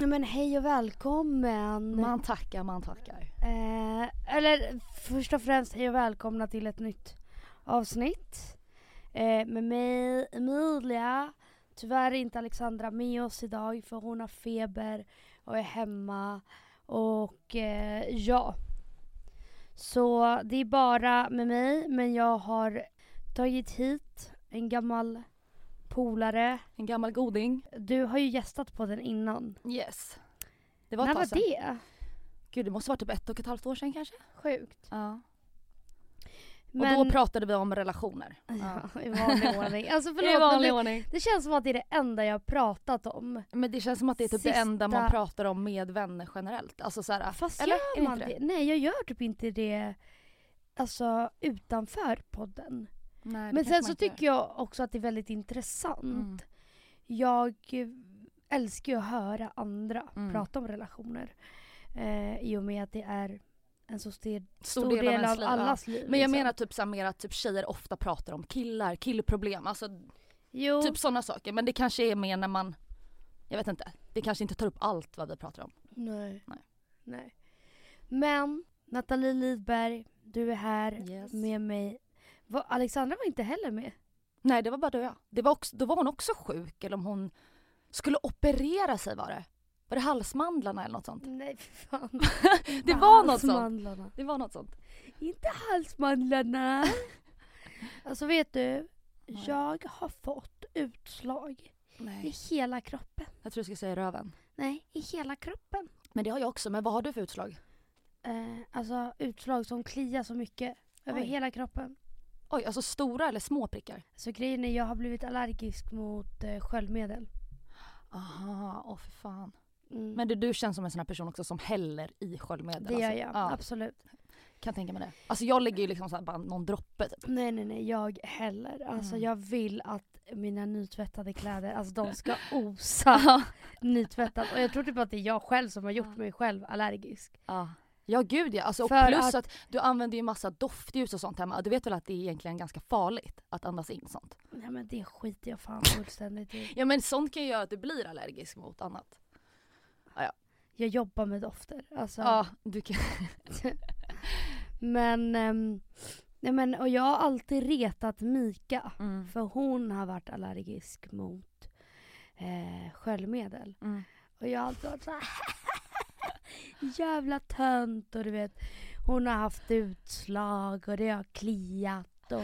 Ja, Men hej och välkommen. Man tackar, man tackar. Eh, eller först och främst hej och välkomna till ett nytt avsnitt. Eh, med mig Emilia. Tyvärr är inte Alexandra med oss idag för hon har feber och är hemma. Och eh, ja. Så det är bara med mig men jag har tagit hit en gammal polare. En gammal goding. Du har ju gästat på den innan. Yes. Det var När var sedan. det? Gud det måste varit typ ett och ett halvt år sedan kanske? Sjukt. Ja. Men- Och då pratade vi om relationer. Ja, i vanlig ordning. Alltså I förlåt, vanlig men det, ordning. det känns som att det är det enda jag har pratat om. Men det känns som att det är typ det enda man Sista- pratar om med vänner generellt. Alltså såhär, Fast eller? Gör det man inte det? Nej, jag gör typ inte det alltså utanför podden. Nej, Men sen så inte tycker jag också att det är väldigt intressant. Mm. Jag eh, älskar ju att höra andra Mm. prata om relationer. Eh, I och med att det är en så stor, Stor, stor del, av, av liv, allas liv. Men jag liksom. menar typ så mer att typ tjejer ofta pratar om killar, killproblem. Alltså jo, typ sådana saker. Men det kanske är mer när man, jag vet inte. Det kanske inte tar upp allt vad vi pratar om. nej. Nej. nej. Men Nathalie Lidberg, du är här Yes. med mig. Va, Alexandra var inte heller med. Nej det var bara du och jag. Det var också, då var hon också sjuk eller om hon skulle operera sig var det. Var det halsmandlarna eller något sånt? Nej fan. Det var något sånt. Det var något sånt. Inte halsmandlarna. alltså vet du, jag har fått utslag i Nej. hela kroppen. Jag tror du skulle säga röven. Nej, i hela kroppen. Men det har jag också. Men vad har du för utslag? Eh, alltså utslag som kliar så mycket över Oj. hela kroppen. Oj, alltså stora eller små prickar? Så grejen är jag har blivit allergisk mot eh, sköljmedel. Aha, åh för fan. Mm. Men du, du känns som en sån här person också som häller i sköljmedel. det gör alltså. jag, Ja, absolut. kan tänka mig det. Alltså jag lägger ju liksom så här bara någon droppe typ. Nej nej nej, jag heller. Alltså Mm. jag vill att mina nytvättade kläder, alltså de ska osa nytvättat. Och jag tror typ att det är jag själv som har gjort mig själv allergisk. Ja. Ja gud ja, alltså, och För plus att- att... du använder ju massa doftljus och sånt hemma. Du vet väl att det är egentligen ganska farligt att andas in sånt? Nej men det skiter jag fan fullständigt i. Ja men sånt kan ju göra att du blir allergisk mot annat. Jag jobbar med dofter. Alltså. Ja, du kan... Men, ehm, nej men, och jag har alltid retat Mika. Mm. För hon har varit allergisk mot eh, sköljmedel. Mm. Och jag har alltid varit såhär jävla tönt och du vet hon har haft utslag och det har kliat och,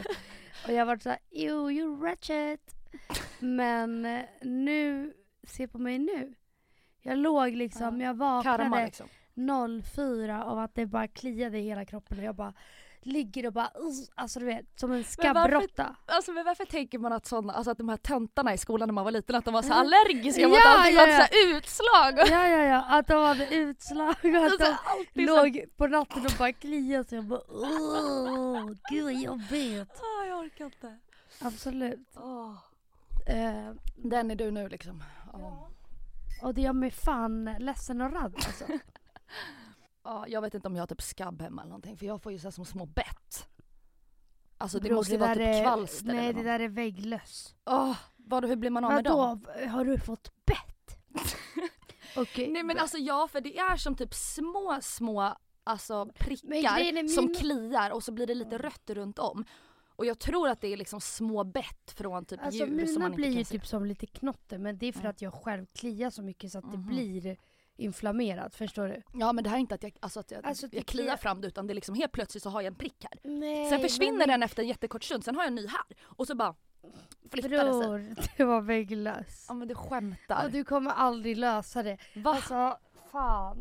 och jag har varit såhär ew you wretched. Men eh, nu, se på mig nu. Jag låg liksom, Ja. jag Karma vaknade liksom. 04 av att det bara kliade i hela kroppen och jag bara ligger och bara alltså du vet som en skabbrotta. Alltså men varför tänker man att såna, alltså att de här töntarna i skolan när man var liten att de var så allergiska mot Ja, allting, ja, hade ja. så här utslag. Ja ja ja, att de hade utslag och att Alltså, de alltid så låg på natten och bara kliade sig och bara åh gud vad jobbigt. Ah, jag orkar inte. Absolut. Åh. Eh, Den är du nu liksom. Ja. och det gör mig fan ledsen och rädd alltså. Ja, jag vet inte om jag har typ skabb hemma eller någonting för jag får ju så här som små bett. Alltså det Bror, måste ju vara typ är- kvalster Nej eller det där är vägglöss. Åh, vad, hur blir man av med dem? Vadå, har du fått bett? Okej. Nej men alltså ja för det är som typ små små alltså prickar är som mina- kliar och så blir det lite rött runt om. Och jag tror att det är liksom små bett från typ Alltså djur som mina man inte blir kan ju se. typ som lite knotter men det är för Ja. att jag själv kliar så mycket så att det Mhm. blir inflammerat, förstår du? Ja men det här är inte att jag, alltså att jag, Alltså, jag kliar kliar- fram det utan det är liksom helt plötsligt så har jag en prick här. Nej, Sen försvinner den efter en jättekort stund, sen har jag en ny här. Och så bara flyttar det sig. Det var vägglöss. Ja men du skämtar. Och du kommer aldrig lösa det. Va? Alltså, fan.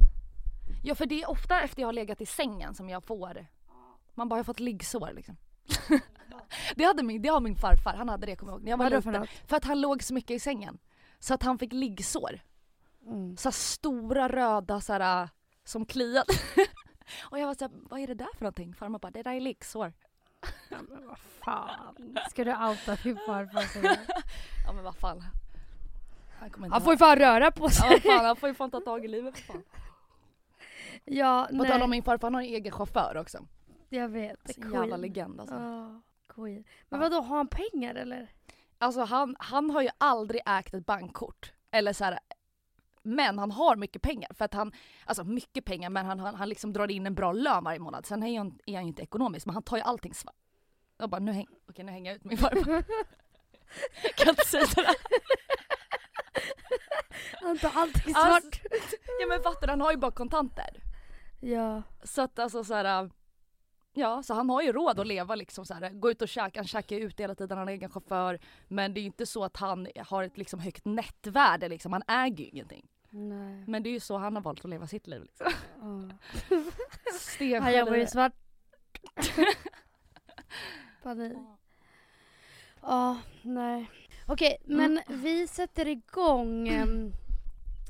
Ja för det är ofta efter jag har legat i sängen som jag får Man bara, har fått liggsår liksom. det, hade min, det har min farfar, han hade det kommer jag ihåg när jag var Vadå för liten. något? För att han låg så mycket i sängen. Så att han fick liggsår. Mm. Så stora röda så här, som kliade. och jag var såhär, vad är det där för någonting? Farmor bara, det där är liggsår. Ja, men vad fan. Ska du outa din farfar? Ja men vad fan. Han Han får ju fan röra på Ja sig. vad fan, han får ju fan ta tag i livet för fan. Ja, På tal om min farfar, han har en egen chaufför också. Jag vet. Alltså, en jävla legend alltså. Ja, queen. Men Ja. vadå, har han pengar eller? Alltså han, han har ju aldrig ägt ett bankkort. Eller så här, Men han har mycket pengar för att han, alltså mycket pengar men han, han, han liksom drar in en bra lön varje månad. Sen är han, är han ju inte ekonomisk men han tar ju allting svart. Jag bara nu, häng, okej, nu hänger jag ut min farfar. kan inte säga det där. Han tar allting svart. Alltså, ja men fattar han har ju bara kontanter. ja. Så att alltså så här. Ja, så han har ju råd att leva liksom så här. Gå ut och käka, han käkar ut hela tiden, han har egen chaufför. Men det är ju inte så att han har ett liksom högt nettvärde liksom, han äger ju ingenting. Nej. Men det är ju så han har valt att leva sitt liv liksom. Ja. Han jobbar ju svart. Panik. Ja, nej. Okej, men vi sätter igång em,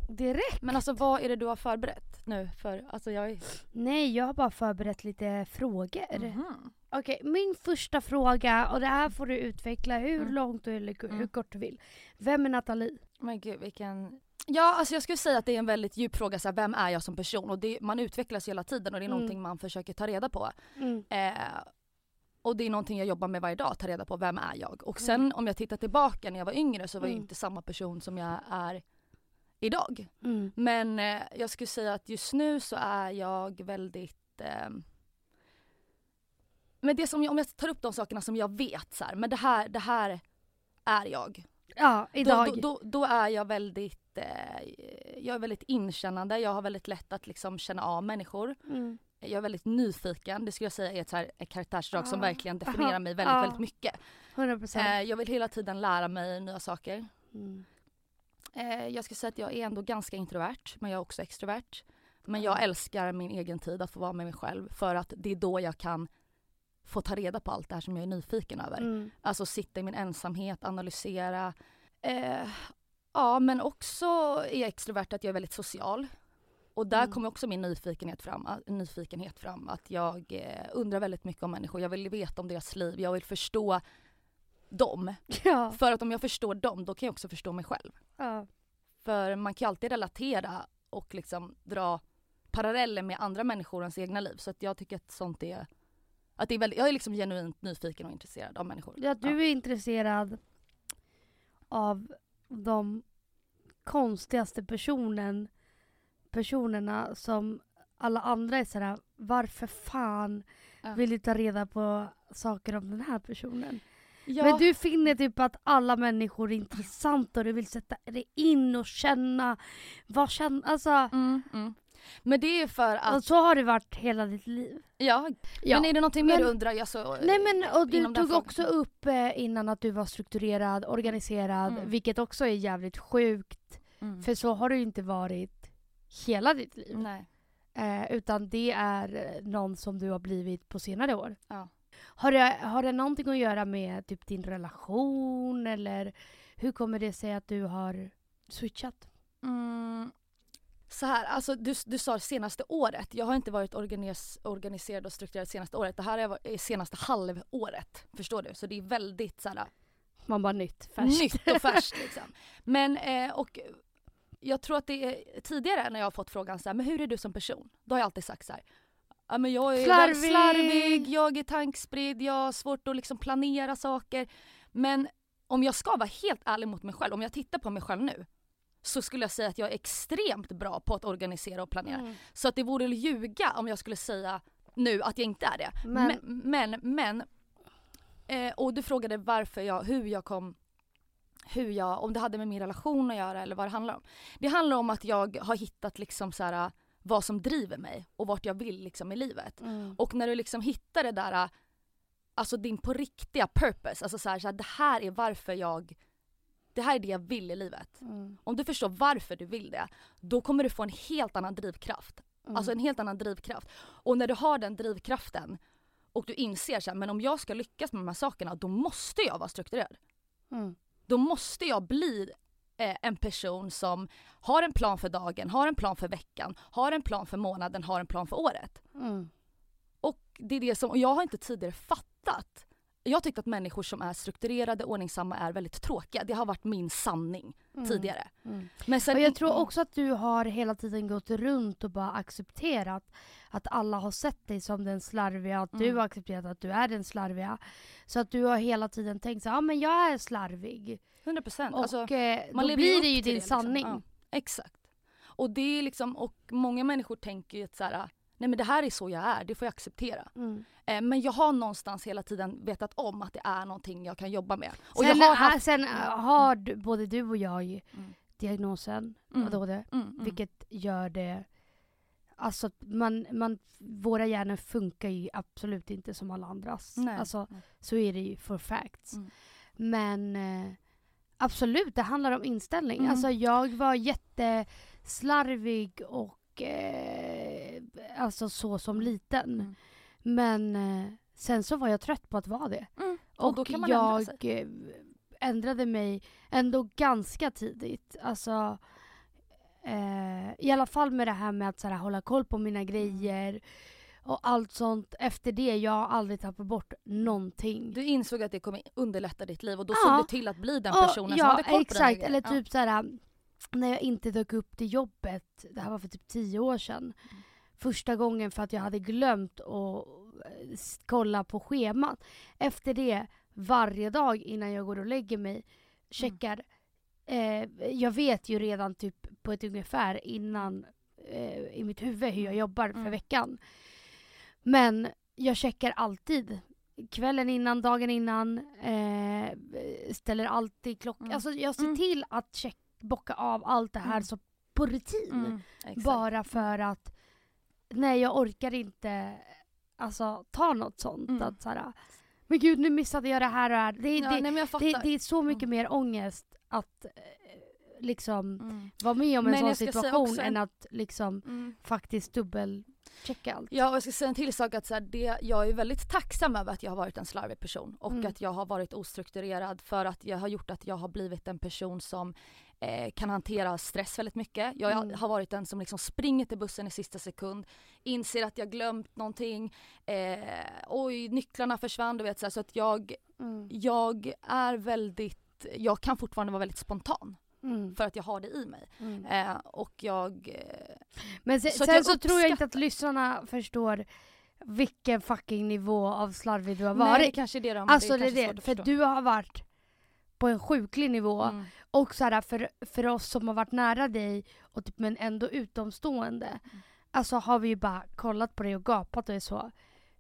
direkt. Men alltså vad är det du har förberett nu för, alltså jag är... Nej, jag har bara förberett lite frågor. Mhm. Okej, min första fråga, och det här får du utveckla hur Mm. långt du eller hur Mm. kort du vill. Vem är Nathalie? Men gud vilken... Ja alltså jag skulle säga att det är en väldigt djup fråga, så här, vem är jag som person? Och det, man utvecklas hela tiden och det är Mm. någonting man försöker ta reda på. Mm. Eh, och det är någonting jag jobbar med varje dag, ta reda på vem är jag? Och Mm. sen om jag tittar tillbaka när jag var yngre så var jag Mm. inte samma person som jag är idag. Mm. Men eh, jag skulle säga att just nu så är jag väldigt eh, men det som jag, om jag tar upp de sakerna som jag vet så här, men det här, det här är jag. Ja, idag. Då, då, då, då är jag väldigt, eh, jag är väldigt inkännande, jag har väldigt lätt att liksom känna av människor. Mm. Jag är väldigt nyfiken, det skulle jag säga är ett, så här, ett karaktärsdrag som Ah. verkligen definierar Aha. mig väldigt, Ah. väldigt mycket. 100 procent. Eh, jag vill hela tiden lära mig nya saker. Mm. Eh, jag skulle säga att jag är ändå ganska introvert, men jag är också extrovert. Men jag Mm. älskar min egen tid, att få vara med mig själv. För att det är då jag kan få ta reda på allt det här som jag är nyfiken över. Mm. Alltså sitta i min ensamhet, analysera. Eh, ja, men också är jag extrovert att jag är väldigt social. Och där Mm. kommer också min nyfikenhet fram, nyfikenhet fram. Att jag eh, undrar väldigt mycket om människor. Jag vill veta om deras liv. Jag vill förstå dem. Ja. För att om jag förstår dem, då kan jag också förstå mig själv. ja. För man kan ju alltid relatera och liksom dra paralleller med andra människor och ens egna liv. Så att jag tycker att sånt är, att det är väldigt, jag är liksom genuint nyfiken och intresserad av människor. Ja, du är intresserad av de konstigaste personen, personerna som alla andra är sådär, varför fan Ja. vill du ta reda på saker om den här personen? Ja, Men du finner typ att alla människor är intressanta och du vill sätta dig in och känna, vad känner, alltså. mm, mm. Men det är för att, Och så har det varit hela ditt liv. ja, Ja. men är det någonting mer Men- du undrar? Alltså, Nej men och du tog frågan? också upp eh, innan att du var strukturerad, organiserad, Mm. vilket också är jävligt sjukt. Mm. För så har du ju inte varit hela ditt liv. Nej. Eh, utan det är eh, någon som du har blivit på senare år. Ja. Har det, har det någonting att göra med typ din relation eller hur kommer det sig att du har switchat? Mm. Så här, alltså du, du sa senaste året. Jag har inte varit organis, organiserad och strukturerad senaste året. Det här är, är senaste halvåret. Förstår du? Så det är väldigt så här, Man bara nytt, färskt. nytt och färskt liksom. Men eh, och jag tror att det är tidigare när jag har fått frågan så här, men hur är du som person? Då har jag alltid sagt så här. Ja, men jag är Slarvig. slarvig. slarvig, jag är tankspridd, jag har svårt att liksom planera saker. Men om jag ska vara helt ärlig mot mig själv, om jag tittar på mig själv nu så skulle jag säga att jag är extremt bra på att organisera och planera. Mm. Så att det vore att ljuga om jag skulle säga nu att jag inte är det. Men- Men, men, men eh, och du frågade varför jag, hur jag kom, hur jag, om det hade med min relation att göra eller vad det handlar om. Det handlar om att jag har hittat liksom så här, vad som driver mig och vart jag vill liksom i livet. Mm. Och när du liksom hittar det där, alltså din på riktiga purpose, alltså så här, så här, det här är varför jag, det här är det jag vill i livet. Mm. Om du förstår varför du vill det, då kommer du få en helt annan drivkraft. Mm. Alltså en helt annan drivkraft. Och när du har den drivkraften och du inser så här, men om jag ska lyckas med de här sakerna då måste jag vara strukturerad. Mm. Då måste jag bli eh, en person som har en plan för dagen, har en plan för veckan, har en plan för månaden, har en plan för året. Mm. Och det är det som, och jag har inte tidigare fattat. Jag tyckte att människor som är strukturerade, ordningsamma är väldigt tråkiga. Det har varit min sanning Mm. tidigare. Mm. Men sen, Och jag tror också att du har hela tiden gått runt och bara accepterat att alla har sett dig som den slarviga, att du Mm. har accepterat att du är den slarviga. Så att du har hela tiden tänkt så ja men jag är slarvig. 100 procent. Och Alltså, eh, man då blir det ju din liksom. sanning. Ja, exakt. Och det är liksom, och många människor tänker ju att så här, nej men det här är så jag är, det får jag acceptera. Mm. Eh, men jag har någonstans hela tiden vetat om att det är någonting jag kan jobba med. Och sen har haft... sen äh, har du, både du och jag Mm. diagnosen Mm. ADHD. Mm, mm. Vilket gör det... Alltså man, man, våra hjärnor funkar ju absolut inte som alla andras. Nej, Alltså nej. så är det ju for facts. Mm. Men eh, absolut, det handlar om inställning. Mm. Alltså jag var jätteslarvig och eh, alltså så som liten. Mm. Men eh, sen så var jag trött på att vara det. Mm. Och, Och ändra jag sig. eh, ändrade mig ändå ganska tidigt. Alltså, eh, I alla fall med det här med att så här, hålla koll på mina grejer och allt sånt. Efter det, jag har aldrig tappat bort någonting. Du insåg att det kommer underlätta ditt liv och då Ja. såg du till att bli den Ja, personen som ja, hade koll på exakt. dina grejer. Eller Ja. typ så här när jag inte dök upp till jobbet, det här var för typ tio år sedan. Mm. Första gången för att jag hade glömt att eh, kolla på schemat. Efter det, varje dag innan jag går och lägger mig, checkar. Eh, jag vet ju redan typ på ett ungefär innan eh, i mitt huvud hur jag jobbar för Mm. veckan. Men jag checkar alltid. Kvällen innan, dagen innan. Eh, ställer alltid klockan. Mm. Alltså jag ser Mm. till att check, bocka av allt det här Mm. så på rutin. Mm. Bara för att nej jag orkar inte alltså, ta något sånt. Mm. Att, så här, men gud nu missade jag det här och det här. Det, Ja, det, nej, det, det är så mycket Mm. mer ångest att eh, liksom Mm. vara med om en Men sån situation också än att liksom Mm. faktiskt dubbelchecka allt. Ja och jag ska säga en till sak att så här, det, jag är väldigt tacksam över att jag har varit en slarvig person och Mm. att jag har varit ostrukturerad för att jag har gjort att jag har blivit en person som eh, kan hantera stress väldigt mycket. Jag Mm. har varit den som liksom springer till bussen i sista sekund, inser att jag glömt någonting, eh, oj nycklarna försvann du vet så, här, så att jag, Mm. jag är väldigt, jag kan fortfarande vara väldigt spontan Mm. för att jag har det i mig. Mm. Eh, och jag eh, Men sen, så sen jag så tror jag inte att lyssnarna förstår vilken fucking nivå av slarvig du har Nej, det varit. kanske är det de, alltså det är det, för du har varit på en sjuklig nivå. Mm. Och så här, för, för oss som har varit nära dig, och typ, men ändå utomstående, Mm. alltså har vi ju bara kollat på dig och gapat och är så,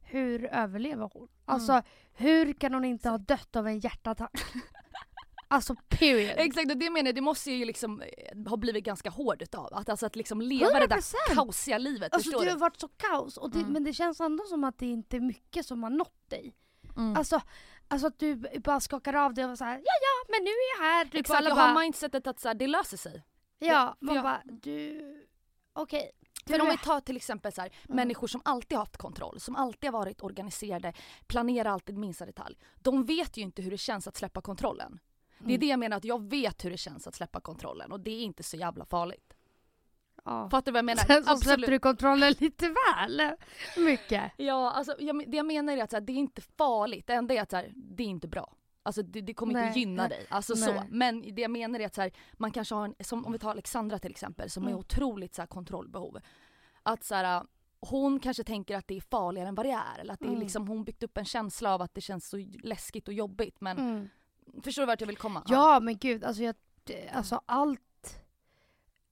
hur överlever hon? Alltså Mm. hur kan hon inte ha dött av en hjärtattack? alltså period. Exakt och det menar jag, det måste ju liksom eh, ha blivit ganska hård utav. Att, alltså att liksom leva det där 100%. kaosiga livet, Alltså det du? har varit så kaos, och det, Mm. men det känns ändå som att det inte är mycket som har nått dig. Mm. Alltså, alltså att du bara skakar av det och så här, ja ja men nu är jag här. Typ, Exakt, alla jag bara, har mindsetet att så här, det löser sig. ja, för man jag- bara, du, okej. För du om vi tar till exempel så här, Mm. människor som alltid haft kontroll, som alltid har varit organiserade, planerar alltid minsta detalj. De vet ju inte hur det känns att släppa kontrollen. Det är Mm. det jag menar, att jag vet hur det känns att släppa kontrollen och det är inte så jävla farligt. Ja. Fattar du vad jag menar? Sen så släppte du kontrollen lite väl mycket. Ja, alltså jag, det jag menar är att så här, det är inte farligt. Det enda är att så här, det är inte bra. Alltså det, det kommer Nej, inte gynna nej, dig. Alltså nej. så. Men det jag menar är att så här, man kanske har en, som om vi tar Alexandra till exempel som Mm. är otroligt så här, kontrollbehov. Att så hon kanske tänker att det är farligare än vad det är. Eller att det är Mm. liksom, hon byggt upp en känsla av att det känns så läskigt och jobbigt. Men Mm. förstår du vart jag vill komma? Ja men gud, alltså, jag, alltså allt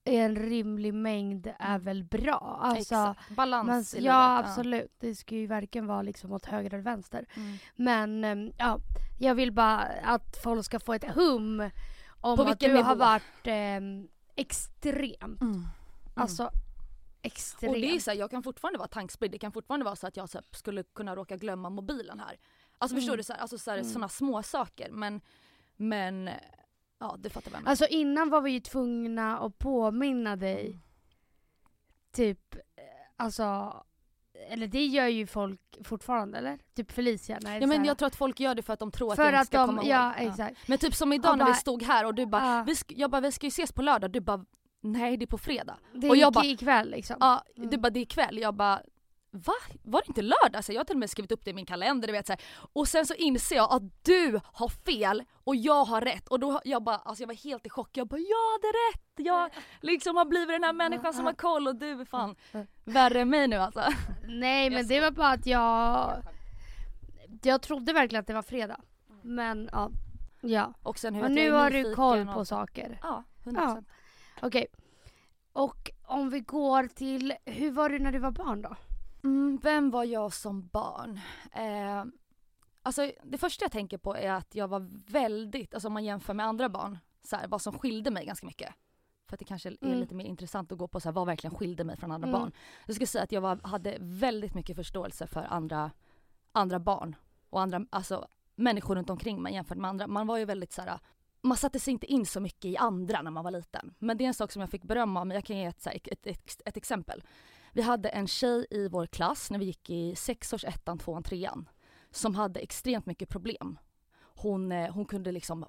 i en rimlig mängd är väl bra. Alltså, Exakt. Balans men, i livet. ja absolut, det ska ju varken vara liksom åt höger eller vänster. Mm. Men ehm, ja, jag vill bara att folk ska få ett hum om På att du har nivå? varit ehm, extremt. Mm. Alltså extremt. Och det är så här, jag kan fortfarande vara tankspridd, det kan fortfarande vara så att jag så här, skulle kunna råka glömma mobilen här. Alltså förstår Mm. du? Så här, alltså så här, Mm. små saker men, men ja du fattar vad jag menar. Alltså innan var vi ju tvungna att påminna dig Mm. typ, eh, alltså, eller det gör ju folk fortfarande eller? Typ Felicia är ja men jag tror att folk gör det för att de tror att för jag inte ska de, komma ja ihåg. exakt. Men typ som idag Och när vi stod här och du bara, Ja. vi jag bara vi ska ju ses på lördag, du bara nej det är på fredag. Det och jag bara- ikväll liksom. Ja, Mm. du bara det är ikväll, jag bara Va? Var det inte lördag? Så jag har till och med skrivit upp det i min kalender. Du vet, så här. Och sen så inser jag att du har fel och jag har rätt. Och då jag bara, alltså jag var helt i chock. Jag bara jag hade rätt! Jag liksom har blivit den här människan som har koll och du är fan värre än mig nu alltså. Nej men det var bara att jag, jag trodde verkligen att det var fredag. Men ja. Ja. Och sen hur jag nu har du koll och- på saker. Ja, 100%. Okej. Och vi går till, hur var du när du var barn då? Mm, vem var jag som barn? Eh, alltså det första jag tänker på är att jag var väldigt, alltså om man jämför med andra barn, så här, vad som skilde mig ganska mycket. För att det kanske är Mm. lite mer intressant att gå på så här, vad verkligen skilde mig från andra Mm. barn. Jag skulle säga att jag var, hade väldigt mycket förståelse för andra, andra barn och andra, alltså människor runt omkring mig jämfört med andra. Man var ju väldigt så här. Man satte sig inte in så mycket i andra när man var liten. Men det är en sak som jag fick beröm av, men jag kan ge ett, ett, ett, ett exempel. Vi hade en tjej i vår klass när vi gick i sexårs ettan, tvåan, trean som hade extremt mycket problem. Hon, eh, hon kunde liksom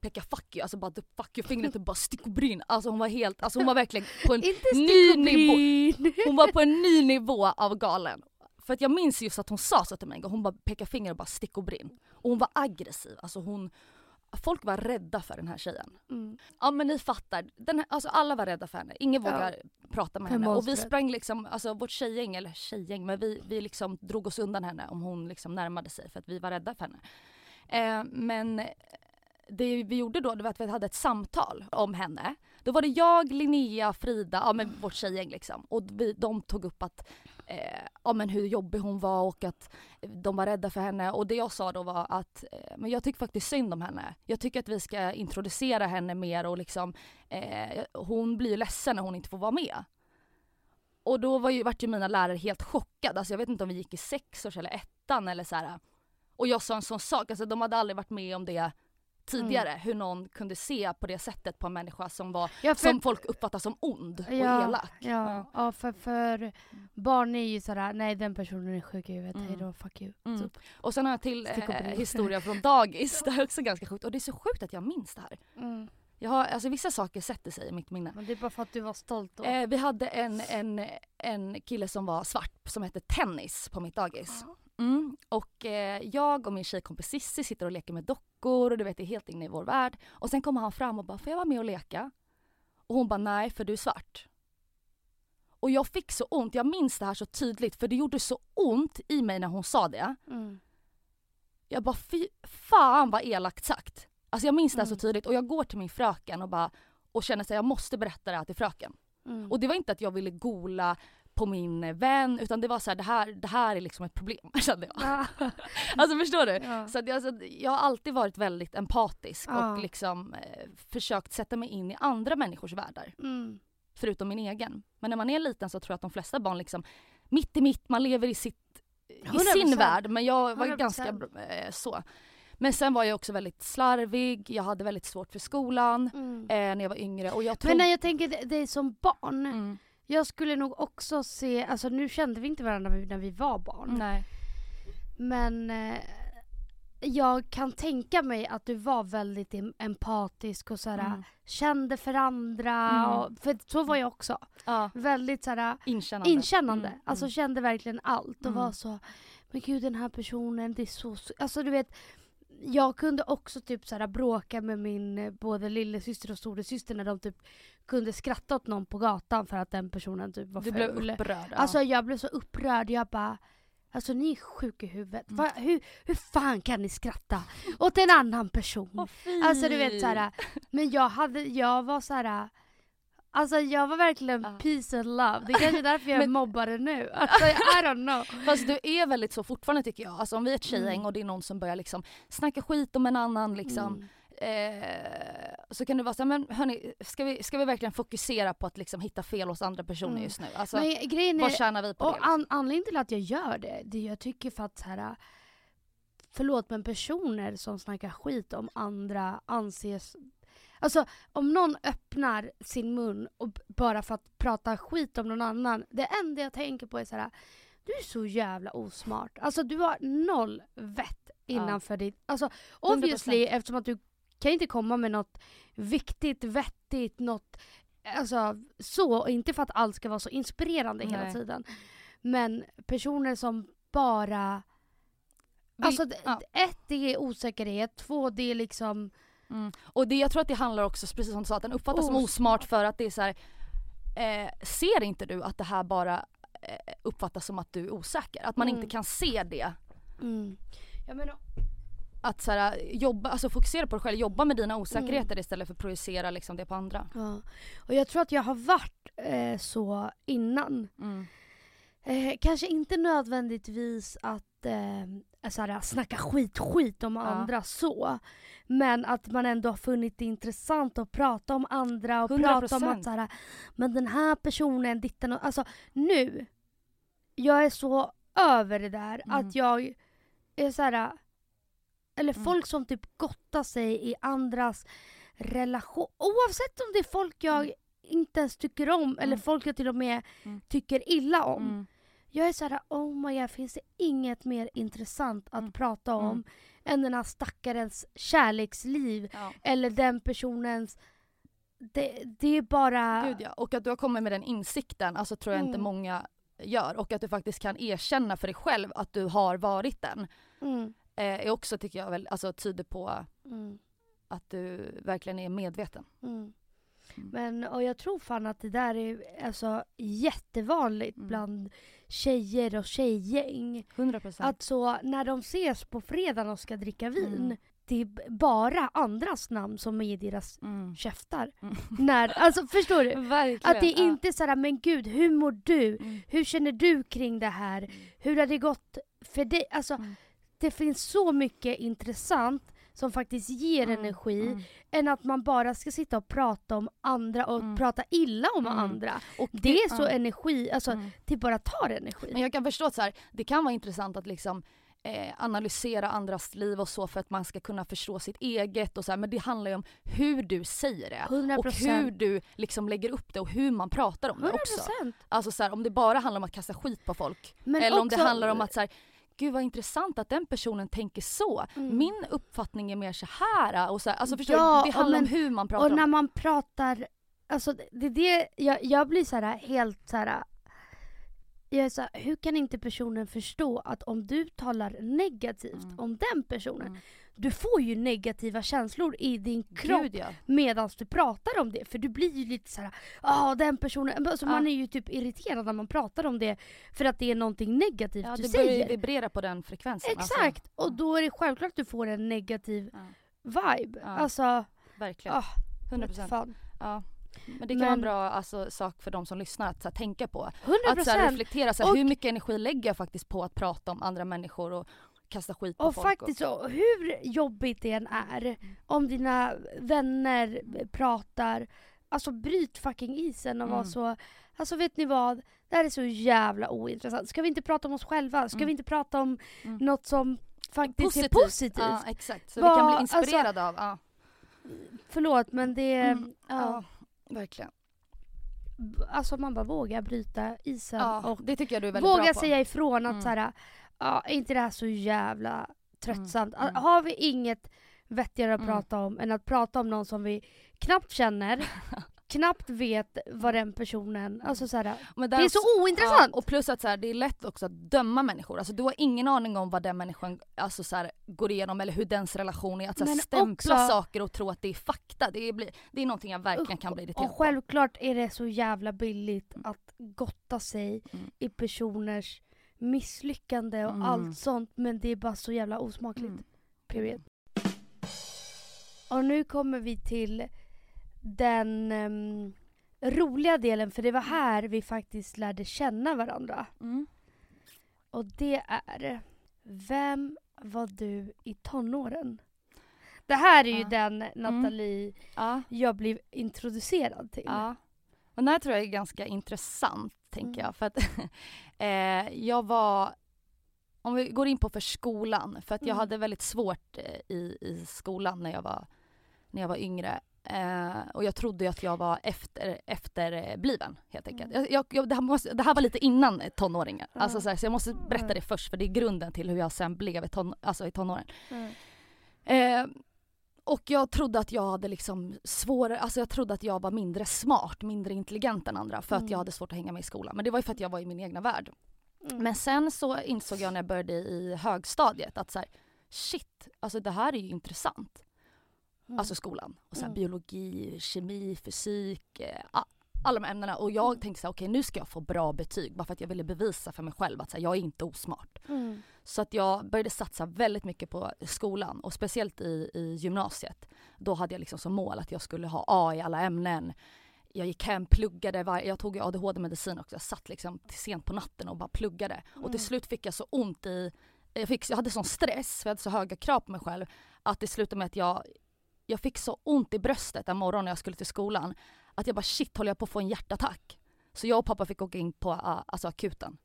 peka fuck you, alltså bara fuck you fingret och bara stick och brinn. Alltså hon var helt, alltså hon var verkligen på en ny nivå. bryn. Hon var på en ny nivå av galen. För att jag minns just att hon sa så till mig en gång, hon bara pekade finger och bara stick och brinn. Och hon var aggressiv, alltså hon Folk var rädda för den här tjejen. Mm. Ja men ni fattar, den här, alltså alla var rädda för henne. Ingen Ja. vågar prata med henne. Och vi sprang liksom, alltså vårt tjejgäng, eller tjejgäng, men vi, vi liksom drog oss undan henne om hon liksom närmade sig för att vi var rädda för henne. Eh, men det vi gjorde då det var att vi hade ett samtal om henne. Då var det jag, Linnea, Frida, ja men vårt tjejgäng liksom. Och vi, de tog upp att, eh, ja men hur jobbig hon var och att de var rädda för henne. Och det jag sa då var att, eh, men jag tycker faktiskt synd om henne. Jag tycker att vi ska introducera henne mer och liksom, eh, hon blir ju ledsen när hon inte får vara med. Och då var ju, vart ju mina lärare helt chockade. Alltså jag vet inte om vi gick i sexårs eller ettan eller så här. Och jag sa en sån sak, alltså de hade aldrig varit med om det tidigare. Hur någon kunde se på det sättet på en människa som var, Ja, för, som folk uppfattar som ond och Ja, elak. ja, ja. för, för barn är ju sådär, nej den personen är sjuk i huvudet, Mm. hejdå, fuck you. Mm. Så, Och sen har jag till eh, historia från dagis. Det här är också ganska sjukt. Och det är så sjukt att jag minns det här. mm. Jag har, alltså vissa saker sätter sig i mitt minne. Men det är bara för att du var stolt då. Eh, vi hade en, en, en kille som var svart som hette Tennis på mitt dagis. Ja. Mm. Och eh, jag och min tjejkompis Sissi sitter och leker med dockor och du vet det är helt inne i vår värld. Och sen kommer han fram och bara får jag vara med och leka? Och hon bara nej för du är svart. Och jag fick så ont, jag minns det här så tydligt för det gjorde så ont i mig när hon sa det. Mm. Jag bara fy fan vad elakt sagt. Alltså jag minns det här så Mm. tydligt och jag går till min fröken och bara och känner att jag måste berätta det här till fröken. Mm. Och det var inte att jag ville gola på min vän utan det var så här, det här, det här är liksom ett problem kände jag. Ja. Alltså förstår du? Ja. Så att jag, alltså, jag har alltid varit väldigt empatisk Ja. och liksom eh, försökt sätta mig in i andra människors världar. Mm. Förutom min egen. Men när man är liten så tror jag att de flesta barn liksom mitt i mitt, man lever i, sitt, i 100%. sin värld. Men jag var ju 100%. ganska eh, så. Men sen var jag också väldigt slarvig, jag hade väldigt svårt för skolan Mm. eh, när jag var yngre. Och jag tror... Men när jag tänker dig som barn, mm. Jag skulle nog också se, alltså nu kände vi inte varandra när vi var barn. Nej. Men eh, jag kan tänka mig att du var väldigt em- empatisk och såhär, Mm. kände för andra. Mm. Och, för så var jag också. Ja, Väldigt såhär, inkännande. inkännande. Mm, Alltså mm. kände verkligen allt och Mm. var så, men gud den här personen, det är så, så alltså du vet jag kunde också typ såhär bråka med min eh, både lillasyster och storasyster när de typ kunde skratta åt någon på gatan för att den personen typ var Du blev upprörd. ja. Alltså jag blev så upprörd, jag bara Alltså ni är sjuka i huvudet. Mm. Va, hur, hur fan kan ni skratta åt en annan person? Alltså du vet såhär, men jag hade, jag var såhär Alltså jag var verkligen Ja. peace and love. Det är kanske är därför jag Men- mobbar det nu. Alltså I don't know. Fast du är väldigt så fortfarande tycker jag. Alltså om vi är ett tjejgäng Mm. och det är någon som börjar liksom snacka skit om en annan liksom. Mm. Eh, så kan det vara så här, men hörni, ska vi, ska vi verkligen fokusera på att liksom hitta fel hos andra personer Mm. just nu? Alltså, Men grejen vad är, tjänar vi på och det? Liksom? an, anledningen till att jag gör det, det jag tycker för att så här, förlåt men personer som snackar skit om andra anses Alltså om någon öppnar sin mun och bara för att prata skit om någon annan, det enda jag tänker på är så här. Du är så jävla osmart. Alltså du har noll vett innanför ditt... Alltså obviously eftersom att du kan inte komma med något viktigt, vettigt, något... Alltså så, och inte för att allt ska vara så inspirerande hela Nej. tiden. Men personer som bara... Alltså ja. ett, det är osäkerhet. Två, det är liksom... Mm. Och det, jag tror att det handlar också, precis som du sa, att den uppfattas som osmart för att det är så här, eh, ser inte du att det här bara eh, uppfattas som att du är osäker? Att man Mm. inte kan se det. Mm. Jag menar, att så här, jobba, alltså fokusera på dig själv, jobba med dina osäkerheter istället för att projicera liksom det på andra. Ja. Och jag tror att jag har varit eh, så innan. Mm. Eh, kanske inte nödvändigtvis att eh, såhär, snacka skit skit om andra så. Men att man ändå har funnit det intressant att prata om andra och 100%. prata om att såhär, men den här personen, ditten och, Alltså nu, jag är så över det där Mm. att jag är såhär, eller Mm. folk som typ gottar sig i andras relation, oavsett om det är folk jag Mm. inte ens tycker om eller Mm. folk jag till och med Mm. tycker illa om. Jag är såhär, oh my god, finns det inget mer intressant att Mm. prata om Mm. än den här stackarens kärleksliv Ja. eller den personens... Det, det är bara... Gud ja. Och att du har kommit med den insikten, alltså tror jag inte Mm. många gör. Och att du faktiskt kan erkänna för dig själv att du har varit den. Mm, Eh, är också tycker jag väl, alltså tyder på mm, att du verkligen är medveten. mm. Mm. Men och jag tror fan att det där är alltså, jättevanligt Mm. bland tjejer och tjejgäng. 100 procent. Att så när de ses på fredagen och ska dricka vin, Mm. det är bara andras namn som är i deras Mm. käftar. Mm. När, alltså förstår du? Verkligen. Att det är ja. inte såhär, men gud hur mår du? Mm. Hur känner du kring det här? Hur har det gått för dig? Alltså Mm. det finns så mycket intressant som faktiskt ger Mm. energi Mm. än att man bara ska sitta och prata om andra och Mm. prata illa om Mm. andra. Och Det är så energi, alltså Mm. det bara tar energi. Men jag kan förstå att så här, det kan vara intressant att liksom eh, analysera andras liv och så för att man ska kunna förstå sitt eget och så här, men det handlar ju om hur du säger det. 100 Och hur du liksom lägger upp det och hur man pratar om det 100 också. procent. Alltså så här, om det bara handlar om att kasta skit på folk. Men eller om det också- handlar om att så här, gud vad intressant att den personen tänker så. Mm. Min uppfattning är mer så här. Och så här alltså förstår Ja, du? Det handlar men- om hur man pratar Och när om. man pratar, alltså det det är det, jag, jag blir så här helt så här. Jag är så här, hur kan inte personen förstå att om du talar negativt Mm. om den personen, Mm. Du får ju negativa känslor i din kropp Gud ja. medan du pratar om det. För du blir ju lite så här, ja den personen, alltså Ja. man är ju typ irriterad när man pratar om det för att det är någonting negativt ja du det börjar ju säger. vibrera på den frekvensen. Exakt! Alltså, Och då är det självklart att du får en negativ Ja. vibe. Ja. Alltså, verkligen. ah, 100 vet procent. fan. Ja. Men det kan vara en Men- bra alltså, sak för de som lyssnar att här, tänka på. 100 Att så här, reflektera, så här, Och- hur mycket energi lägger jag faktiskt på att prata om andra människor och kasta skit på Och folk? faktiskt så, hur jobbigt det än är, om dina vänner pratar, alltså bryt fucking isen och var Mm. så, alltså vet ni vad? Det här är så jävla ointressant. Ska vi inte prata om oss själva? Ska Mm. vi inte prata om Mm. något som faktiskt positivt. är positivt? Ja, exakt. Så Vad- vi kan bli alltså- inspirerade av. Ja. Förlåt men det, Mm. ja, ja, verkligen. alltså man bara vågar bryta isen Ja, och det tycker jag du är väldigt bra våga på. säga ifrån att Mm. så här, ja, är inte det här så jävla tröttsamt? Mm, mm. Har vi inget vettigare att Mm. prata om än att prata om någon som vi knappt känner, knappt vet vad den personen, alltså så här, det där är så ointressant! Ja, och plus att så här, det är lätt också att döma människor. Alltså, du har ingen aning om vad den människan alltså, så här, går igenom eller hur dens relation är. Att så här, Men stämpla också- saker och tro att det är fakta. Det är, bli, det är någonting jag verkligen kan bli irriterad och självklart är det så jävla billigt Mm. att gotta sig Mm. i personers misslyckande och Mm. allt sånt men det är bara så jävla osmakligt. Mm. Period. Och nu kommer vi till den ehm, roliga delen för det var här vi faktiskt lärde känna varandra. Mm. Och det är Vem var du i tonåren? Det här är ju Ja. den Nathalie Ja. jag blev introducerad till. Ja. Och den här tror jag är ganska intressant, tänker Mm. jag. För att eh, jag var, om vi går in på för skolan, för att jag Mm. hade väldigt svårt eh, i, i skolan när jag var, när jag var yngre. Eh, och jag trodde att jag var efter, efterbliven helt enkelt. Mm. Jag, jag, det, här måste, det här var lite innan tonåringen. Ja. Alltså, så, här, så jag måste berätta Mm. det först för det är grunden till hur jag sen blev i, ton, alltså, i tonåren. Mm. Eh, och jag trodde att jag hade liksom svårare, alltså jag trodde att jag var mindre smart, mindre intelligent än andra för att Mm. jag hade svårt att hänga med i skolan. Men det var ju för att jag var i min egna värld. Mm. Men sen så insåg jag när jag började i högstadiet att så här, shit, alltså det här är ju intressant. Mm. Alltså skolan. Och så här, Mm. biologi, kemi, fysik, eh, alla de ämnena. Och jag tänkte så här, okej nu ska jag få bra betyg bara för att jag ville bevisa för mig själv att så här, jag är inte osmart. Mm. Så att jag började satsa väldigt mycket på skolan och speciellt i, i gymnasiet. Då hade jag liksom som mål att jag skulle ha A i alla ämnen. Jag gick hem, pluggade, var, jag tog ADHD-medicin också. Jag satt liksom till sent på natten och bara pluggade. Mm. Och till mm. slut fick jag så ont i, jag, fick, jag hade sån stress, för jag hade så höga krav på mig själv. Att det slutade med att jag, jag fick så ont i bröstet en morgon när jag skulle till skolan. Att jag bara shit, håller jag på att få en hjärtattack? Så jag och pappa fick åka in på alltså akuten.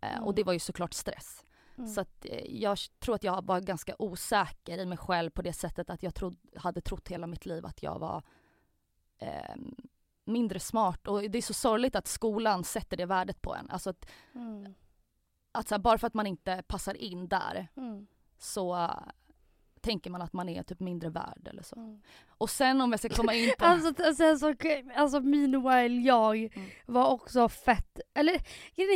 Mm. Och det var ju såklart stress. Mm. Så att, uh, jag tror att jag var ganska osäker i mig själv på det sättet att jag trod, hade trott hela mitt liv att jag var ehm, mindre smart. Och det är så sorgligt att skolan sätter det värdet på en. Alltså att, mm. att här, bara för att man inte passar in där mm. så tänker man att man är typ mindre värd eller så. Mm. Och sen om jag ska komma in på... alltså, sen så, alltså meanwhile jag mm. var också fett, eller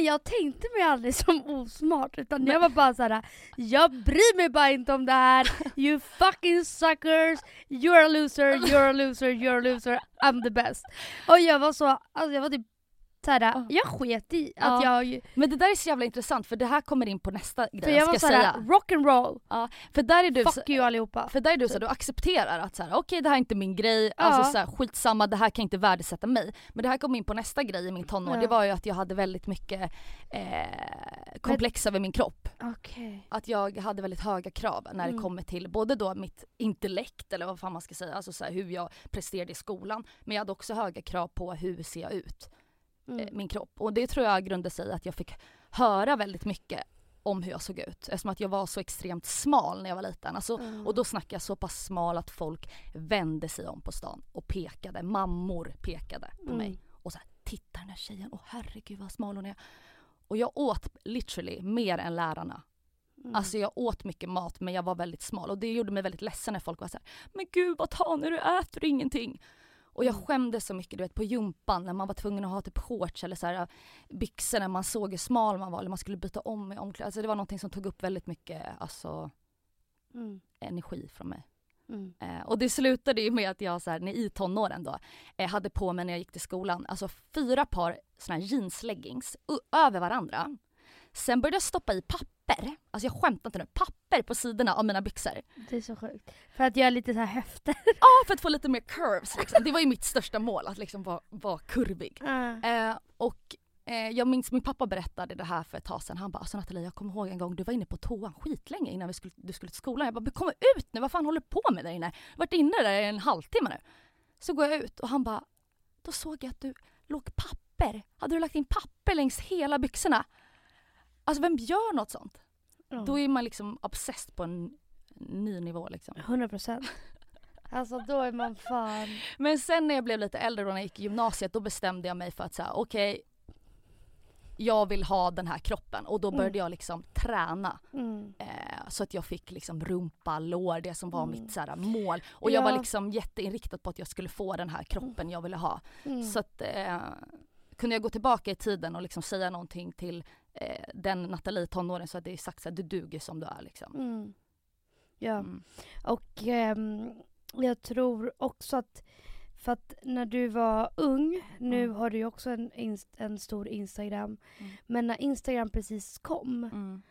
jag tänkte mig aldrig som osmart utan Men... jag var bara såhär, jag bryr mig bara inte om det här, you fucking suckers, you're a loser, you're a loser, you're a loser, I'm the best. Och jag var så, alltså jag var typ såhär, oh. jag sket i att ja. jag... Men det där är så jävla intressant för det här kommer in på nästa grej för jag, jag ska såhär, säga. rock and roll. Ja, för där är du Fuck så, you allihopa. För där är du så typ. du accepterar att såhär, okej okay, det här är inte min grej, ja. alltså såhär, skitsamma det här kan inte värdesätta mig. Men det här kom in på nästa grej i min tonår, ja. det var ju att jag hade väldigt mycket eh, komplex Men... över min kropp. Okay. Att jag hade väldigt höga krav när mm. det kommer till både då mitt intellekt eller vad fan man ska säga, alltså såhär, hur jag presterade i skolan. Men jag hade också höga krav på hur ser jag ut. Eh, mm. min kropp. Och det tror jag grundade sig i att jag fick höra väldigt mycket om hur jag såg ut eftersom att jag var så extremt smal när jag var liten. Alltså, mm. Och då snackar jag så pass smal att folk vände sig om på stan och pekade. Mammor pekade på mm. mig och så här, titta den här tjejen, åh herregud vad smal hon är. Och jag åt literally mer än lärarna. Mm. Alltså jag åt mycket mat men jag var väldigt smal och det gjorde mig väldigt ledsen när folk var så här, men gud vad tanig du äter ingenting. Och jag mm. skämdes så mycket du vet på jumpan när man var tvungen att ha typ shorts eller så här, byxor när man såg hur smal man var eller man skulle byta om i omklädningsrummet. Alltså det var någonting som tog upp väldigt mycket alltså, mm. energi från mig. Mm. Eh, och det slutade ju med att jag så här, när i tonåren då eh, hade på mig när jag gick till skolan, alltså fyra par såna här jeansleggings över varandra. Sen började jag stoppa i papper, alltså jag skämtar inte nu, papper på sidorna av mina byxor. Det är så sjukt. För att göra lite så här höfter. Ja, för att få lite mer curves liksom. Det var ju mitt största mål, att liksom vara, vara kurvig. Mm. Eh, och eh, jag minns min pappa berättade det här för ett tag sedan. Han bara alltså Nathalie jag kommer ihåg en gång du var inne på toan skitlänge innan vi skulle, du skulle till skolan. Jag bara kom ut nu, vad fan håller du på med där inne? Jag har varit inne där i en halvtimme nu. Så går jag ut och han bara då såg jag att du låg papper. Hade du lagt in papper längs hela byxorna? Alltså vem gör något sånt? Mm. Då är man liksom obsessed på en ny nivå liksom. 100 procent. Alltså då är man fan... Men sen när jag blev lite äldre och när jag gick i gymnasiet då bestämde jag mig för att säga okej okay, jag vill ha den här kroppen och då började mm. jag liksom träna. Mm. Eh, så att jag fick liksom rumpa, lår, det som var mm. mitt så här, mål. Och ja. jag var liksom jätteinriktad på att jag skulle få den här kroppen jag ville ha. Mm. Så att eh, kunde jag gå tillbaka i tiden och liksom säga någonting till eh, den Nathalie tonåren så hade jag sagt att du duger som du är liksom. Mm. Ja, mm. och um, jag tror också att för att när du var ung, nu mm. har du ju också en, en stor Instagram, mm. men när Instagram precis kom, mm.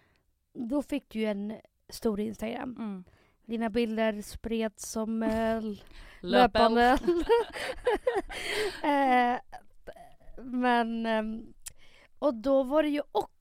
då fick du ju en stor Instagram. Mm. Dina bilder spreds som äh, löpande. eh, men, ehm, och då var det ju också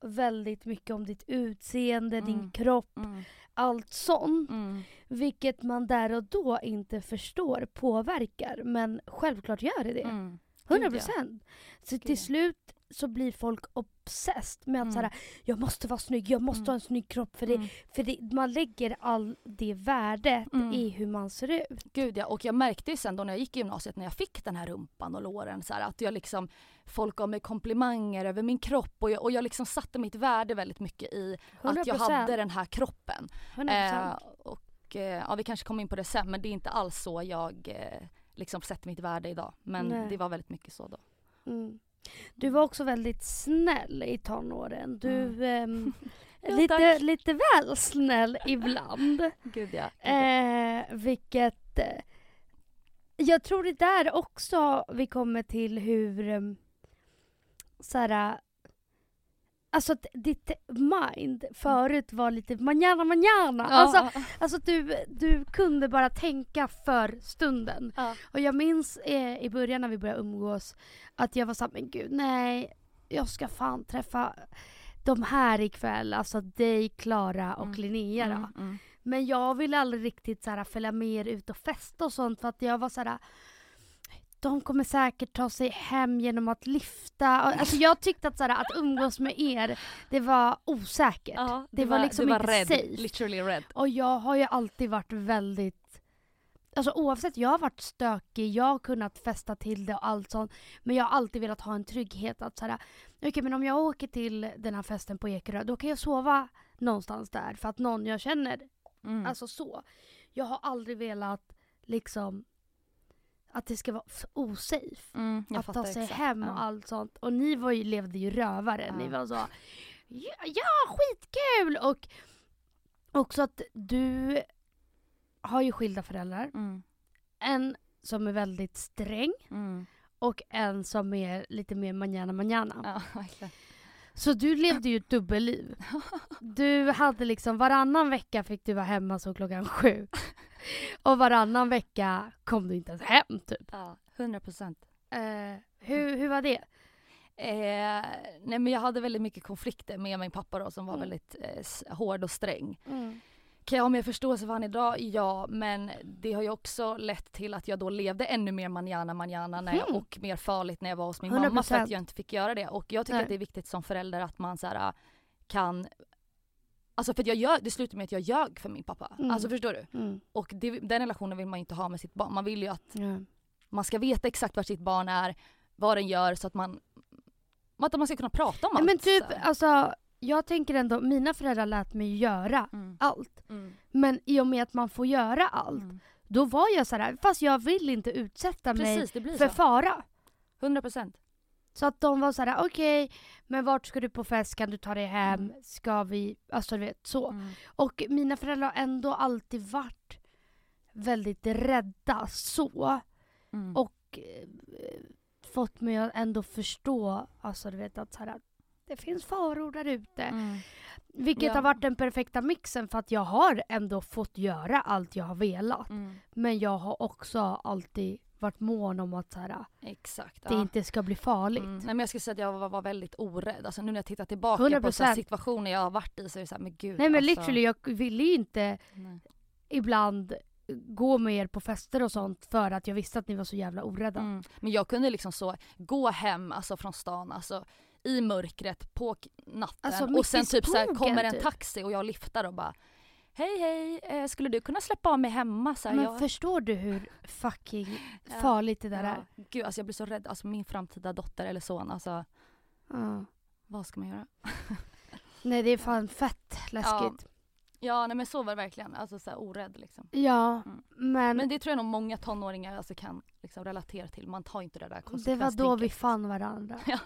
väldigt mycket om ditt utseende, mm. din kropp, mm. allt sånt. Mm. Vilket man där och då inte förstår påverkar, men självklart gör det det. Mm. 100 procent. Så till slut så blir folk obsessed med att mm. såhär, jag måste vara snygg, jag måste mm. ha en snygg kropp. För, det, mm. för det, man lägger all det värdet mm. i hur man ser ut. Gud ja, och jag märkte ju sen då när jag gick i gymnasiet när jag fick den här rumpan och låren så att jag liksom, folk gav mig komplimanger över min kropp och jag, och jag liksom satte mitt värde väldigt mycket i 100%. att jag hade den här kroppen. Eh, och eh, ja, vi kanske kommer in på det sen men det är inte alls så jag eh, liksom sätter mitt värde idag. Men Nej. det var väldigt mycket så då. Mm. Du var också väldigt snäll i tonåren. Du, mm. eh, lite, lite väl snäll ibland. Gud ja. Eh, vilket... Eh, jag tror det där också vi kommer till hur... Eh, såhär, Alltså att ditt mind förut var lite manana manana. Ja, Alltså, alltså du, du kunde bara tänka för stunden. ja. Och jag minns eh, i början när vi började umgås att jag var såhär, men gud nej, jag ska fan träffa de här ikväll. Alltså dig, Klara och Mm. Linnea då. Mm, mm. Men jag ville aldrig riktigt så här, följa med er ut och festa och sånt för att jag var så här. De kommer säkert ta sig hem genom att lyfta. Alltså jag tyckte att, så här, att umgås med er, det var osäkert. Ja, Det var liksom du var inte rädd, safe. literally rädd. Och jag har ju alltid varit väldigt Alltså oavsett, jag har varit stökig, jag har kunnat festa till det och allt sånt. Men jag har alltid velat ha en trygghet att såhär, okej men om jag åker till den här festen på Ekerö, då kan jag sova någonstans där för att någon jag känner. Mm. Alltså så. Jag har aldrig velat liksom att det ska vara osafe. mm, att ta sig exakt. hem Ja. och allt sånt. Och ni var ju, levde ju rövare. Ni Ja. var så ja, ja skitkul! Och också att du har ju skilda föräldrar. Mm, En som är väldigt sträng mm. och en som är lite mer manana manana. Ja. Så du levde ju ett dubbelliv. Du hade liksom varannan vecka fick du vara hemma så klockan sju. Och varannan vecka kom du inte ens hem typ. Ja, 100 procent. Eh, hur, hur var det? Eh, nej men jag hade väldigt mycket konflikter med min pappa då som var Mm. väldigt eh, hård och sträng. Kan jag ha mer förståelse för han idag? Ja, men det har ju också lett till att jag då levde ännu mer manjana manjana när jag, Mm. och mer farligt när jag var hos min mamma för 100%. att jag inte fick göra det. Och jag tycker Nej. att det är viktigt som förälder att man så här, kan Alltså för jag gör, det slutade med att jag ljög för min pappa. Mm. Alltså förstår du? Mm. Och det, den relationen vill man inte ha med sitt barn. Man vill ju att Ja. man ska veta exakt var sitt barn är, vad den gör så att man att man ska kunna prata om Nej, allt. men typ, alltså, jag tänker ändå, mina föräldrar lät mig göra Mm. allt. Mm. Men i och med att man får göra allt, Mm. då var jag så här, fast jag vill inte utsätta mig Precis, blir för så. fara. 100 procent. Så att de var så här: okej, men vart ska du på fest? Kan du ta dig hem? Mm. Ska vi, alltså du vet så. Mm. Och mina föräldrar har ändå alltid varit väldigt rädda så. Mm. Och eh, fått mig att ändå förstå, alltså du vet att så här, det finns faror där ute. Mm. Vilket Ja. har varit den perfekta mixen för att jag har ändå fått göra allt jag har velat. Mm. Men jag har också alltid varit mån om att så här, Exakt. det ja. inte ska bli farligt. Mm. Nej, men jag skulle säga att jag var, var väldigt orädd. Alltså, nu när jag tittar tillbaka på 100%. så här situationer jag har varit i så är det såhär, men gud. Nej men alltså, literally, jag ville ju inte nej. ibland gå med er på fester och sånt för att jag visste att ni var så jävla orädda. Mm. Men jag kunde liksom så gå hem alltså, från stan, alltså i mörkret på natten Alltså, och sen typ så här, kommer en typ. taxi och jag lyfter och bara Hej hej, eh, skulle du kunna släppa av mig hemma? Så här, Men jag, förstår du hur fucking Ja. farligt det där ja, är? Gud alltså jag blir så rädd, alltså min framtida dotter eller son, alltså Ja. vad ska man göra? Nej det är fan fett läskigt. Ja nej men så var det verkligen, alltså så här, orädd liksom. Ja, Mm. men, Men det tror jag nog många tonåringar alltså, kan liksom, relatera till, man tar inte det där det var då vi fann varandra.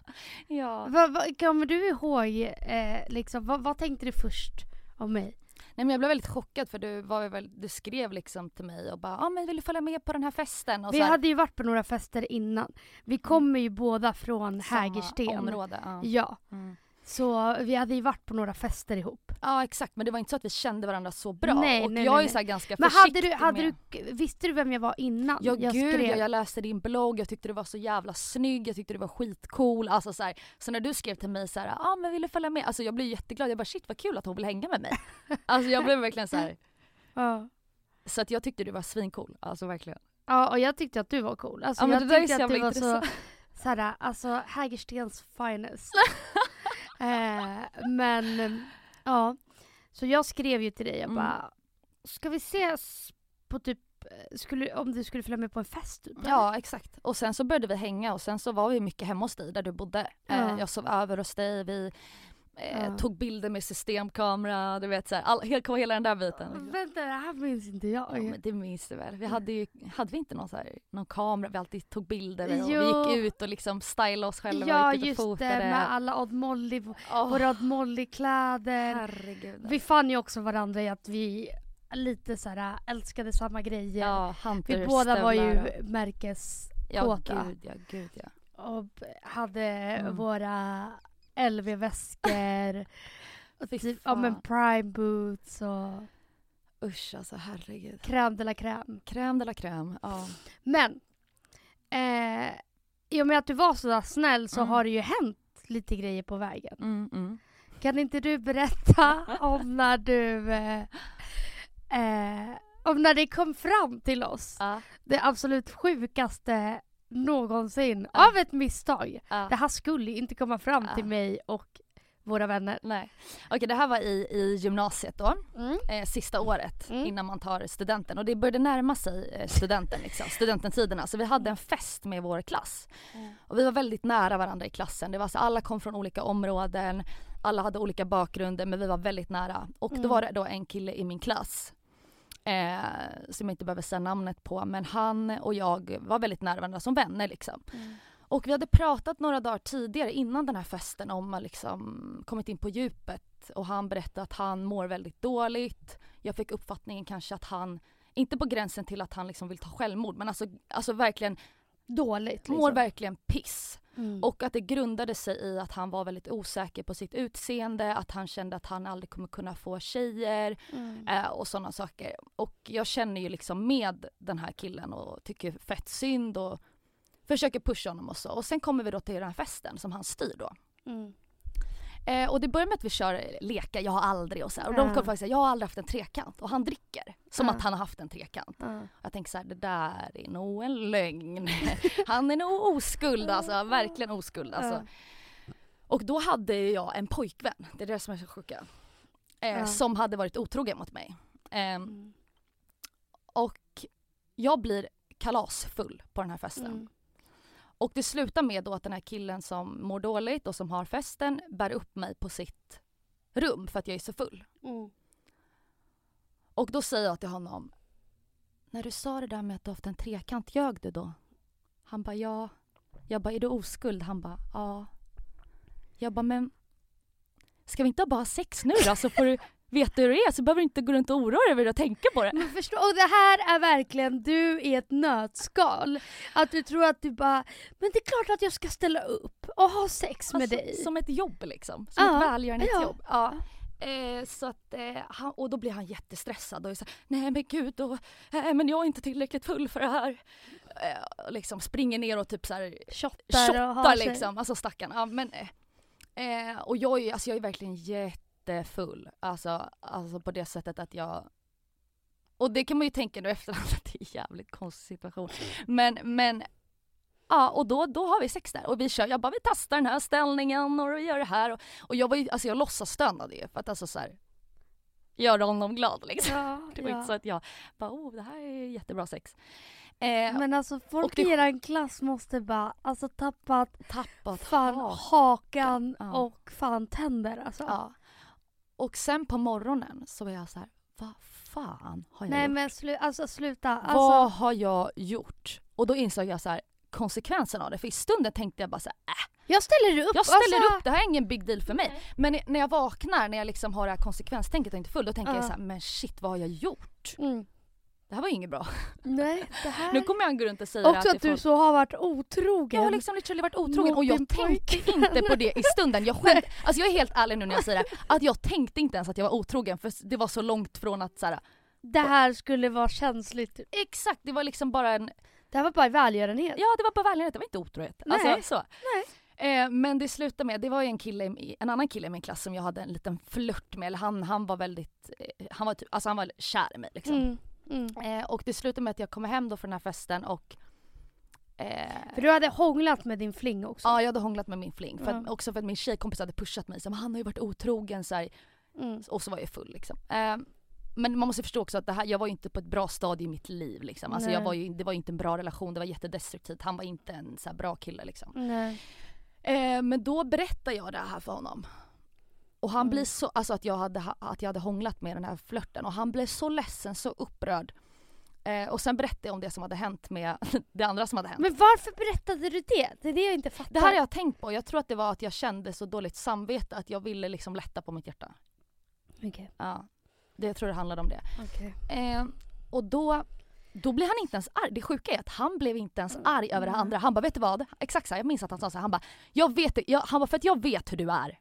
Ja. Vad- vad- kommer du ihåg, eh, liksom, vad, vad tänkte du först om mig? Nej men jag blev väldigt chockad för du, var väl, du skrev liksom till mig och bara ah, men vill du följa med på den här festen? Och Vi hade ju varit på några fester innan. Vi kommer ju båda från samma Hägersten. område. Ja. Ja, Mm. Så vi hade ju varit på några fester ihop. ja exakt men det var inte så att vi kände varandra så bra. Nej, och nej, jag nej, är så ganska Men hade försiktig du, hade med... du, visste du vem jag var innan? Ja jag gud, skrev? jag, jag läste din blogg, jag tyckte du var så jävla snygg, jag tyckte du var skitcool. Alltså så, här, så när du skrev till mig så här, ah, men vill du följa med? Alltså jag blev jätteglad, jag bara shit vad kul att hon vill hänga med mig. alltså jag blev verkligen så här. Ja. så att jag tyckte du var svincool, alltså verkligen. ja, och jag tyckte att du var cool. Alltså, Ja, men jag det där är så att du var så, intressant. såhär, alltså Hägerstens finest. eh, men, ja. Så jag skrev ju till dig, jag Mm. bara, ska vi ses på typ, skulle, om du skulle följa med på en fest? Typ, Ja exakt. Och sen så började vi hänga och sen så var vi mycket hemma hos dig där du bodde. Ja. Eh, jag sov över hos dig, vi eh, Ja. tog bilder med systemkamera, du vet såhär, all, kom hela den där biten. Vänta, det här minns inte jag. Ja, men det minns du väl? Vi hade ju, hade vi inte någon, så här, någon kamera vi alltid tog bilder med och vi gick ut och liksom stylade oss själva Ja och gick ut och just det, fotade. med alla Odd Molly, Åh, våra Odd Molly-kläder. herregud. Vi fann ju också varandra i att vi lite så här älskade samma grejer. ja, vi båda var ju stövlar och- märkes Ja gud ja, gud ja. och hade Mm. våra LV-väskor. och typ, ja men prime boots och Usch alltså herregud. crème de la crème. Crème de la crème. Ja. Men eh, i och med att du var så där snäll så Mm. har det ju hänt lite grejer på vägen. Mm, mm. Kan inte du berätta om när du eh, eh, om när det kom fram till oss Ja, det absolut sjukaste någonsin Ja. av ett misstag. ja. Det här skulle inte komma fram till mig och våra vänner. Nej. Okej det här var i, i gymnasiet då. Mm. eh, sista året Mm. innan man tar studenten och det började närma sig eh, studenten liksom, studententiderna så vi hade en fest med vår klass och vi var väldigt nära varandra i klassen. Det var så alla kom från olika områden, alla hade olika bakgrunder men vi var väldigt nära och Mm. då var det då en kille i min klass eh, som jag inte behöver säga namnet på men han och jag var väldigt nära varandra som vänner liksom. Mm. Och vi hade pratat några dagar tidigare innan den här festen om att liksom kommit in på djupet och han berättade att han mår väldigt dåligt. Jag fick uppfattningen kanske att han, inte på gränsen till att han liksom vill ta självmord men alltså, alltså verkligen Dåligt liksom. mår verkligen piss. Mm. Och att det grundade sig i att han var väldigt osäker på sitt utseende, att han kände att han aldrig kommer kunna få tjejer Mm. eh, och sådana saker. Och jag känner ju liksom med den här killen och tycker fett synd och försöker pusha honom och så. Och sen kommer vi då till den här festen som han styr då. Mm. Eh, och det börjar med att vi kör lekar, jag har aldrig och så här. Och Ja. de kommer faktiskt säga, jag har aldrig haft en trekant. Och han dricker som Ja. att han har haft en trekant. Ja. Jag tänker så här, det där är nog en lögn. Han är nog oskuld alltså, verkligen oskuld alltså. Och då hade jag en pojkvän, det är det som är så sjuka. Eh. Som hade varit otrogen mot mig. Mm. och jag blir kalasfull på den här festen. Och det slutar med då att den här killen som mår dåligt och som har festen bär upp mig på sitt rum för att jag är så full. Mm. Och då säger jag till honom När du sa det där med att du haft en trekant, ljög du då? Han bara ja. Jag bara är du oskuld? Han bara ja. Jag bara men Ska vi inte bara ha sex nu då så får du veta hur det är så behöver du inte gå runt och oroa dig över det och tänka på det. Men förstå, och det här är verkligen du i ett nötskal. Att du tror att du bara, men det är klart att jag ska ställa upp och ha sex med Alltså, dig. Som ett jobb liksom. Som Ja, ett välgörenhetsjobb. ja. Ja. Eh, så att, eh, han, och då blir han jättestressad och här, nej men gud, och, eh, men jag är inte tillräckligt full för det här. Eh, och liksom springer ner och typ så här Shottar och shottar sig. liksom, alltså stackarn. Ja, men, eh, eh, och jag är, alltså, jag är verkligen jättefull. Alltså, alltså på det sättet att jag och det kan man ju tänka nu efterhand att det är en jävligt konstig situation. Men, men Ja och då, då har vi sex där och vi kör, jag bara vi testar den här ställningen och vi gör det här och, och jag var ju, alltså jag låtsas stönade ju för att alltså så här, göra honom glad liksom. Ja, Det var ja. inte så att jag bara oh det här är jättebra sex. Eh, Men alltså folk det- i eran klass måste bara alltså tappat tappat fan hat. hakan Ja. och fan tänder alltså. Ja. Och sen på morgonen så var jag så här, vad fan har jag Nej gjort? men slu- alltså sluta. Vad Alltså, har jag gjort? Och då insåg jag så här konsekvensen av det. För i stunden tänkte jag bara så här, äh, jag ställer upp. jag ställer alltså. upp, det här är ingen big deal för mig. Men när jag vaknar, när jag liksom har det här konsekvenstänket och inte full, då tänker Ja. jag så här, men shit vad har jag gjort? Mm. Det här var ju inget bra. Nej, det här... Nu kommer jag gå runt och säga Också att att du folk... så har varit otrogen. Jag har liksom literally varit otrogen Mot och jag tänkte inte på det i stunden. Jag, skämt, alltså jag är helt ärlig nu när jag säger det, att jag tänkte inte ens att jag var otrogen för det var så långt från att så här, Det här skulle vara känsligt. exakt det var liksom bara en Det här var bara välgörenhet. Ja det var bara välgörenhet, det var inte otrohet. Nej. Alltså, så. Eh, men det slutade med, det var ju en kille, i- en annan kille i min klass som jag hade en liten flört med, eller han, han var väldigt, eh, han var typ, alltså han var kär i mig liksom. Mm. Mm. Eh, och det slutade med att jag kommer hem då från den här festen och eh, För du hade hånglat med din fling också. Ja jag hade hånglat med min fling, för att, också för att min tjejkompis hade pushat mig, "Men han har ju varit otrogen så Mm. och så var jag full liksom. Eh, men man måste förstå också att det här, jag var ju inte på ett bra stadie i mitt liv liksom. Alltså jag var ju, det var ju inte en bra relation, det var jättedestruktivt, han var inte en så bra kille liksom. Eh, men då berättar jag det här för honom. Och han Mm. blir så, alltså att jag, hade, ha- att jag hade hånglat med den här flörten och han blev så ledsen, så upprörd. Eh, och sen berättade jag om det som hade hänt med det andra som hade hänt. Men varför berättade du det? Det är det jag inte fattar. det här har jag tänkt på, jag tror att det var att jag kände så dåligt samvete att jag ville liksom lätta på mitt hjärta. Okej. Ja. Det jag tror det handlade om det. okej. Eh, och då då blir han inte ens arg. Det sjuka är att han blev inte ens arg över det Mm. andra. Han bara vet du vad? Exakt så här, jag minns att han sa så här, han bara jag vet jag, han bara för att jag vet hur du är.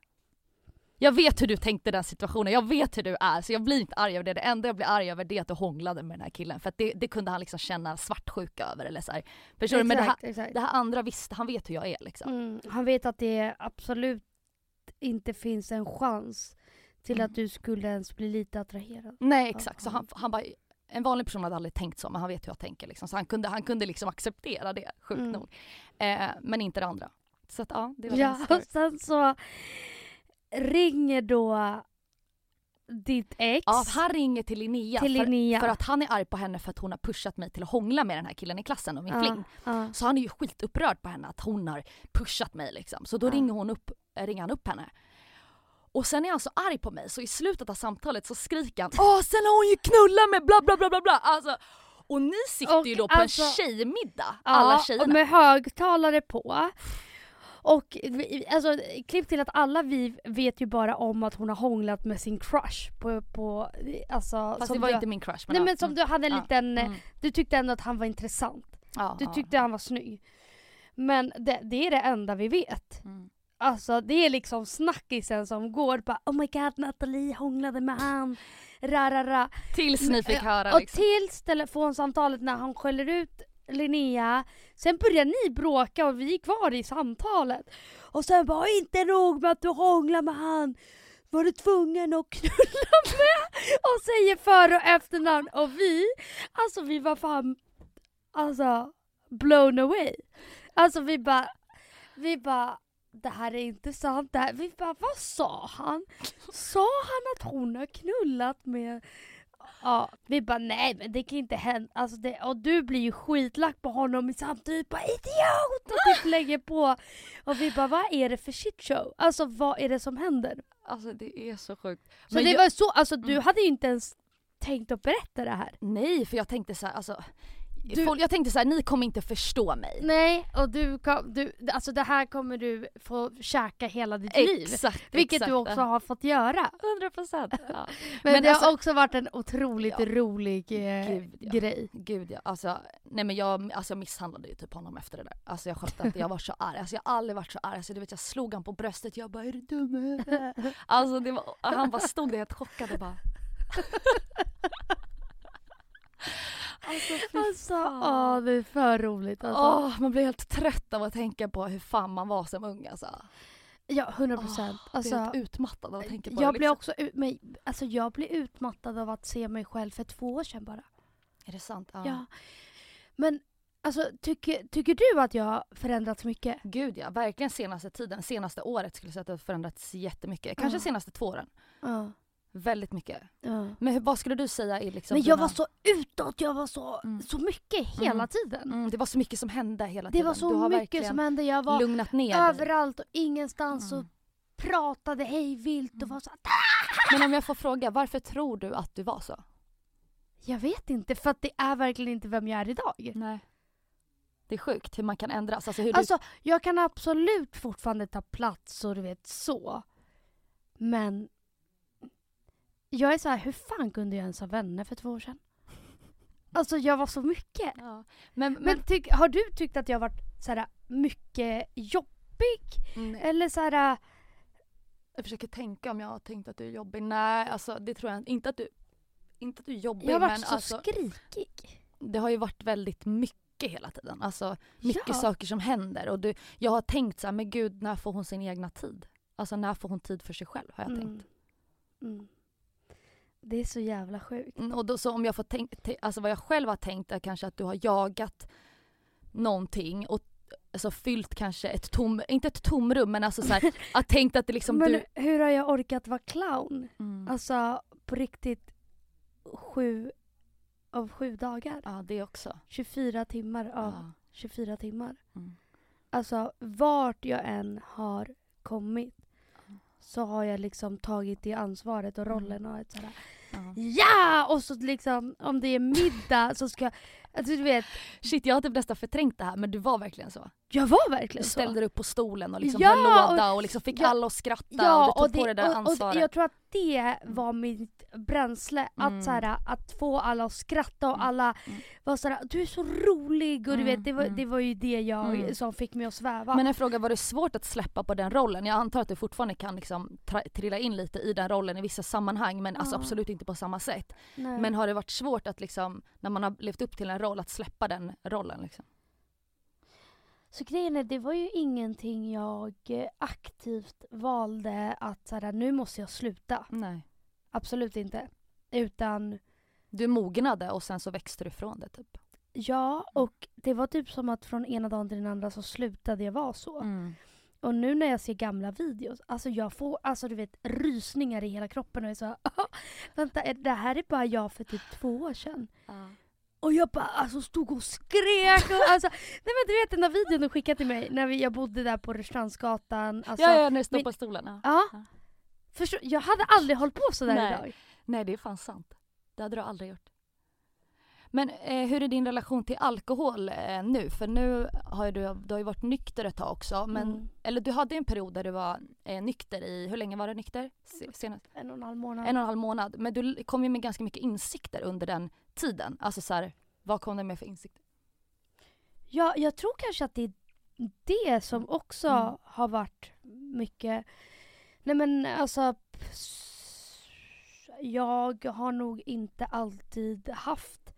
Jag vet hur du tänkte den situationen, jag vet hur du är så jag blir inte arg över det. Det enda jag blir arg över det är att du hånglade med den här killen för att det, det kunde han liksom känna svartsjuka över eller så här. Förstår du? Men det här, Exakt, det här andra visste, han vet hur jag är liksom. Mm, han vet att det absolut inte finns en chans till Mm. att du skulle ens bli lite attraherad. Nej exakt, så han, han bara en vanlig person hade aldrig tänkt så men han vet hur jag tänker liksom. Så han kunde, han kunde liksom acceptera det, sjukt Mm. nog. Eh, men inte det andra. Så att ja, det var Ja, och sen så ringer då ditt ex Ja, han ringer till Linnea, till för, Linnea. för att han är arg på henne för att hon har pushat mig till att hångla med den här killen i klassen och min ja, fling. ja. Så han är ju skitupprörd på henne att hon har pushat mig liksom. Så då Ja. ringer, hon upp, äh, ringer han upp henne. Och sen är han så arg på mig så i slutet av samtalet så skriker han Åh sen har hon ju knullat med bla bla bla bla bla. Alltså, och ni sitter Och ju då på alltså- en tjejmiddag, alla tjejerna. med högtalare på. Och alltså, klipp till att alla vi vet ju bara om att hon har hånglat med sin crush på, på alltså, Fast det var du, inte min crush. Men Nej ja, men som mm, du hade en ja, liten, mm, du tyckte ändå att han var intressant. ja, Du ja, tyckte han var snygg. Men det, det är det enda vi vet. mm. Alltså det är liksom snackisen som går bara oh my god Nathalie hånglade med han. Ra, ra, ra. Tills ni fick Ja, höra Och liksom. tills telefonsamtalet när han skäller ut Linnea. Sen började ni bråka och vi är kvar i samtalet. Och sen bara inte nog med att du hånglar med han. Var du tvungen att knulla med? Och säger för och efternamn. Och vi, alltså vi var fan, alltså blown away. Alltså vi bara, vi bara det här är inte sant. Det här, vi bara, vad sa han? Sa han att hon har knullat med... Ja, vi bara nej men det kan inte hända. Alltså det, och du blir ju skitlack på honom samtidigt bara idiot! Och typ lägger på. Och vi bara vad är det för shitshow? Alltså vad är det som händer? Alltså det är så sjukt. Så Men det jag- var så, alltså du Mm. hade ju inte ens tänkt att berätta det här. Nej för jag tänkte så här, alltså. Du- Folk, jag tänkte så här, ni kommer inte förstå mig. Nej, och du, kom, du alltså det här kommer du få käka hela ditt liv. Exakt, Vilket exakt. du också har fått göra. 100 procent. Ja. Men, Men det alltså- har också varit en otroligt Ja. rolig eh, Gud, ja. grej. Gud ja, alltså, nej men jag, alltså jag misshandlade ju typ honom efter det där. Alltså jag skötte inte, jag var så arg. Alltså jag har aldrig varit så arg. Alltså du vet jag slog han på bröstet, jag bara är du dum huvudet?" Alltså det var, han bara stod där helt chockad och bara Alltså Alltså, åh det är för roligt alltså. Åh, man blir helt trött av att tänka på hur fan man var som ung alltså. Ja, 100 procent. Åh, blir helt alltså, utmattad av att tänka på jag det. blir Liksom. också ut, men, alltså, jag blir utmattad av att se mig själv för två år sedan bara. Är det sant? Ja. Ja. Men alltså, tycker, tycker du att jag har förändrats mycket? Gud ja, verkligen senaste tiden, senaste året skulle jag säga att det har förändrats jättemycket. Kanske Ja. senaste två åren. Ja. Väldigt mycket. ja. Men hur, vad skulle du säga är liksom Men jag dina- var så utåt, jag var så, Mm. så mycket hela Mm. tiden. Mm, det var så mycket som hände hela Det tiden. var du så mycket som hände. Jag var lugnat ner överallt och ingenstans Mm. och pratade hej vilt och Mm. var så Men om jag får fråga, varför tror du att du var så? Jag vet inte, för att det är verkligen inte vem jag är idag. Nej. Det är sjukt hur man kan ändras. Alltså hur Alltså, jag kan absolut fortfarande ta plats och du vet så. Men jag är så här, hur fan kunde jag ens ha vänner för två år sedan? Alltså jag var så mycket. Ja. Men, men, Men tyck, har du tyckt att jag har varit så här, mycket jobbig? Nej. Eller så här, jag försöker tänka om jag har tänkt att du är jobbig. Nej, alltså det tror jag inte. att du, inte att du är jobbig jag har varit men så alltså, skrikig. det har ju varit väldigt mycket hela tiden. Alltså mycket Ja. saker som händer. Och du, jag har tänkt så här, men gud när får hon sin egna tid? Alltså när får hon tid för sig själv har jag tänkt. Mm. Det är så jävla sjukt. Mm, Och då, så om jag får tänka, alltså vad jag själv har tänkt är kanske att du har jagat någonting och alltså fyllt kanske ett tom, inte ett tomrum men alltså så här, att tänkt att det liksom Men du... hur har jag orkat vara clown? Mm. Alltså på riktigt sju av sju dagar. Ja det också. 24 timmar av Ja. 24 timmar. Mm. Alltså vart jag än har kommit så har jag liksom tagit det ansvaret och Mm. rollen och ett sådär Ja. Ja! Och så liksom om det är middag så ska jag, alltså du vet, Shit jag har typ nästan förträngt det här men du var verkligen så. Jag var verkligen Du så. ställde dig upp på stolen och liksom Ja, höll låda och liksom fick ja, alla att skratta och du tog på det där och, ansvaret. och jag tror att det var mitt bränsle. Mm. Att, så här, att få alla att skratta och Mm. alla Mm. var såhär du är så rolig och du Mm, vet det var, mm. det var ju det jag Mm. som fick mig att sväva. Men en fråga, var det svårt att släppa på den rollen? Jag antar att du fortfarande kan liksom trilla in lite i den rollen i vissa sammanhang men alltså Ja. absolut inte på samma sätt. Nej. Men har det varit svårt att liksom, när man har levt upp till en roll, att släppa den rollen liksom? Så grejen är, det var ju ingenting jag eh, aktivt valde att så här, nu måste jag sluta. Nej. Absolut inte. Utan Du mognade och sen så växte du ifrån det typ. ja, och det var typ som att från ena dagen till den andra så slutade jag vara så. Mm. Och nu när jag ser gamla videos, alltså jag får alltså du vet rysningar i hela kroppen och jag är så vänta det här är bara jag för typ två år sedan. Och jag bara alltså stod och skrek och alltså, nej men du vet den där videon du skickade till mig när vi, jag bodde där på Rörstrandsgatan. Alltså, ja, ja, när du stod på stolen. Ja. ja. Ja. Förstår, jag hade aldrig hållit på sådär Nej. idag. Nej, det är fan sant. Det hade du aldrig gjort. Men eh, hur är din relation till alkohol eh, nu? För nu har du, du har ju varit nykter ett tag också. Men, Mm. Eller du hade en period där du var eh, nykter i, hur länge var du nykter? Se- Senast? En och en halv månad. En och en halv månad. Men du kom ju med ganska mycket insikter under den tiden. Alltså så här, vad kom du med för insikter? Ja, jag tror kanske att det är det som också Mm. har varit mycket... Nej men alltså... Jag har nog inte alltid haft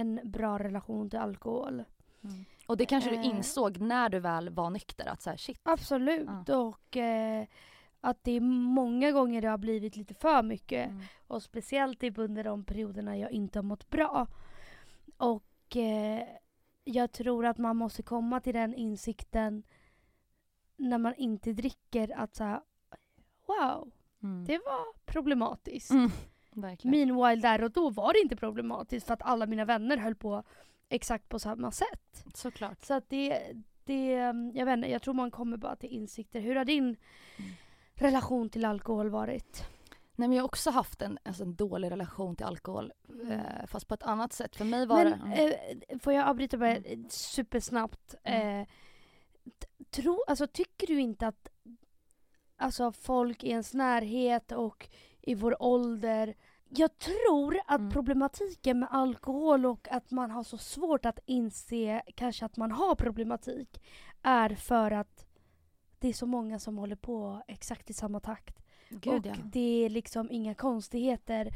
en bra relation till alkohol. Och det kanske du Eh. insåg när du väl var nykter att så här, shit. Absolut. Och eh, att det är många gånger det har blivit lite för mycket. Mm. Och speciellt typ under de perioderna jag inte har mått bra. Och eh, jag tror att man måste komma till den insikten när man inte dricker att så wow, Mm. det var problematiskt. Mm. Verkligen. Meanwhile där och då var det inte problematiskt för att alla mina vänner höll på exakt på samma sätt. Såklart. Så att det, det jag vet inte, jag tror man kommer bara till insikter. Hur har din Mm. relation till alkohol varit? Nej men jag har också haft en, alltså en dålig relation till alkohol. Eh, fast på ett annat sätt. För mig var Men det... eh, får jag avbryta bara eh, supersnabbt? Mm. Eh, tro, alltså, tycker du inte att alltså, folk i ens närhet och i vår ålder jag tror att Mm. problematiken med alkohol och att man har så svårt att inse kanske att man har problematik är för att det är så många som håller på exakt i samma takt. Gud och ja. det är liksom inga konstigheter.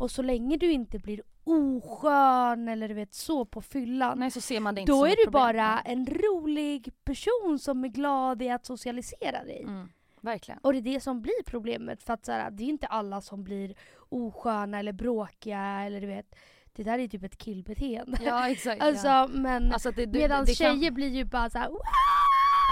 Och så länge du inte blir oskön eller du vet så på fyllan. Nej så ser man det inte då är du problem. bara en rolig person som är glad i att socialisera dig. Mm. Verkligen. Och det är det som blir problemet. För att så här, det är inte alla som blir osköna eller bråkiga eller du vet. Det där är typ ett killbeteende. Ja exakt. Alltså ja. men Alltså, det, du, medan det kan- tjejer blir ju bara såhär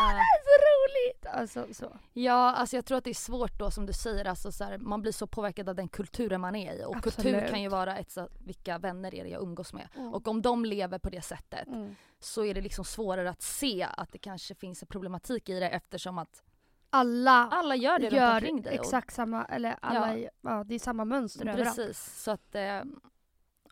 Ja. det är så roligt! Alltså så. Ja, alltså jag tror att det är svårt då som du säger, alltså så här, man blir så påverkad av den kulturen man är i. Och kultur Absolut. kan ju vara ett så, vilka vänner är det jag umgås med. Mm. Och om de lever på det sättet Mm. så är det liksom svårare att se att det kanske finns en problematik i det eftersom att Alla alla gör det runt gör omkring dig. exakt samma, eller alla, ja. det är samma mönster överallt. Precis. Så att, eh,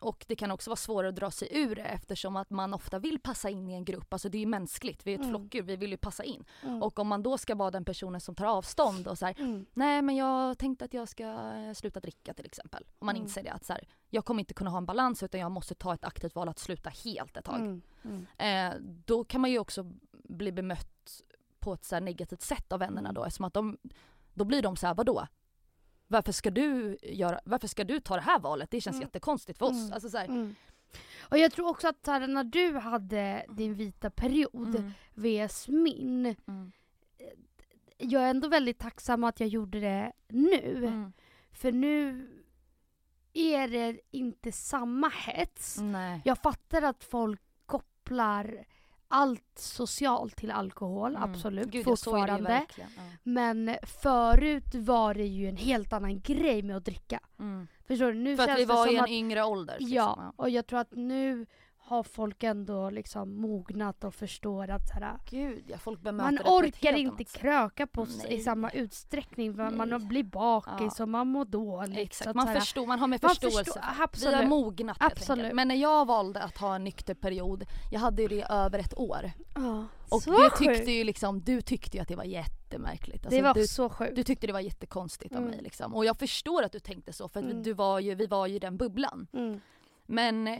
och det kan också vara svårare att dra sig ur det eftersom att man ofta vill passa in i en grupp. Alltså det är ju mänskligt, vi är ett Mm. flockdjur, vi vill ju passa in. Mm. Och om man då ska vara den personen som tar avstånd och så här, Mm. nej men jag tänkte att jag ska eh, sluta dricka till exempel. Om man Mm. inser det att så här, jag kommer inte kunna ha en balans utan jag måste ta ett aktivt val att sluta helt ett tag. Mm. Mm. Eh, då kan man ju också bli bemött på ett så negativt sätt av vännerna då eftersom att de, då blir de så här, vadå? Varför ska, du göra, varför ska du ta det här valet? Det känns Mm. jättekonstigt för oss. Mm. Alltså så Mm. Och jag tror också att här, när du hade din vita period mm, vs min. mm, Jag är ändå väldigt tacksam att jag gjorde det nu. mm. För nu är det inte samma hets. Nej. Jag fattar att folk kopplar allt socialt till alkohol, Mm. absolut, Gud, fortfarande. Ja. Men förut var det ju en helt annan grej med att dricka. Mm. Förstår du? Nu För att vi det var i en att, yngre ålder. liksom. Ja, och jag tror att nu har folk ändå liksom mognat och förstår att här, Gud ja, folk man det orkar inte kröka på i samma utsträckning för man blir bakis Ja. och man mår dåligt. så Exakt, man, här, förstår, man har med man förståelse förstår- för. Vi har mognat Absolut. Men när jag valde att ha en nykter period, jag hade ju det i över ett år. Ja, Och det tyckte ju liksom, du tyckte ju att det var jättemärkligt. Det Alltså, var du, så sjukt. du tyckte det var jättekonstigt av Mm. mig liksom. Och jag förstår att du tänkte så för Mm. du var ju, vi var ju i den bubblan. Mm. Men eh,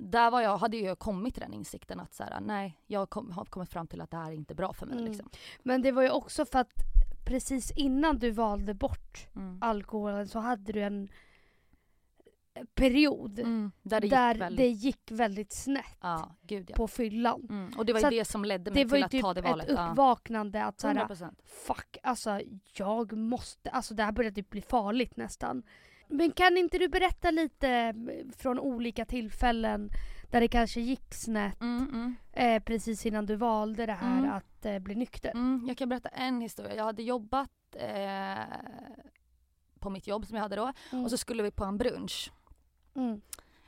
där var jag, hade ju kommit till den insikten att så här, nej, jag kom, har kommit fram till att det här är inte bra för mig. Mm. Liksom. Men det var ju också för att precis innan du valde bort Mm. alkoholen så hade du en period Mm. Där det där gick väldigt... det gick väldigt snett Ja, gud ja. på fyllan. Mm. Och det var ju det som ledde Det mig var till ju att typ ta det valet. ett Ja. uppvaknande att såhär, 100%. fuck alltså jag måste, alltså det här börjar typ bli farligt nästan. Men kan inte du berätta lite mm, från olika tillfällen där det kanske gick snett Mm, mm. eh, precis innan du valde det här Mm. att eh, bli nykter? Mm, jag kan berätta en historia. Jag hade jobbat eh, på mitt jobb som jag hade då Mm. och så skulle vi på en brunch. Mm.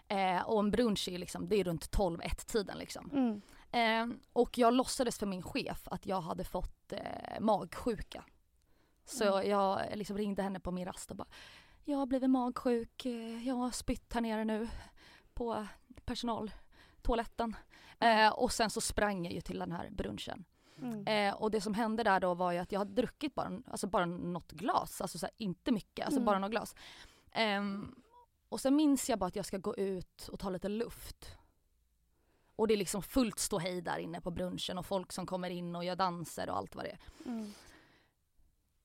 Eh, och en brunch är, liksom, det är runt 12-1 tiden liksom. Eh, och jag låtsades för min chef att jag hade fått eh, magsjuka. Så jag liksom ringde henne på min rast och bara Jag har blivit magsjuk, eh, jag har spytt här nere nu på personaltoaletten. Eh, och sen så sprang jag ju till den här brunchen. Mm. Eh, och det som hände där då var ju att jag hade druckit bara, alltså bara något glas, alltså så här, inte mycket, alltså Mm. bara något glas. Ehm, och sen minns jag bara att jag ska gå ut och ta lite luft. Och det är liksom fullt ståhej där inne på brunchen och folk som kommer in och gör danser och allt vad det är. Mm.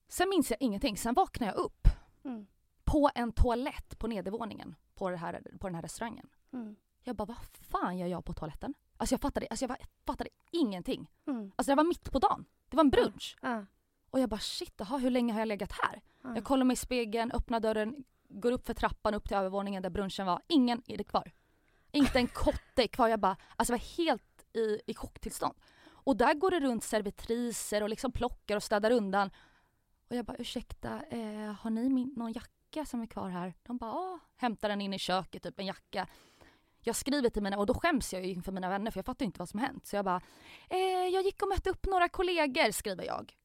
Sen minns jag ingenting, sen vaknar jag upp Mm. På en toalett på nedervåningen på, det här, på den här restaurangen. Mm. Jag bara, vad fan gör jag på toaletten? Alltså jag fattade, alltså jag fattade ingenting. Mm. Alltså det var mitt på dagen. Det var en brunch. Ah. Och jag bara shit, aha, hur länge har jag legat här? Jag kollar mig i spegeln, öppnar dörren, går upp för trappan upp till övervåningen där brunchen var. Ingen är det kvar. Inte en kotte kvar. Jag bara, alltså jag var helt i, i chocktillstånd. Och där går det runt servitriser och liksom plockar och städar undan. Och jag bara ursäkta, eh, har ni min, någon jacka som är kvar här? De bara ja, hämtar den in i köket, typ en jacka. Jag skriver till mina, och då skäms jag ju inför mina vänner för jag fattar inte vad som hänt. Så jag bara, eh, jag gick och mötte upp några kollegor, skriver jag.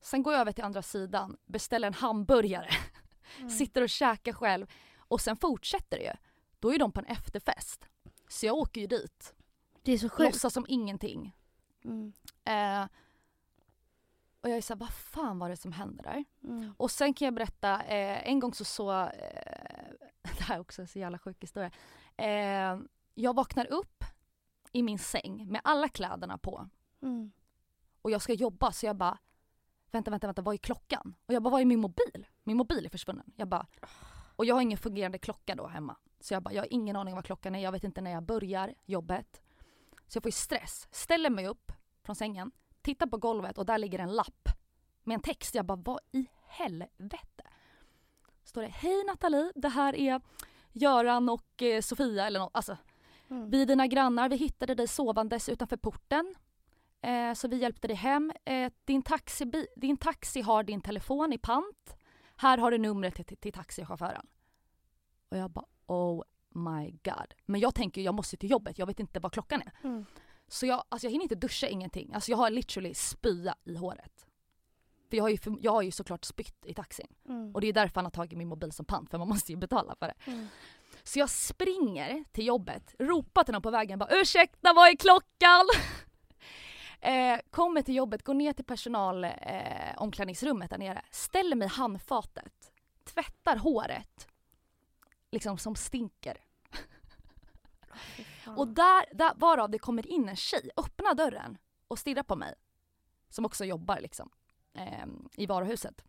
Sen går jag över till andra sidan, beställer en hamburgare, Mm. sitter och käkar själv. Och sen fortsätter det ju. Då är de på en efterfest. Så jag åker ju dit, Det är så sjukt. låtsas som ingenting. Mm. Eh, och jag är såhär, vad fan var det som hände där? Mm. Och sen kan jag berätta, eh, en gång så så, eh, det här är också en så jävla sjuk historia. Eh, jag vaknar upp i min säng med alla kläderna på Mm. och jag ska jobba så jag bara Vänta, vänta, vänta, vad är klockan? Och jag bara, vad är min mobil? Min mobil är försvunnen. Jag bara, och jag har ingen fungerande klocka då hemma. Så jag bara, jag har ingen aning vad klockan är, jag vet inte när jag börjar jobbet. Så jag får stress, ställer mig upp från sängen, tittar på golvet och där ligger en lapp med en text. Jag bara, vad i helvete? Står det, hej Nathalie, det här är Göran och eh, Sofia eller något. Alltså, Mm. vi är dina grannar, vi hittade dig sovandes utanför porten. Eh, så vi hjälpte dig hem. Eh, din, taxi, din taxi har din telefon i pant. Här har du numret till, till, till taxichauffören. Och jag bara oh my god. Men jag tänker jag måste till jobbet, jag vet inte vad klockan är. Mm. Så jag, alltså jag hinner inte duscha ingenting. Alltså jag har literally spya i håret. För jag har ju, jag har ju såklart spytt i taxin. Mm. Och det är därför han har tagit min mobil som pant för man måste ju betala för det. Mm. Så jag springer till jobbet, ropar till någon på vägen bara ursäkta vad är klockan? eh, kommer till jobbet, går ner till personal eh, där nere, ställer mig i handfatet, tvättar håret, liksom som stinker. Och där, där varav det kommer in en tjej, öppnar dörren och stirrar på mig. Som också jobbar liksom eh, i varuhuset.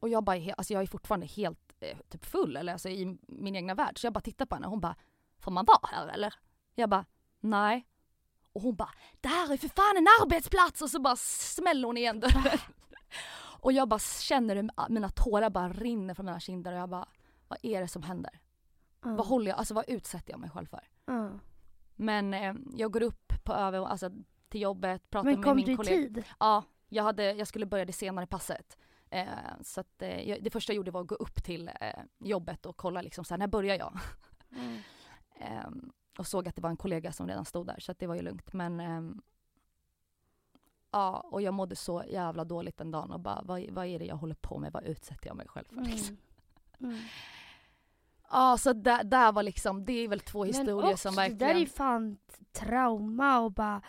Och jag bara, alltså jag är fortfarande helt eh, typ full eller alltså i min egna värld. Så jag bara tittar på henne och hon bara, får man vara här eller? Jag bara, nej. Och hon bara, det här är för fan en arbetsplats! Och så bara smäller hon igen dörren. och jag bara känner hur mina tårar bara rinner från mina kinder och jag bara, vad är det som händer? Mm. Vad håller jag, alltså vad utsätter jag mig själv för? Mm. Men eh, jag går upp på över, alltså, till jobbet, pratar Men med kom min du i kollega. tid? Ja, jag, hade, jag skulle börja det senare passet. Eh, så att, eh, det första jag gjorde var att gå upp till eh, jobbet och kolla liksom, så här, när börjar jag? Mm. Ehm, och såg att det var en kollega som redan stod där så det var ju lugnt. Men ehm, ja, och jag mådde så jävla dåligt den dagen och bara vad, vad är det jag håller på med? Vad utsätter jag mig själv för? Liksom. Mm. Mm. Ja, så där, där var liksom, det är väl två historier Men också, som det där är verkligen... fan trauma och bara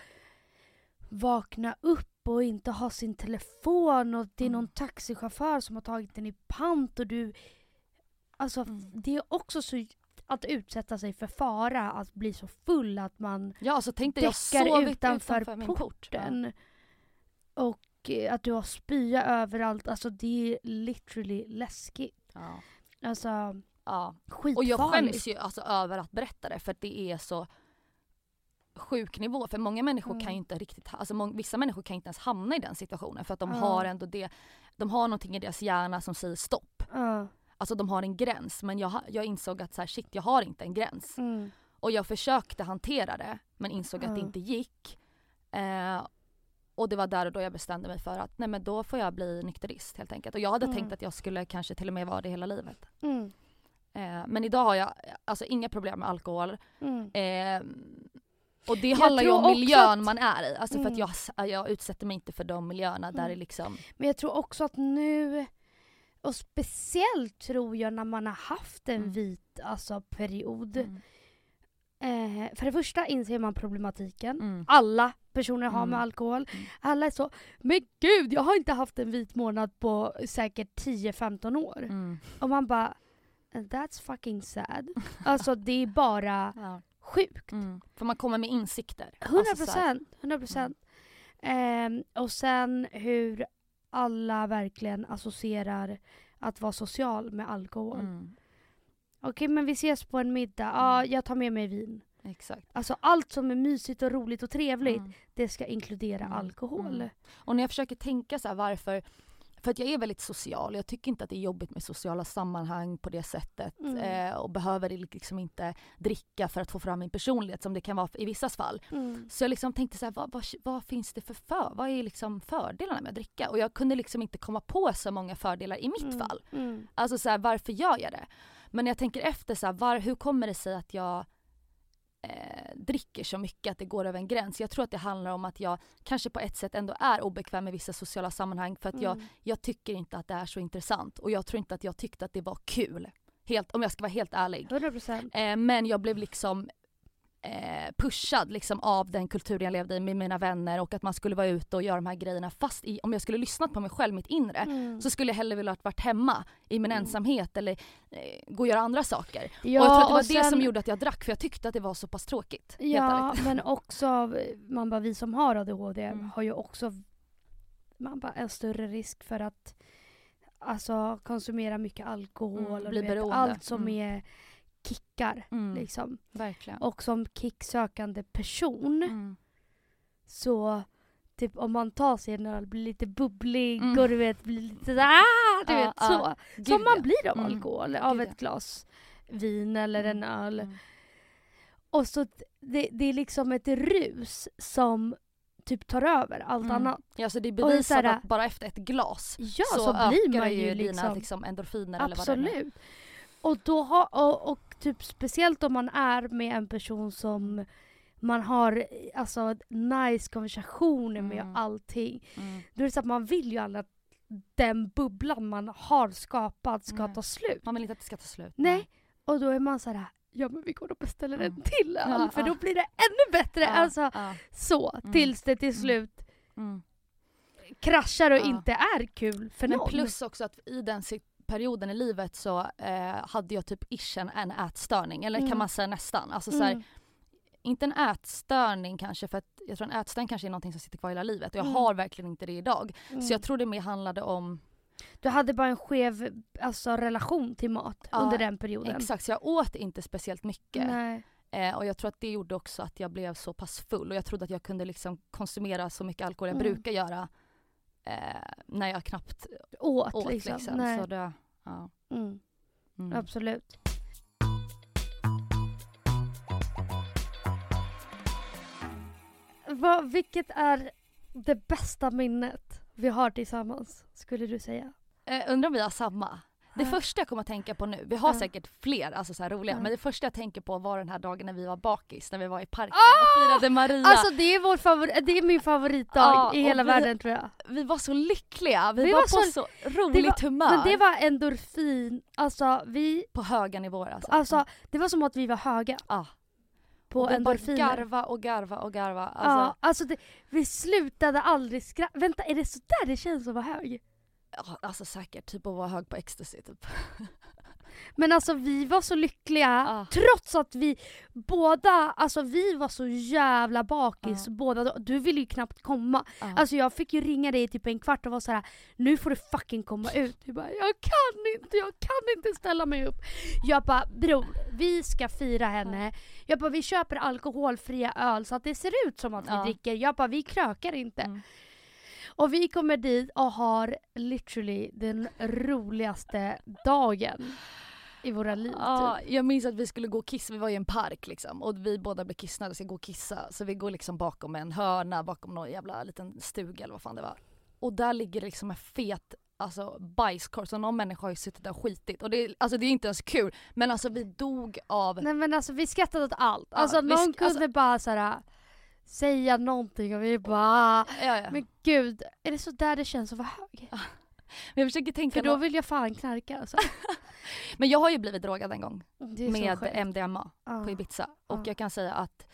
vakna upp och inte ha sin telefon och det är Mm. någon taxichaufför som har tagit den i pant och du... Alltså Mm. det är också så att utsätta sig för fara, att bli så full att man Ja, så tänkte jag däckar sovit utanför, utanför, min port. Ja. och eh, att du har spya överallt, alltså det är literally läskigt. Ja. Alltså ja. skitfarligt. Och jag skäms ju alltså över att berätta det för att det är så sjuk nivå. För många människor Mm. kan ju inte riktigt, alltså mång- vissa människor kan inte ens hamna i den situationen för att de Ja. har ändå det, de har någonting i deras hjärna som säger stopp. Ja. Alltså de har en gräns men jag, jag insåg att så här, shit jag har inte en gräns. Mm. Och jag försökte hantera det men insåg att det inte gick. Eh, och det var där och då jag bestämde mig för att nej men då får jag bli nykterist helt enkelt. Och jag hade Mm. tänkt att jag skulle kanske till och med vara det hela livet. Mm. Eh, men idag har jag alltså inga problem med alkohol. Mm. Eh, och det Jag handlar ju om miljön att- man är i. Alltså för Mm. att jag, jag utsätter mig inte för de miljöerna där Mm. det liksom... Men jag tror också att nu, och speciellt tror jag när man har haft en Mm. vit alltså, period. Mm. Eh, för det första inser man problematiken. Mm. Alla personer har med Mm. alkohol. Mm. Alla är så, men gud jag har inte haft en vit månad på säkert 10-15 år. Mm. Och man bara, that's fucking sad. alltså det är bara Ja. sjukt. Mm. För man kommer med insikter. 100 Alltså procent. 100 procent. Ehm, och sen hur alla verkligen associerar att vara social med alkohol. Mm. Okej men vi ses på en middag, ja Mm. jag tar med mig vin. Exakt. Alltså allt som är mysigt och roligt och trevligt, Mm. det ska inkludera Mm. alkohol. Mm. Och när jag försöker tänka så här varför, för att jag är väldigt social, jag tycker inte att det är jobbigt med sociala sammanhang på det sättet Mm. eh, och behöver liksom inte dricka för att få fram min personlighet som det kan vara i vissa fall. Mm. Så jag liksom tänkte så här, vad, vad, vad finns det för för, vad är liksom fördelarna med att dricka? Och jag kunde liksom inte komma på så många fördelar i mitt Mm. fall. Mm. Alltså så här, varför gör jag det? Men jag tänker efter så här, var, hur kommer det sig att jag eh, dricker så mycket att det går över en gräns? Jag tror att det handlar om att jag kanske på ett sätt ändå är obekväm med vissa sociala sammanhang för att jag, Mm. jag tycker inte att det är så intressant och jag tror inte att jag tyckte att det var kul. Helt, om jag ska vara helt ärlig. 100 procent. Eh, men jag blev liksom pushad liksom av den kulturen jag levde i med mina vänner och att man skulle vara ute och göra de här grejerna fast i, om jag skulle lyssnat på mig själv, mitt inre, Mm. så skulle jag hellre vilja ha varit hemma i min Mm. ensamhet eller eh, gå och göra andra saker. Ja, och jag tror att det var och det som sen- gjorde att jag drack för jag tyckte att det var så pass tråkigt. Ja, men också, man bara, vi som har ADHD Mm. har ju också man bara, en större risk för att alltså, konsumera mycket alkohol Mm, och vet, allt som Mm. är kickar. Mm, Liksom. Verkligen. Och som kicksökande person Mm. så typ om man tar sig en öl, blir lite bubblig Mm. och du vet blir lite ah, du Ja, vet ja. så. Gud, Som man blir av Mm. alkohol, av Gud, ett glas vin eller en öl. Mm. Och så det, det är liksom ett rus som typ tar över allt Mm. annat. Ja, så det är bevisat så här- att bara efter ett glas Ja, så, så, blir ökar man ju dina liksom. liksom, endorfiner eller vad det är. Absolut. Och, då har, och, och typ speciellt om man är med en person som man har alltså nice konversationer med Mm. och allting. Mm. Då är det så att man vill ju aldrig att den bubblan man har skapat ska Nej. ta slut. Man vill inte att det ska ta slut. Nej. Och då är man så här, ja men vi går och beställer en Mm. till öl Ja, för ja. då blir det ännu bättre. Ja, Alltså så, Mm. tills det till Mm. slut Mm. kraschar och inte är kul för Men någon. plus också att i den si- perioden i livet så eh, hade jag typ ish en, en ätstörning, eller Mm. kan man säga nästan. Alltså så här, Mm. inte en ätstörning kanske för att jag tror en ätstörning kanske är någonting som sitter kvar hela livet och jag Mm. har verkligen inte det idag. Mm. Så jag tror det mer handlade om, Du hade bara en skev alltså, relation till mat Ja, under den perioden. exakt så jag åt inte speciellt mycket. Eh, och jag tror att det gjorde också att jag blev så pass full och jag trodde att jag kunde liksom konsumera så mycket alkohol jag Mm. brukar göra eh, när jag knappt Åt, åt liksom. liksom. Så det, ja. Mm. Mm. Absolut. Vad, vilket är det bästa minnet vi har tillsammans, skulle du säga? Eh, undrar om vi har samma? Det första jag kommer att tänka på nu, vi har säkert fler alltså så roliga, men det första jag tänker på var den här dagen när vi var bakis, när vi var i parken Ah! och firade Maria. Alltså det är, vår favori- det är min favoritdag Ja, i hela vi- världen tror jag. vi var så lyckliga, vi, Vi var, var på så- så, roligt var- humör. Men det var endorfin, alltså vi, på höga nivåer alltså. alltså det var som att vi var höga Ja. på och vi bara endorfiner. garva och garva och garva. Alltså, ja, alltså det, vi slutade aldrig skratta. Vänta, är det så där det känns att vara hög? Alltså säkert, typ att vara hög på ecstasy typ. Men alltså vi var så lyckliga Ja. trots att vi båda, alltså vi var så jävla bakis Ja. båda. Du ville ju knappt komma. Ja. Alltså jag fick ju ringa dig typ en kvart och vara så här: nu får du fucking komma ut. Du bara, jag kan inte, jag kan inte ställa mig upp. Jag bara, bror vi ska fira henne. Jag bara, vi köper alkoholfria öl så att det ser ut som att vi dricker. Jag bara, vi krökar inte. Mm. Och vi kommer dit och har literally den roligaste dagen i våra liv. Ja, typ. jag minns att vi skulle gå och kissa, vi var i en park liksom och vi båda blev kissnödiga och ska gå och kissa så vi går liksom bakom en hörna bakom någon jävla liten stuga eller vad fan det var. Och där ligger liksom en fet alltså bajskorv så någon människa har ju suttit där och skitit och det, är- alltså det är inte ens kul men alltså vi dog av Nej men alltså vi skrattade åt allt. Ja, Alltså vi någon sk- kunde alltså- bara såhär säga någonting och vi bara ja, ja. Men gud, är det så där det känns att vara hög? Men jag försöker tänka För då vill jag fan knarka alltså. Men jag har ju blivit drogad en gång så med. MDMA Ja. på Ibiza och Ja. jag kan säga att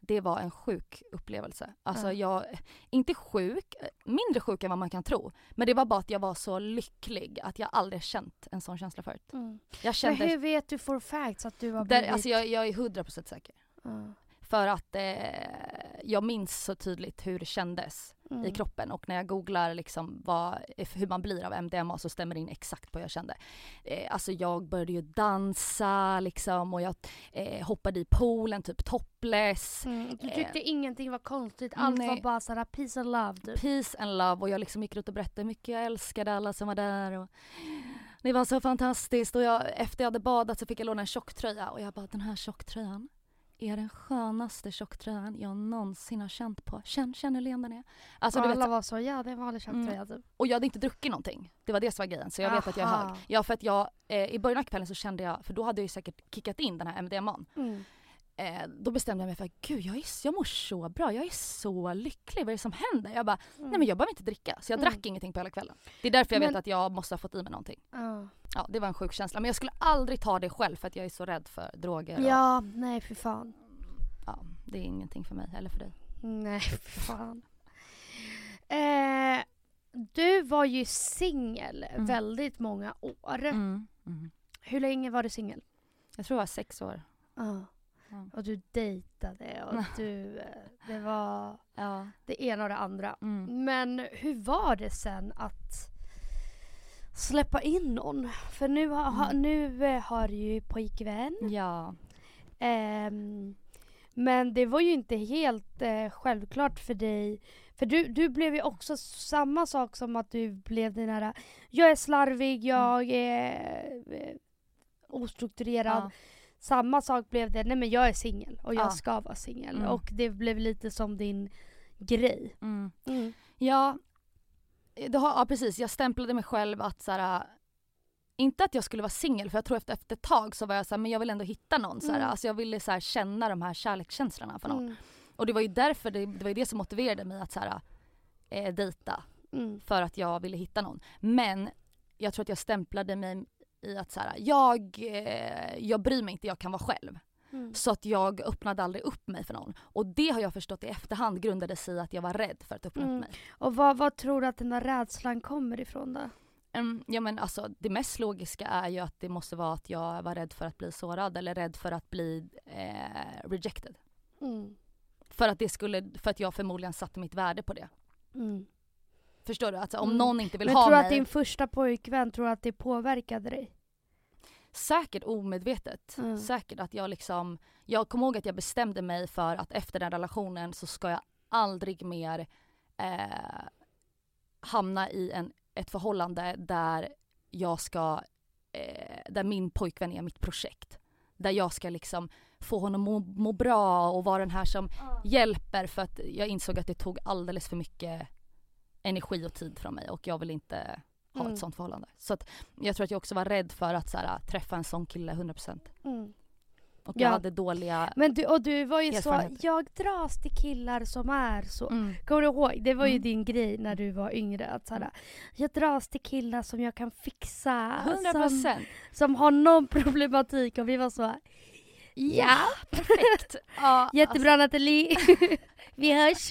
det var en sjuk upplevelse. Alltså Ja. jag, inte sjuk, mindre sjuk än vad man kan tro. Men det var bara att jag var så lycklig att jag aldrig känt en sån känsla förut. Mm. Jag Men kände, hur vet du for facts att du har där, blivit... alltså jag, jag är 100% säker. Ja. För att eh, jag minns så tydligt hur det kändes Mm. i kroppen och när jag googlar liksom vad, hur man blir av MDMA så stämmer det in exakt på vad jag kände. Eh, alltså jag började ju dansa liksom och jag eh, hoppade i poolen typ topless. Mm. Du Eh, tyckte ingenting var konstigt, allt nej. var bara såhär peace and love typ. Peace and love och jag liksom gick runt och berättade hur mycket jag älskade alla som var där. Och det var så fantastiskt och jag, efter jag hade badat så fick jag låna en tjocktröja och jag bara den här tjocktröjan är den skönaste tjocktröjan jag någonsin har känt på. Känn, känn hur len den är. Alltså, alla vet, var så, ja det var aldrig köpt Mm. tröja typ. och jag hade inte druckit någonting. Det var det som var grejen så jag vet att jag är Aha. hög. Ja för att jag, eh, i början av kvällen så kände jag, för då hade jag ju säkert kickat in den här MDMAn. Mm. Eh, då bestämde jag mig för att gud jag, är, jag mår så bra, jag är så lycklig, vad är det som händer? Jag bara, Mm. nej men jag behöver inte dricka. Så jag Mm. drack ingenting på hela kvällen. Det är därför jag Men- vet att jag måste ha fått i mig någonting. Ja. Ja det var en sjuk känsla men jag skulle aldrig ta det själv för att jag är så rädd för droger. och- ja, nej för fan. ja, det är ingenting för mig eller för dig. Nej för fan. Eh, du var ju singel Mm. väldigt många år. Mm. Mm. Hur länge var du singel? Jag tror jag var sex år. Ja. Ja. Och du dejtade och du, eh, det var Ja. det ena och det andra. Mm. Men hur var det sen att släppa in någon? För nu har, ha- Mm. nu eh, har du ju pojkvän. Ja. Ehm, men det var ju inte helt eh, självklart för dig. För du, du blev ju också samma sak som att du blev den här, jag är slarvig, jag är eh, ostrukturerad. Ja. Samma sak blev det, nej men jag är singel och jag Ja. ska vara singel. Mm. Och det blev lite som din grej. Mm. Mm. Ja, det har, ja precis. Jag stämplade mig själv att så här, inte att jag skulle vara singel för jag tror efter, efter ett tag så var jag så här, men jag vill ändå hitta någon. Så här, Mm. alltså jag ville så här, känna de här kärlekskänslorna för någon. Mm. Och det var ju därför, det, det var ju det som motiverade mig att så här, eh, dejta. Mm. För att jag ville hitta någon. Men jag tror att jag stämplade mig i att så här, jag, eh, jag bryr mig inte, jag kan vara själv. Mm. Så att jag öppnade aldrig upp mig för någon. Och det har jag förstått i efterhand grundade sig i att jag var rädd för att öppna Mm. upp mig. Och vad, vad tror du att den där rädslan kommer ifrån då? Mm, ja men alltså det mest logiska är ju att det måste vara att jag var rädd för att bli sårad eller rädd för att bli eh, rejected. Mm. För att det skulle, för att jag förmodligen satte mitt värde på det. Mm. Förstår du? Alltså om Mm. någon inte vill Men ha tror du mig, att din första pojkvän, tror att det påverkade dig? Säkert omedvetet. Mm. Säkert att jag liksom, jag kommer ihåg att jag bestämde mig för att efter den relationen så ska jag aldrig mer eh, hamna i en, ett förhållande där jag ska, eh, där min pojkvän är mitt projekt. Där jag ska liksom få honom må, må bra och vara den här som hjälper för att jag insåg att det tog alldeles för mycket energi och tid från mig och jag vill inte ha Mm. ett sånt förhållande. Så att jag tror att jag också var rädd för att så här, träffa en sån kille 100%. Mm. Och Ja. jag hade dåliga... Men du, och du var ju så, jag dras till killar som är så. Mm. Kommer du ihåg? Det var ju Mm. din grej när du var yngre. Att såhär, Mm. Jag dras till killar som jag kan fixa. 100%! Som, som har någon problematik och vi var så Ja, perfekt! ja, jättebra Nathalie. vi hörs.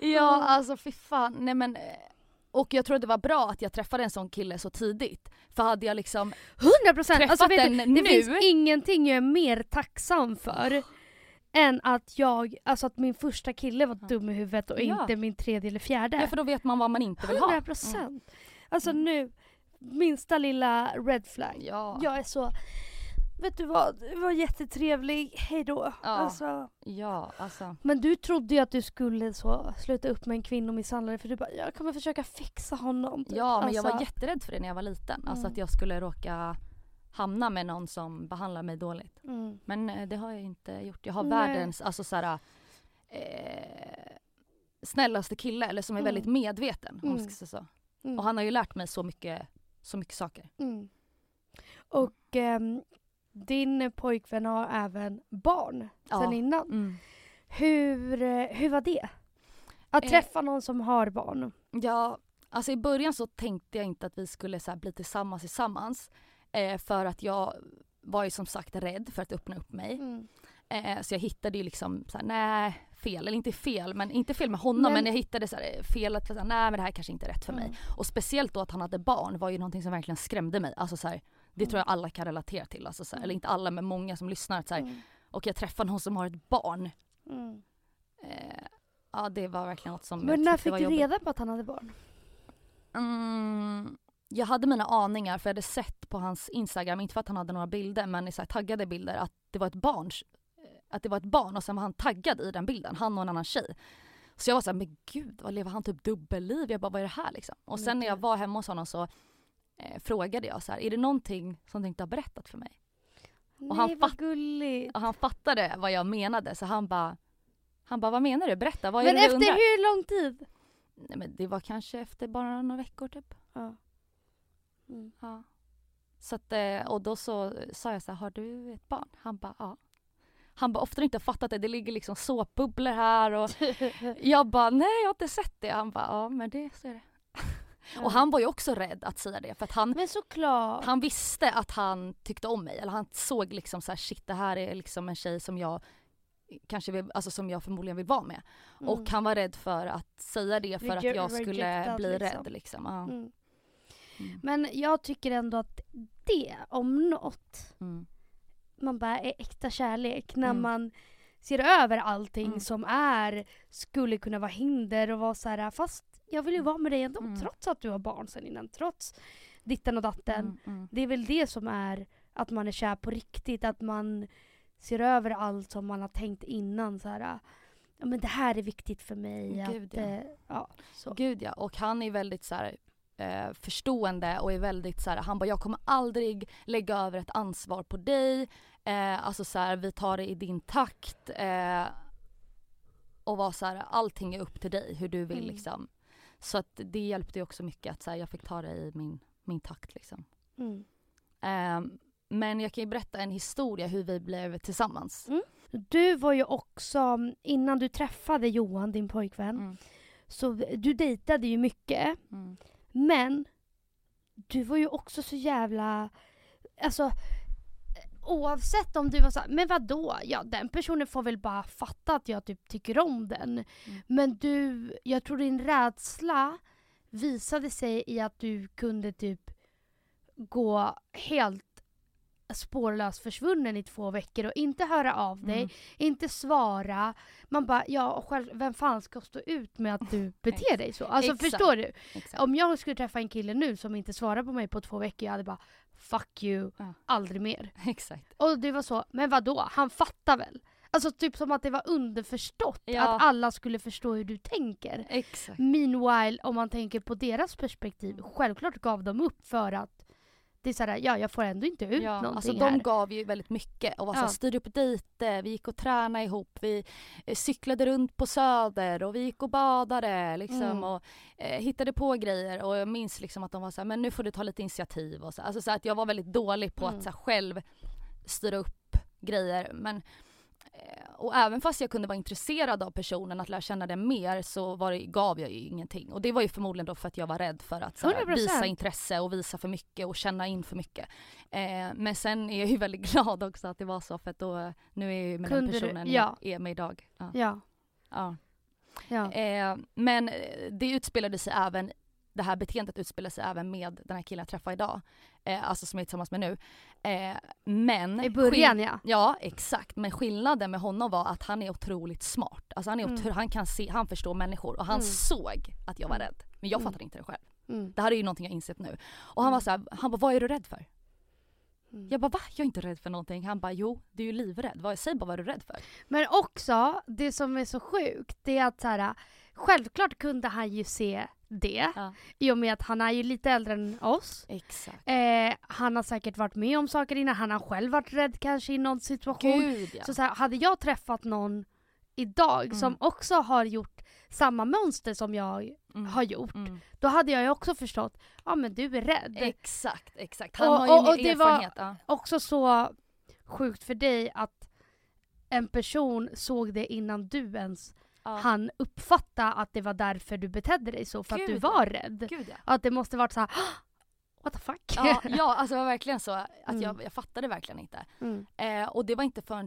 Ja alltså fy fan. Nej men, eh, och jag tror att det var bra att jag träffade en sån kille så tidigt. För hade jag liksom 100 procent. träffat Alltså, vet den du, det nu. finns ingenting jag är mer tacksam för än att jag, alltså att min första kille var dum i huvudet och Ja. inte min tredje eller fjärde. Ja för då vet man vad man inte vill ha. 100 procent. Alltså Mm. nu, minsta lilla red flag. Ja. Jag är så, vet du vad, du var jättetrevlig, hejdå. Ja. Alltså, Ja alltså. men du trodde ju att du skulle så sluta upp med en kvinnomisshandlare för du bara, jag kommer försöka fixa honom. typ. Ja men jag var Alltså, jätterädd för det när jag var liten. Alltså Mm. att jag skulle råka hamna med någon som behandlar mig dåligt. mm. Men eh, det har jag inte gjort. Jag har Nej. världens, alltså såhär, eh, snällaste kille, eller som är Mm. väldigt medveten. Om Mm. ska så. Mm. Och han har ju lärt mig så mycket, så mycket saker. Mm. Och ehm, din pojkvän har även barn Ja. sen innan. Mm. Hur, eh, hur var det? Att Eh. träffa någon som har barn. Ja, alltså i början så tänkte jag inte att vi skulle så bli tillsammans tillsammans. Eh, för att jag var ju som sagt rädd för att öppna upp mig. Mm. Eh, så jag hittade ju liksom så nej fel, eller inte fel, men inte fel med honom Men- men, jag hittade så här, fel att nej men det här kanske inte är rätt för mig. Mm. Och speciellt då att han hade barn var ju någonting som verkligen skrämde mig. Alltså så det Mm. tror jag alla kan relatera till. Alltså så här, Mm. Eller inte alla men många som lyssnar. Att så här, Mm. och jag träffar någon som har ett barn. Mm. Eh, ja det var verkligen något som Men när fick du jobbigt. reda på att han hade barn? Mm, jag hade mina aningar för jag hade sett på hans Instagram, inte för att han hade några bilder men så taggade bilder att det var ett barn att det var ett barn och sen var han taggad i den bilden, han och en annan tjej. Så jag var såhär, men gud vad lever han typ dubbelliv? Jag bara, vad är det här liksom? Och sen när jag var hemma hos honom så eh, frågade jag så här, är det någonting som du inte har berättat för mig? Och han Nej vad gulligt. Och han fattade vad jag menade så han bara, han bara, vad menar du? Berätta, vad är Men det du efter undrar? hur lång tid? Nej, men det var kanske efter bara några veckor typ. Ja. Mm. Ja. Så att, eh, och då så sa jag så här, har du ett barn? Han bara, ja. Han bara, ofta har du inte fattat det, det ligger liksom såpbubblor här och jag bara, nej jag har inte sett det. Han bara, ja men det så är det. Och han var ju också rädd att säga det för att han, han visste att han tyckte om mig. Eller han såg liksom så här, shit det här är liksom en tjej som jag kanske vill, alltså som jag förmodligen vill vara med. Mm. Och han var rädd för att säga det för att Rege- jag skulle bli liksom. rädd liksom. Ja. Mm. Mm. Men jag tycker ändå att det om något Mm. man bara är äkta kärlek när Mm. man ser över allting Mm. som är, skulle kunna vara hinder och vara så här fast jag vill ju vara med dig ändå Mm. trots att du har barn sen innan, trots ditten och datten. Mm, mm. Det är väl det som är att man är kär på riktigt, att man ser över allt som man har tänkt innan så här. Ja men det här är viktigt för mig. Gud, att, ja. eh, ja, så. Gud ja, och han är väldigt så här, eh, förstående och är väldigt så här, han bara jag kommer aldrig lägga över ett ansvar på dig. Eh, alltså så här, vi tar det i din takt. Eh, och var så här, allting är upp till dig hur du vill Mm. liksom. Så att det hjälpte också mycket att så här, jag fick ta det i min, min takt liksom. Mm. Eh, men jag kan ju berätta en historia hur vi blev tillsammans. Du var ju också, innan du träffade Johan, din pojkvän, Mm. så du dejtade ju mycket. Mm. Men du var ju också så jävla... Alltså oavsett om du var så här, men vad då? Ja den personen får väl bara fatta att jag typ tycker om den. Mm. Men du, jag tror din rädsla visade sig i att du kunde typ gå helt spårlöst försvunnen i två veckor och inte höra av dig, Mm. inte svara. Man bara, ja själv, vem fan ska stå ut med att du beter dig så? Alltså Exakt. förstår du? Exakt. Om jag skulle träffa en kille nu som inte svarar på mig på två veckor, jag hade bara fuck you, Ja. aldrig mer. Exakt. Och det var så, men vad då? Han fattar väl? Alltså typ som att det var underförstått Ja. att alla skulle förstå hur du tänker. Exakt. Meanwhile, om man tänker på deras perspektiv, självklart gav de upp för att det är såhär, ja jag får ändå inte ut Ja, någonting alltså de här. gav ju väldigt mycket och var Ja. styrde upp dejter, vi gick och tränade ihop, vi eh, cyklade runt på Söder och vi gick och badade liksom Mm. och eh, hittade på grejer och jag minns liksom att de var så här, men nu får du ta lite initiativ och så. Alltså så att jag var väldigt dålig på Mm. att så här, själv styra upp grejer men och även fast jag kunde vara intresserad av personen, att lära känna den mer så var det, gav jag ju ingenting. Och det var ju förmodligen då för att jag var rädd för att så här, 100%. visa intresse och visa för mycket och känna in för mycket. Eh, men sen är jag ju väldigt glad också att det var så för att då, nu är jag ju med Kunde den du- personen ja. jag är med idag. Ja. Ja, Ja. ja. Eh, men eh, det utspelade sig även, det här beteendet utspelade sig även med den här killen jag träffar idag. Eh, alltså som jag är tillsammans med nu. Eh, men I början ja. Ja exakt, men skillnaden med honom var att han är otroligt smart. Alltså han, är Mm. han kan se, han förstår människor och han Mm. såg att jag var Mm. rädd. Men jag Mm. fattade inte det själv. Mm. Det här är ju någonting jag insett nu. Och han var så här, han bara vad är du rädd för? Mm. Jag bara va? Jag är inte rädd för någonting. Han bara jo, du är ju livrädd. Vad, säg bara vad är du rädd för? Men också, det som är så sjukt, det är att så här, självklart kunde han ju se det. Ja. I och med att han är ju lite äldre än oss. Exakt. Eh, han har säkert varit med om saker innan, han har själv varit rädd kanske i någon situation. Gud ja. Så, så här, hade jag träffat någon idag Mm. som också har gjort samma mönster som jag Mm. har gjort, Mm. då hade jag ju också förstått, ja men du är rädd. Exakt, exakt. Han Och- har ju och- och det var- ja. också så sjukt för dig att en person såg det innan du ens Ja. han uppfatta att det var därför du betedde dig så, för att du Gud, var rädd. Gud ja. Att det måste varit så här. what the fuck? Ja, ja alltså det var verkligen så att Mm. jag, jag fattade verkligen inte. Mm. Eh, och det var inte förrän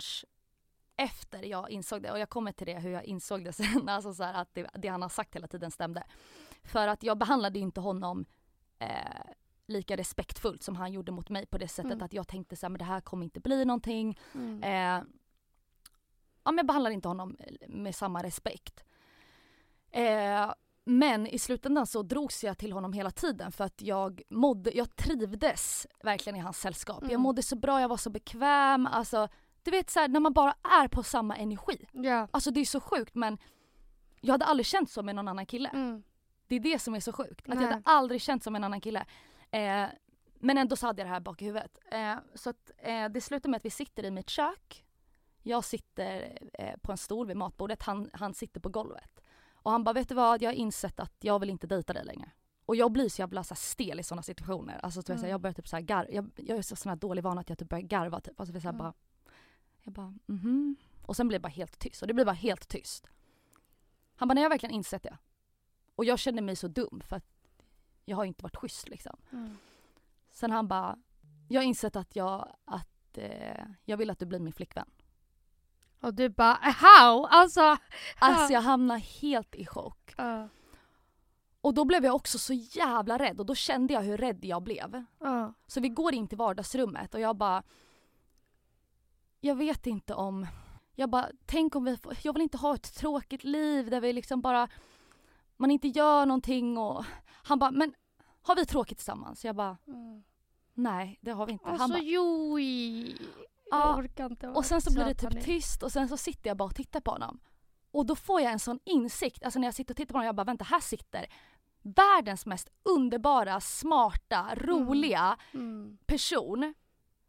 efter jag insåg det, och jag kommer till det hur jag insåg det sen, alltså så att det, det han har sagt hela tiden stämde. För att jag behandlade inte honom eh, lika respektfullt som han gjorde mot mig på det sättet Mm. att jag tänkte så här, men det här kommer inte bli någonting. Mm. Eh, ja, men jag behandlar inte honom med samma respekt. Eh, men i slutändan så drogs jag till honom hela tiden för att jag mådde, jag trivdes verkligen i hans sällskap. Mm. Jag mådde så bra, jag var så bekväm. Alltså, du vet så här, när man bara är på samma energi. Ja. Alltså det är så sjukt men jag hade aldrig känt så med någon annan kille. Mm. Det är det som är så sjukt. Att jag hade aldrig känt som en annan kille. Eh, men ändå så hade jag det här bak i huvudet. Eh, så att, eh, det slutar med att vi sitter i mitt kök. Jag sitter eh, på en stol vid matbordet, han, han sitter på golvet. Och han bara, vet du vad? Jag har insett att jag vill inte dejta dig längre. Och jag blir så jävla så stel i sådana situationer. Alltså, så Mm. jag börjar typ så här gar- jag, jag är så sån här dålig vana att jag typ börjar garva typ. Alltså, så Mm. bara, jag bara, mhm. Och sen blir det bara helt tyst. Och det blir bara helt tyst. Han bara, nej jag har verkligen insett det. Och jag kände mig så dum för att jag har inte varit schysst liksom. Mm. Sen han bara, jag har insett att jag, att eh, jag vill att du blir min flickvän. Och du bara how? Alltså. Alltså jag hamnar helt i chock. Ja. Och då blev jag också så jävla rädd och då kände jag hur rädd jag blev. Ja. Så vi går in till vardagsrummet och jag bara, jag vet inte om, jag bara, tänk om vi, får, jag vill inte ha ett tråkigt liv där vi liksom bara, man inte gör någonting och han bara, men har vi tråkigt tillsammans? Jag bara, Mm. nej det har vi inte. Han Alltså bara, joj. Ja, Jag orkar inte. Och sen så blir det typ tyst och sen så sitter jag bara och tittar på honom. Och då får jag en sån insikt, alltså när jag sitter och tittar på honom, jag bara vänta här sitter världens mest underbara, smarta, roliga Mm. person.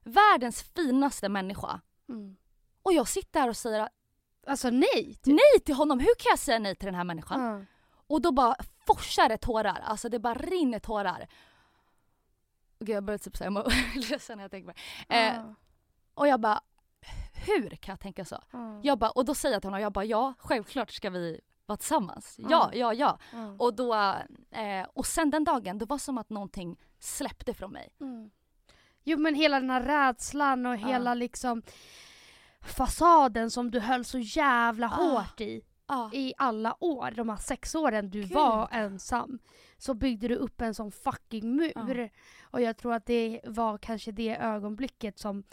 Världens finaste människa. Mm. Och jag sitter här och säger Alltså nej. Typ. nej till honom, hur kan jag säga nej till den här människan? Och då bara forsar det tårar, alltså det bara rinner tårar. Och jag börjar typ säga må ledsen när jag tänker på det. Eh. Och jag bara, hur kan jag tänka så? Ja. Jag bara, och då säger jag till honom, jag bara ja, självklart ska vi vara tillsammans. Ja. Ja, ja, ja. Ja. Och, då, eh, och sen den dagen, det var som att någonting släppte från mig. Mm. Jo men hela den här rädslan och hela liksom fasaden som du höll så jävla hårt i i alla år, de här sex åren du Gud. var ensam, så byggde du upp en sån fucking mur. Och jag tror att det var kanske det ögonblicket som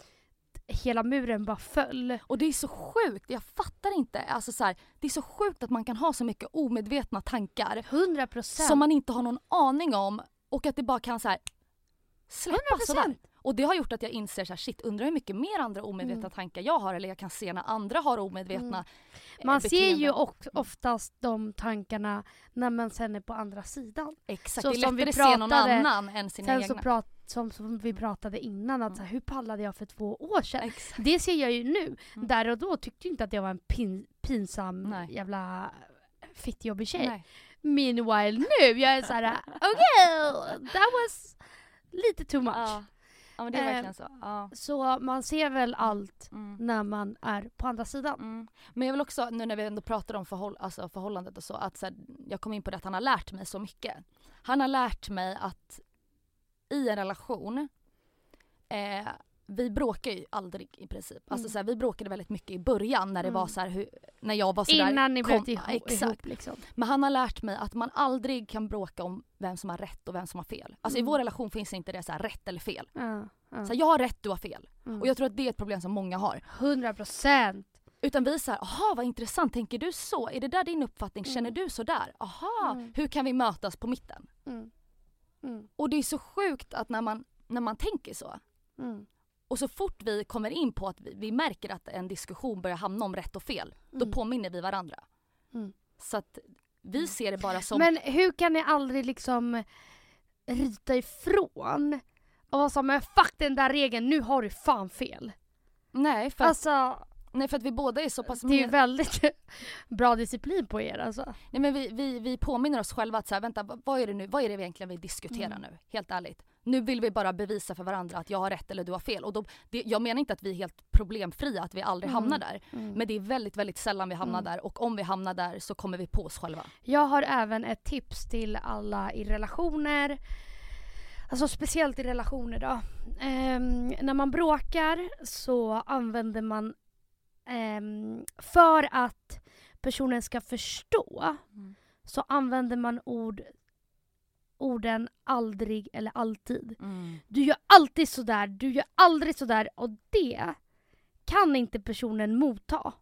hela muren bara föll. Och det är så sjukt, jag fattar inte. Alltså så här, det är så sjukt att man kan ha så mycket omedvetna tankar 100 procent. som man inte har någon aning om och att det bara kan så här släppa 100%. sådär. Och det har gjort att jag inser så här, shit undrar hur mycket mer andra omedvetna Mm. tankar jag har eller jag kan se när andra har omedvetna eh, Man ser beteenden. ju också oftast de tankarna när man sen är på andra sidan. Exakt, så det är som vi lättare att se någon pratade- annan än sina Sen egna. så prat, som, som vi pratade innan, att så här, hur pallade jag för två år sedan? Exakt. Det ser jag ju nu. Mm. Där och då tyckte jag inte att jag var en pin, pinsam Nej. jävla fittjobbig tjej. Nej. Meanwhile nu, jag är såhär okej, that was lite too much. Ja. Ja men det är Eh, verkligen så. Ja. Så man ser väl allt Mm. när man är på andra sidan. Mm. Men jag vill också, nu när vi ändå pratar om förhåll, alltså förhållandet och så, att så här, jag kom in på det att han har lärt mig så mycket. Han har lärt mig att i en relation, eh, vi bråkar ju aldrig i princip. Alltså Mm. så här, vi bråkade väldigt mycket i början när det Mm. var så här, hur, när jag var sådär Innan ni blev kom- ihop, exakt. ihop liksom. Men han har lärt mig att man aldrig kan bråka om vem som har rätt och vem som har fel. Alltså Mm. i vår relation finns inte det så här rätt eller fel. Så här, jag har rätt, du har fel. Mm. Och jag tror att det är ett problem som många har. 100 procent. Utan vi säger, aha vad intressant, tänker du så? Är det där din uppfattning? Känner Mm. du så där? Aha, Mm. hur kan vi mötas på mitten? Och det är så sjukt att när man, när man tänker så Mm. Och så fort vi kommer in på att vi, vi märker att en diskussion börjar hamna om rätt och fel, då Mm. påminner vi varandra. Mm. Så att vi ser det bara som... Men hur kan ni aldrig liksom ryta ifrån och vara som men fuck den där regeln, nu har du fan fel. nej, för, Alltså nej, för att vi båda är så pass... det är ju väldigt bra disciplin på er alltså. nej, men vi, vi, vi påminner oss själva att så här, vänta, vad- är det nu? Vad är det egentligen vi diskuterar Mm. nu? Helt ärligt. Nu vill vi bara bevisa för varandra att jag har rätt eller du har fel. Och då, det, jag menar inte att vi är helt problemfria, att vi aldrig Mm. hamnar där. Mm. Men det är väldigt, väldigt sällan vi hamnar Mm. där och om vi hamnar där så kommer vi på oss själva. Jag har även ett tips till alla i relationer. Alltså speciellt i relationer då. Ehm, när man bråkar så använder man ehm, för att personen ska förstå så använder man ord orden aldrig eller alltid. Du gör alltid sådär, du gör aldrig sådär och det kan inte personen motta.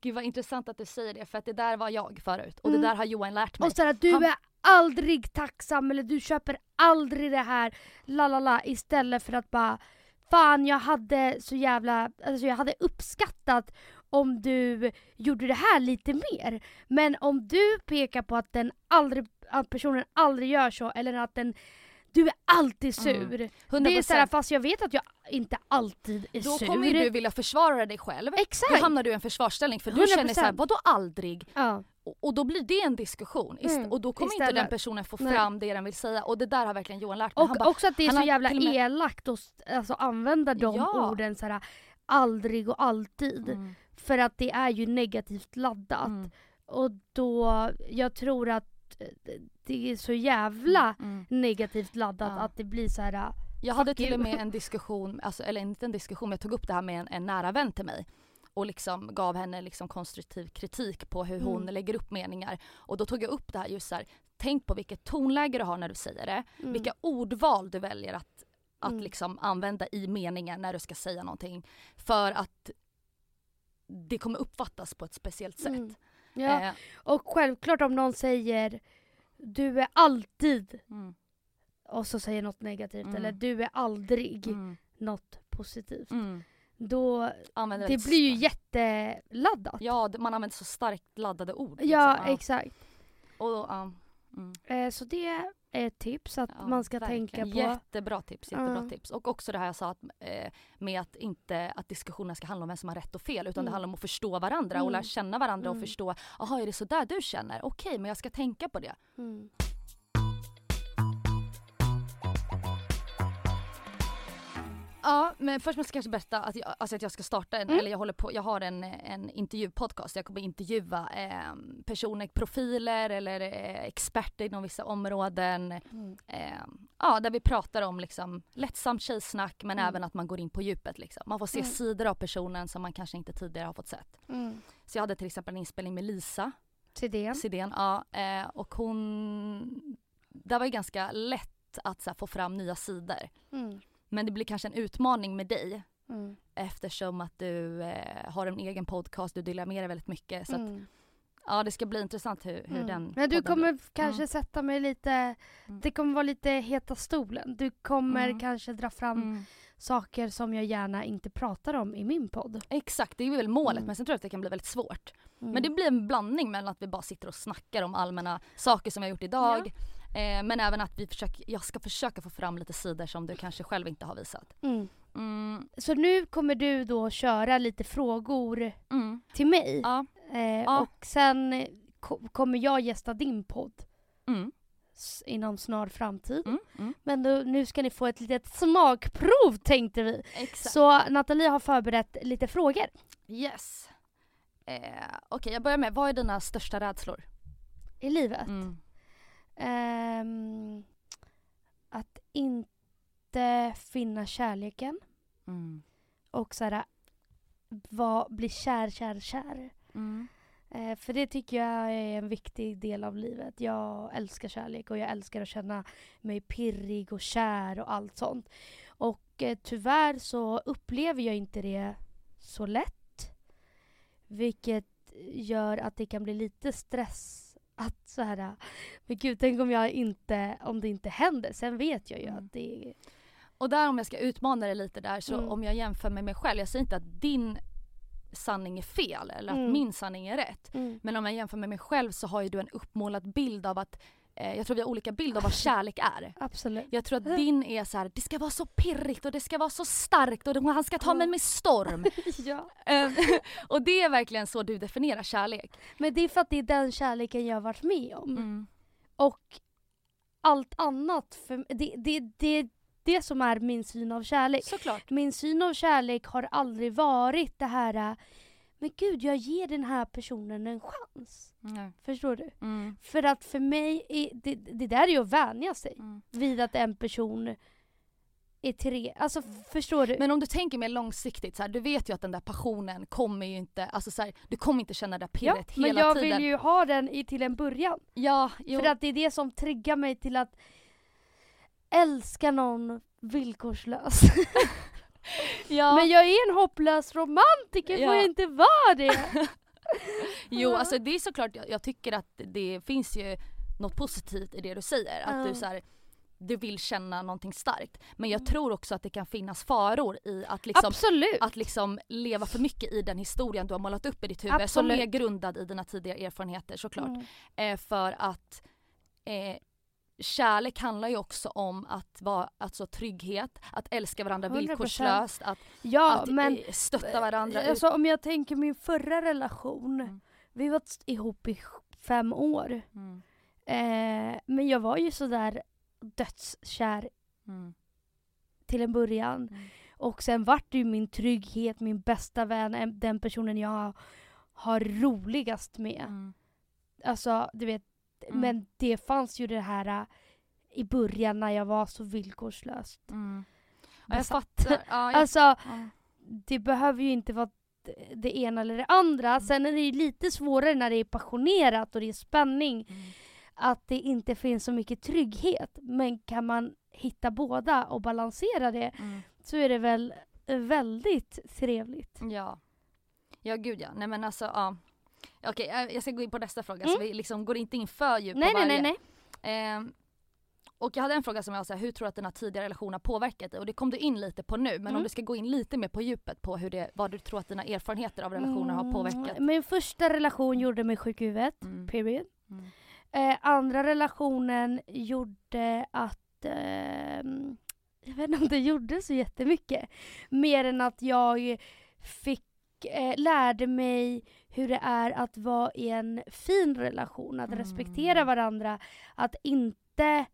Gud vad intressant att du säger det för att det där var jag förut och Mm. det där har Johan lärt mig. Och sådär, du Han- är aldrig tacksam eller du köper aldrig det här, la la la, istället för att bara Fan jag hade så jävla, alltså jag hade uppskattat om du gjorde det här lite mer. Men om du pekar på att den aldrig, att personen aldrig gör så eller att den du är alltid sur. Mm. 100%. Det är såhär, fast jag vet att jag inte alltid är då sur. kommer ju du vilja försvara dig själv. Exakt! Då hamnar du i en försvarsställning för du 100%. känner såhär, vadå aldrig? ja. Och, då blir det en diskussion Mm, och då kommer inte istället. den personen få Nej. fram det den vill säga och det där har verkligen Johan lärt mig. Han Och bara, också att det är så jävla med- elakt att alltså, använda de Ja. orden såhär aldrig och alltid. mm, För att det är ju negativt laddat. mm, Och då, jag tror att eh, det är så jävla mm. negativt laddat Ja. att det blir så här. Jag hade till och med en diskussion, alltså, eller inte en diskussion, men jag tog upp det här med en, en nära vän till mig och liksom gav henne liksom konstruktiv kritik på hur hon Mm. lägger upp meningar. Och då tog jag upp det här just så här, tänk på vilket tonläge du har när du säger det, Mm. vilka ordval du väljer att, att Mm. liksom använda i meningen när du ska säga någonting. För att det kommer uppfattas på ett speciellt sätt. Mm. Ja. Eh, Och självklart om någon säger du är alltid mm, och så säger något negativt Mm. eller du är aldrig mm, något positivt. mm. Då, Använder det blir ju jätteladdat. Ja, man använder så starkt laddade ord. Ja, liksom. exakt. Och, ja, mm. Eh, så det ett tips att Ja, man ska verkligen. tänka på. Jättebra tips, jättebra Ja. tips. Och också det här jag sa att, eh, med att inte att diskussionen ska handla om vem som har rätt och fel utan det Mm. handlar om att förstå varandra och Mm. lära känna varandra Mm. och förstå, jaha är det så där du känner? Okej men jag ska tänka på det. Ja men först måste jag kanske berätta att jag, alltså att jag ska starta en, Mm. eller jag håller på, jag har en, en intervjupodcast. Jag kommer intervjua eh, personer, profiler eller eh, experter inom vissa områden. Mm. Eh, ja, där vi pratar om liksom lättsamt tjejsnack men Mm. även att man går in på djupet. Liksom. Man får se Mm. sidor av personen som man kanske inte tidigare har fått sett. Mm. Så jag hade till exempel en inspelning med Lisa det. Sidén. Ja, eh, och hon... Det var ju ganska lätt att här, få fram nya sidor. Mm. Men det blir kanske en utmaning med dig Mm. eftersom att du eh, har en egen podcast, du delar med dig väldigt mycket. Så att, Mm. ja det ska bli intressant hur, hur Mm. den Men du kommer blir. kanske sätta mig lite, Mm. det kommer vara lite heta stolen. Du kommer Mm. kanske dra fram Mm. saker som jag gärna inte pratar om i min podd. Exakt, det är väl målet Mm. men sen tror jag att det kan bli väldigt svårt. Mm. Men det blir en blandning mellan att vi bara sitter och snackar om allmänna saker som vi har gjort idag. Eh, men även att vi försöker, jag ska försöka få fram lite sidor som du kanske själv inte har visat. Mm. Mm, Så nu kommer du då köra lite frågor mm, till mig. ja, Eh, Ja. Och sen ko- kommer jag gästa din podd mm, inom snar framtid. mm, mm. Men då, nu ska ni få ett litet smakprov tänkte vi. Exakt. Så Nathalie har förberett lite frågor. Yes. Eh, Okej, jag börjar med, vad är dina största rädslor? i livet. Ehm, att inte finna kärleken Mm. och såhär, var, bli kär, kär, kär. Mm. Eh, för det tycker jag är en viktig del av livet. Jag älskar kärlek och jag älskar att känna mig pirrig och kär och allt sånt. Och eh, tyvärr så upplever jag inte det så lätt. Vilket gör att det kan bli lite stress att så här, men gud tänk om jag inte, om det inte händer. Sen vet jag ju Mm. att det är... Och där om jag ska utmana dig lite där så Mm. om jag jämför med mig själv, jag säger inte att din sanning är fel eller att Mm. min sanning är rätt. Mm. Men om jag jämför med mig själv så har ju du en uppmålad bild av att eh, jag tror vi har olika bild av vad kärlek är. Absolut. Jag tror att din är så här: det ska vara så pirrigt och det ska vara så starkt och han ska ta mig med storm. ja. Eh, och det är verkligen så du definierar kärlek. Men det är för att det är den kärleken jag har varit med om. Mm. Och allt annat, för, det, det, det, det som är min syn av kärlek. Såklart. Min syn av kärlek har aldrig varit det här, äh, men gud jag ger den här personen en chans. Mm. Förstår du? Mm. För att för mig, är, det, det där är ju att vänja sig Mm. vid att en person är tre. Alltså förstår du? Men om du tänker mer långsiktigt, så här, du vet ju att den där passionen kommer ju inte, alltså så här, du kommer inte känna det där ja, pirret men hela jag tiden. vill ju ha den i, till en början. Ja, jo. För att det är det som triggar mig till att älska någon villkorslöst. ja. Men jag är en hopplös romantiker, får Ja. jag inte vara det? Jo, alltså det är såklart, jag, jag tycker att det finns ju något positivt i det du säger. Att Ja. du så här, du vill känna någonting starkt. Men jag Mm. tror också att det kan finnas faror i att liksom, att liksom leva för mycket i den historien du har målat upp i ditt huvud. Som Absolut. är grundad i dina tidigare erfarenheter såklart. Mm. Eh, för att eh, kärlek handlar ju också om att vara, alltså trygghet, att älska varandra 100%. villkorslöst, att, Ja, att men eh, stötta varandra. alltså, om jag tänker min förra relation. Mm. Vi var ihop i fem år. Mm. Eh, men jag var ju sådär dödskär Mm. till en början. Mm. Och sen vart det ju min trygghet, min bästa vän, en- den personen jag har roligast med. Mm. Alltså, du vet. Mm. Men det fanns ju det här äh, i början när jag var så villkorslöst Mm. Ja, jag fattar. Ja, jag, Alltså, det behöver ju inte vara det ena eller det andra. Mm. Sen är det ju lite svårare när det är passionerat och det är spänning. Mm. Att det inte finns så mycket trygghet. Men kan man hitta båda och balansera det Mm. så är det väl eh, väldigt trevligt. Ja. Ja gud ja. Nej men alltså ja. Okej jag- jag ska gå in på nästa fråga så Mm. vi liksom går inte in för djupt Nej, på nej, varje. nej, nej. Ehm, och jag hade en fråga som jag sa, hur tror du att dina tidigare relationer har påverkat dig? Och det kom du in lite på nu, men Mm. om du ska gå in lite mer på djupet på hur det, vad du tror att dina erfarenheter av relationer har påverkat. Mm, Min första relation gjorde mig sjuk i huvudet. Mm. Period. Mm. Eh, andra relationen gjorde att... ehm, jag vet inte om det gjorde så jättemycket. Mer än att jag fick, eh, lärde mig hur det är att vara i en fin relation. Att Mm. respektera varandra. Att inte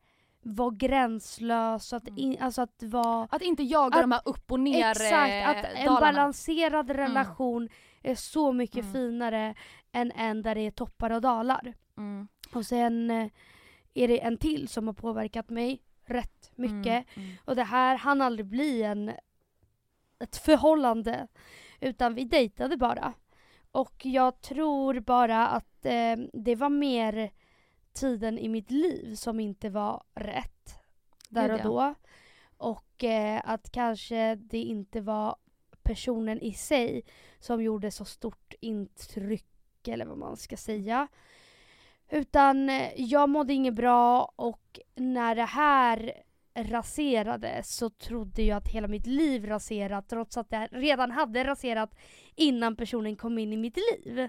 vara gränslös. Att, Mm. in, alltså att vara... Att inte jaga Att- de här upp och ner Exakt, eh, att en dalarna. balanserad relation är så mycket Mm. finare än en där det är toppar och dalar. Mm. Och sen eh, är det en till som har påverkat mig rätt mycket. Mm. Mm. Och det här hann aldrig bli en, ett förhållande. Utan vi dejtade bara. Och jag tror bara att eh, det var mer tiden i mitt liv som inte var rätt. Där och då. Och eh, att kanske det inte var personen i sig som gjorde så stort intryck eller vad man ska säga. Utan eh, jag mådde inget bra och när det här raserades så trodde jag att hela mitt liv raserat trots att det redan hade raserat innan personen kom in i mitt liv.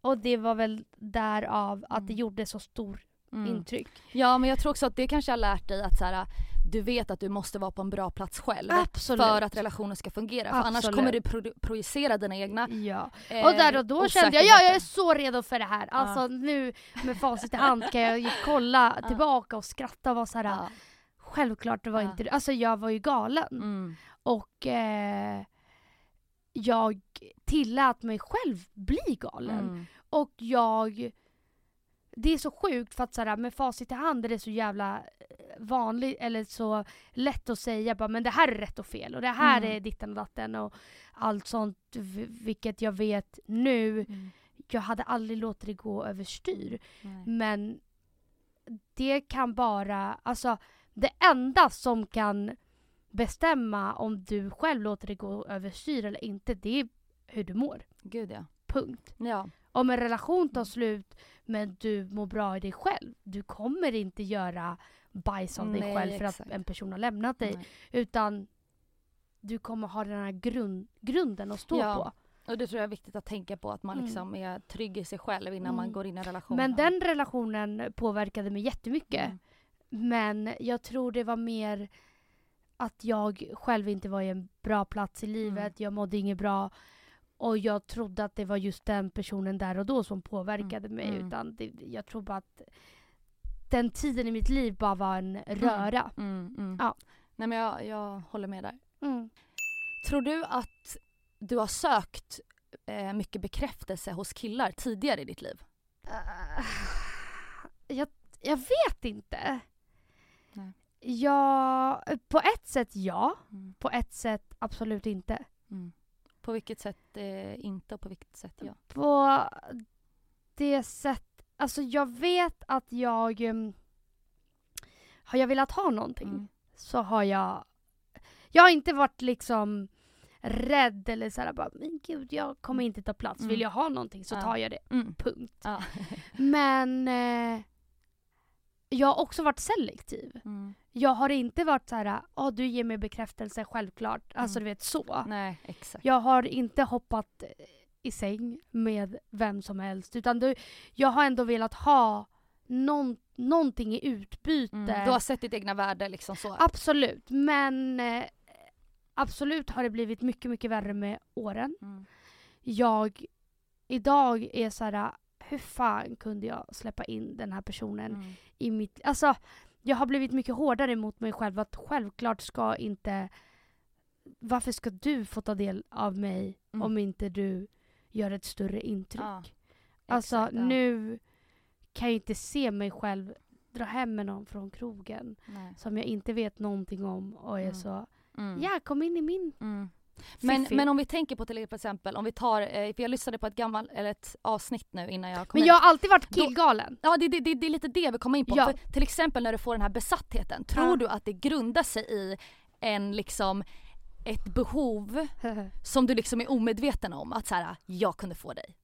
Och det var väl därav att det Mm. gjorde så stor Mm. intryck. Ja men jag tror också att det kanske har lärt dig att så här, du vet att du måste vara på en bra plats själv. Absolut. För att relationen ska fungera. För annars kommer du pro- projicera dina egna Ja. eh, Och där och då kände jag, ja jag är så redo för det här. Alltså nu med facit i hand kan jag kolla Ja. tillbaka och skratta och vara såhär, Ja. Självklart det var Ja. inte Alltså jag var ju galen. Mm. Och eh, jag tillät mig själv bli galen. Mm. Och jag... Det är så sjukt för att såhär, med facit i hand är det så jävla eh, vanligt eller så lätt att säga bara men det här är rätt och fel och det här Mm. är ditten och datten och allt sånt vilket jag vet nu. Mm. Jag hade aldrig låtit det gå överstyr. Men det kan bara, alltså det enda som kan bestämma om du själv låter det gå överstyr eller inte, det är hur du mår. Gud ja. Punkt. Ja. Om en relation tar slut men du mår bra i dig själv, du kommer inte göra bajs av dig Nej, själv för exakt. att en person har lämnat dig. Nej. Utan du kommer ha den här grund, grunden att stå Ja. på. Och det tror jag är viktigt att tänka på att man Mm. liksom är trygg i sig själv innan man Mm. går in i en relation. Men den relationen påverkade mig jättemycket. Mm. Men jag tror det var mer att jag själv inte var i en bra plats i livet. Mm. Jag mådde inget bra. Och jag trodde att det var just den personen där och då som påverkade mig. Mm. Utan det, jag tror bara att den tiden i mitt liv bara var en röra. Mm, mm. Ja. Nej men jag, jag håller med där. Mm. Tror du att du har sökt eh, mycket bekräftelse hos killar tidigare i ditt liv? Uh, jag, jag vet inte. Nej. Ja, på ett sätt ja. Mm. På ett sätt absolut inte. Mm. På vilket sätt eh, inte och på vilket sätt ja? På det sätt, alltså jag vet att jag um, har jag velat ha någonting Mm. så har jag jag har inte varit liksom rädd eller såhär bara men gud jag kommer inte ta plats. Mm. Vill jag ha någonting så tar jag det. Mm. Punkt. Ja. Men eh, jag har också varit selektiv. Mm. Jag har inte varit så här, ja du ger mig bekräftelse självklart. Alltså Mm. du vet så. Nej exakt. Jag har inte hoppat i säng med vem som helst. Utan du, jag har ändå velat ha någon, någonting i utbyte. Mm. Du har sett ditt egna värde liksom så? Absolut. Men eh, absolut har det blivit mycket, mycket värre med åren. Mm. Jag idag är så här, hur fan kunde jag släppa in den här personen Mm. i mitt... Alltså, jag har blivit mycket hårdare mot mig själv. Att självklart ska inte... Varför ska du få ta del av mig Mm. om inte du gör ett större intryck? Ja. alltså Exakt, ja. nu kan jag inte se mig själv dra hem med någon från krogen Nej. som jag inte vet någonting om och är Mm. så Mm. ja kom in i min Mm. Men, fiffi." men om vi tänker på till exempel, om vi tar, eh, för jag lyssnade på ett gammalt, eller ett avsnitt nu innan jag kom Men hit. jag har alltid varit Då- killgalen. Ja det, det, det, det är lite det vi kommer in på. Ja. För till exempel när du får den här besattheten, tror Ja. du att det grundar sig i en liksom ett behov som du liksom är omedveten om? Att så här, jag kunde få dig.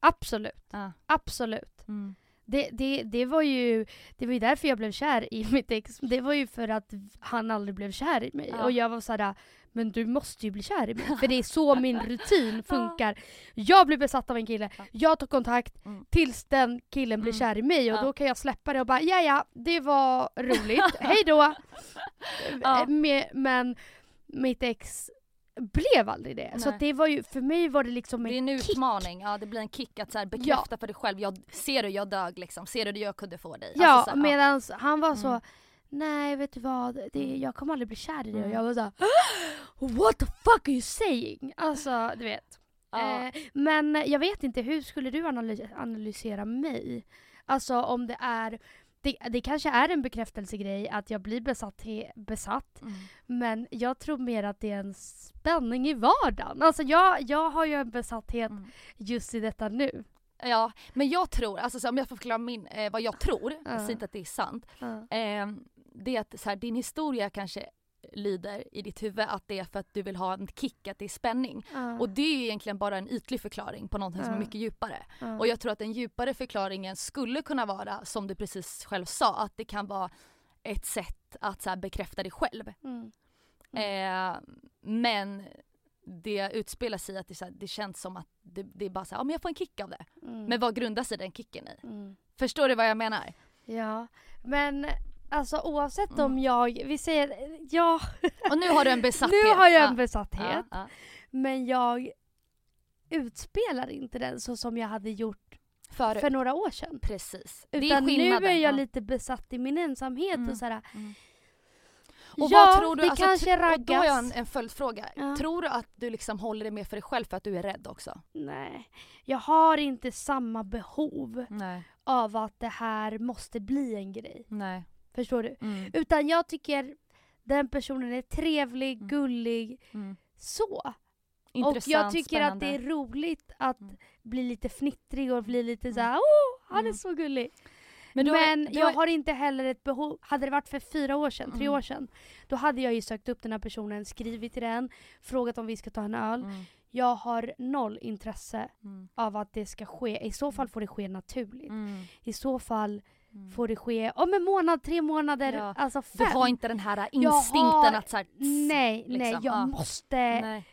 absolut, Ja. absolut. Mm. Det, det, det var ju det var ju därför jag blev kär i mitt ex. Det var ju för att han aldrig blev kär i mig. Ja. Och jag var såhär, men du måste ju bli kär i mig. För det är så min rutin funkar. Jag blir besatt av en kille, Ja. jag tar kontakt Mm. tills den killen blir Mm. kär i mig. Och Ja. då kan jag släppa det och bara, ja ja, det var roligt, hej då. Ja. Med, men mitt ex blev aldrig det. Så Nej. att det var ju, för mig var det liksom Det är en en kick. utmaning, ja det blir en kick att så bekräfta för dig själv. Jag, ser du jag dög liksom? Ser du jag kunde få dig? Ja, Alltså, så här, medan han var så Mm. Nej vet du vad, det, Mm. jag kommer aldrig bli kär i dig. Och Mm. jag var såhär What the fuck are you saying? Alltså du vet. ja. Eh, men jag vet inte, hur skulle du analy- analysera mig? Alltså om det är det, det kanske är en bekräftelsegrej att jag blir besatt, besatt Mm. men jag tror mer att det är en spänning i vardagen. Alltså jag, jag har ju en besatthet Mm. just i detta nu. Ja, men jag tror, alltså så om jag får förklara min, eh, vad jag tror, Ja. jag säger inte att det är sant. Ja. Eh, det är att så här, din historia kanske lyder i ditt huvud att det är för att du vill ha en kick, att det är spänning. Ja. Och det är ju egentligen bara en ytlig förklaring på någonting som är mycket djupare. Ja. Och jag tror att den djupare förklaringen skulle kunna vara, som du precis själv sa, att det kan vara ett sätt att så här, bekräfta dig själv. Mm. Eh, men det utspelar sig att det, så här, det känns som att det, det är bara så här, ja men jag får en kick av det. Mm. Men vad grundar sig den kicken i? Mm. Förstår du vad jag menar? Ja, men alltså oavsett Mm. om jag, vi säger, ja, Och nu har du en besatthet. nu har jag en besatthet. ja, ja. Men jag utspelar inte den så som jag hade gjort Förut. för några år sedan. Precis. det är Utan nu är jag ja. lite besatt i min ensamhet Mm. och sådär. Mm. Och ja, vad tror du, det alltså, kanske tr- och Då har jag raggas. en, en följdfråga. Ja. Tror du att du liksom håller det med för dig själv för att du är rädd också? Nej, jag har inte samma behov Nej. av att det här måste bli en grej. Nej. Förstår du? Mm. Utan jag tycker den personen är trevlig, Mm. gullig, Mm. så. Intressant, och jag tycker spännande. att det är roligt att Mm. bli lite fnittrig och bli lite Mm. såhär åh, han är så gullig. Men, Men, du har- du jag har- inte heller ett behov, hade det varit för fyra år sedan, tre Mm. år sedan, då hade jag ju sökt upp den här personen, skrivit till den, frågat om vi ska ta en öl. Mm. Jag har noll intresse Mm. av att det ska ske, i så fall får det ske naturligt. I så fall Mm. får det ske om en månad, tre månader, Ja. alltså Du fem. har inte den här instinkten har- att såhär... Nej, nej, liksom, jag ja. måste Nej,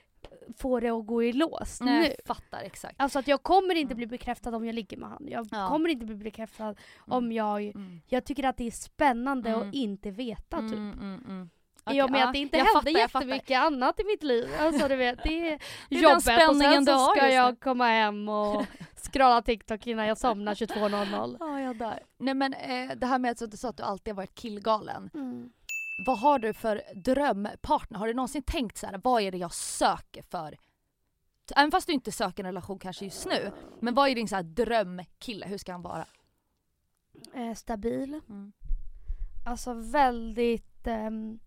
få det att gå i lås nej, nu. jag fattar exakt. Alltså att jag kommer inte Mm. bli bekräftad om jag ligger med han. Jag Ja. kommer inte bli bekräftad om jag... Mm. Jag tycker att det är spännande Mm. att inte veta typ. Mm, mm. I och med ja, att det inte jag hände fattar, jag fattar. jättemycket annat i mitt liv. Alltså du vet, det är den jobbet och sen så ska jag komma hem och scrolla TikTok innan jag somnar 22.00. Ja, jag dör. Nej men eh, det här med att du sa att du alltid har varit killgalen. Mm. Vad har du för drömpartner? Har du någonsin tänkt så här, vad är det jag söker för? Även fast du inte söker en relation kanske just nu. Men vad är din så här drömkille? Hur ska han vara? Eh, stabil. Mm. Alltså väldigt... ehm,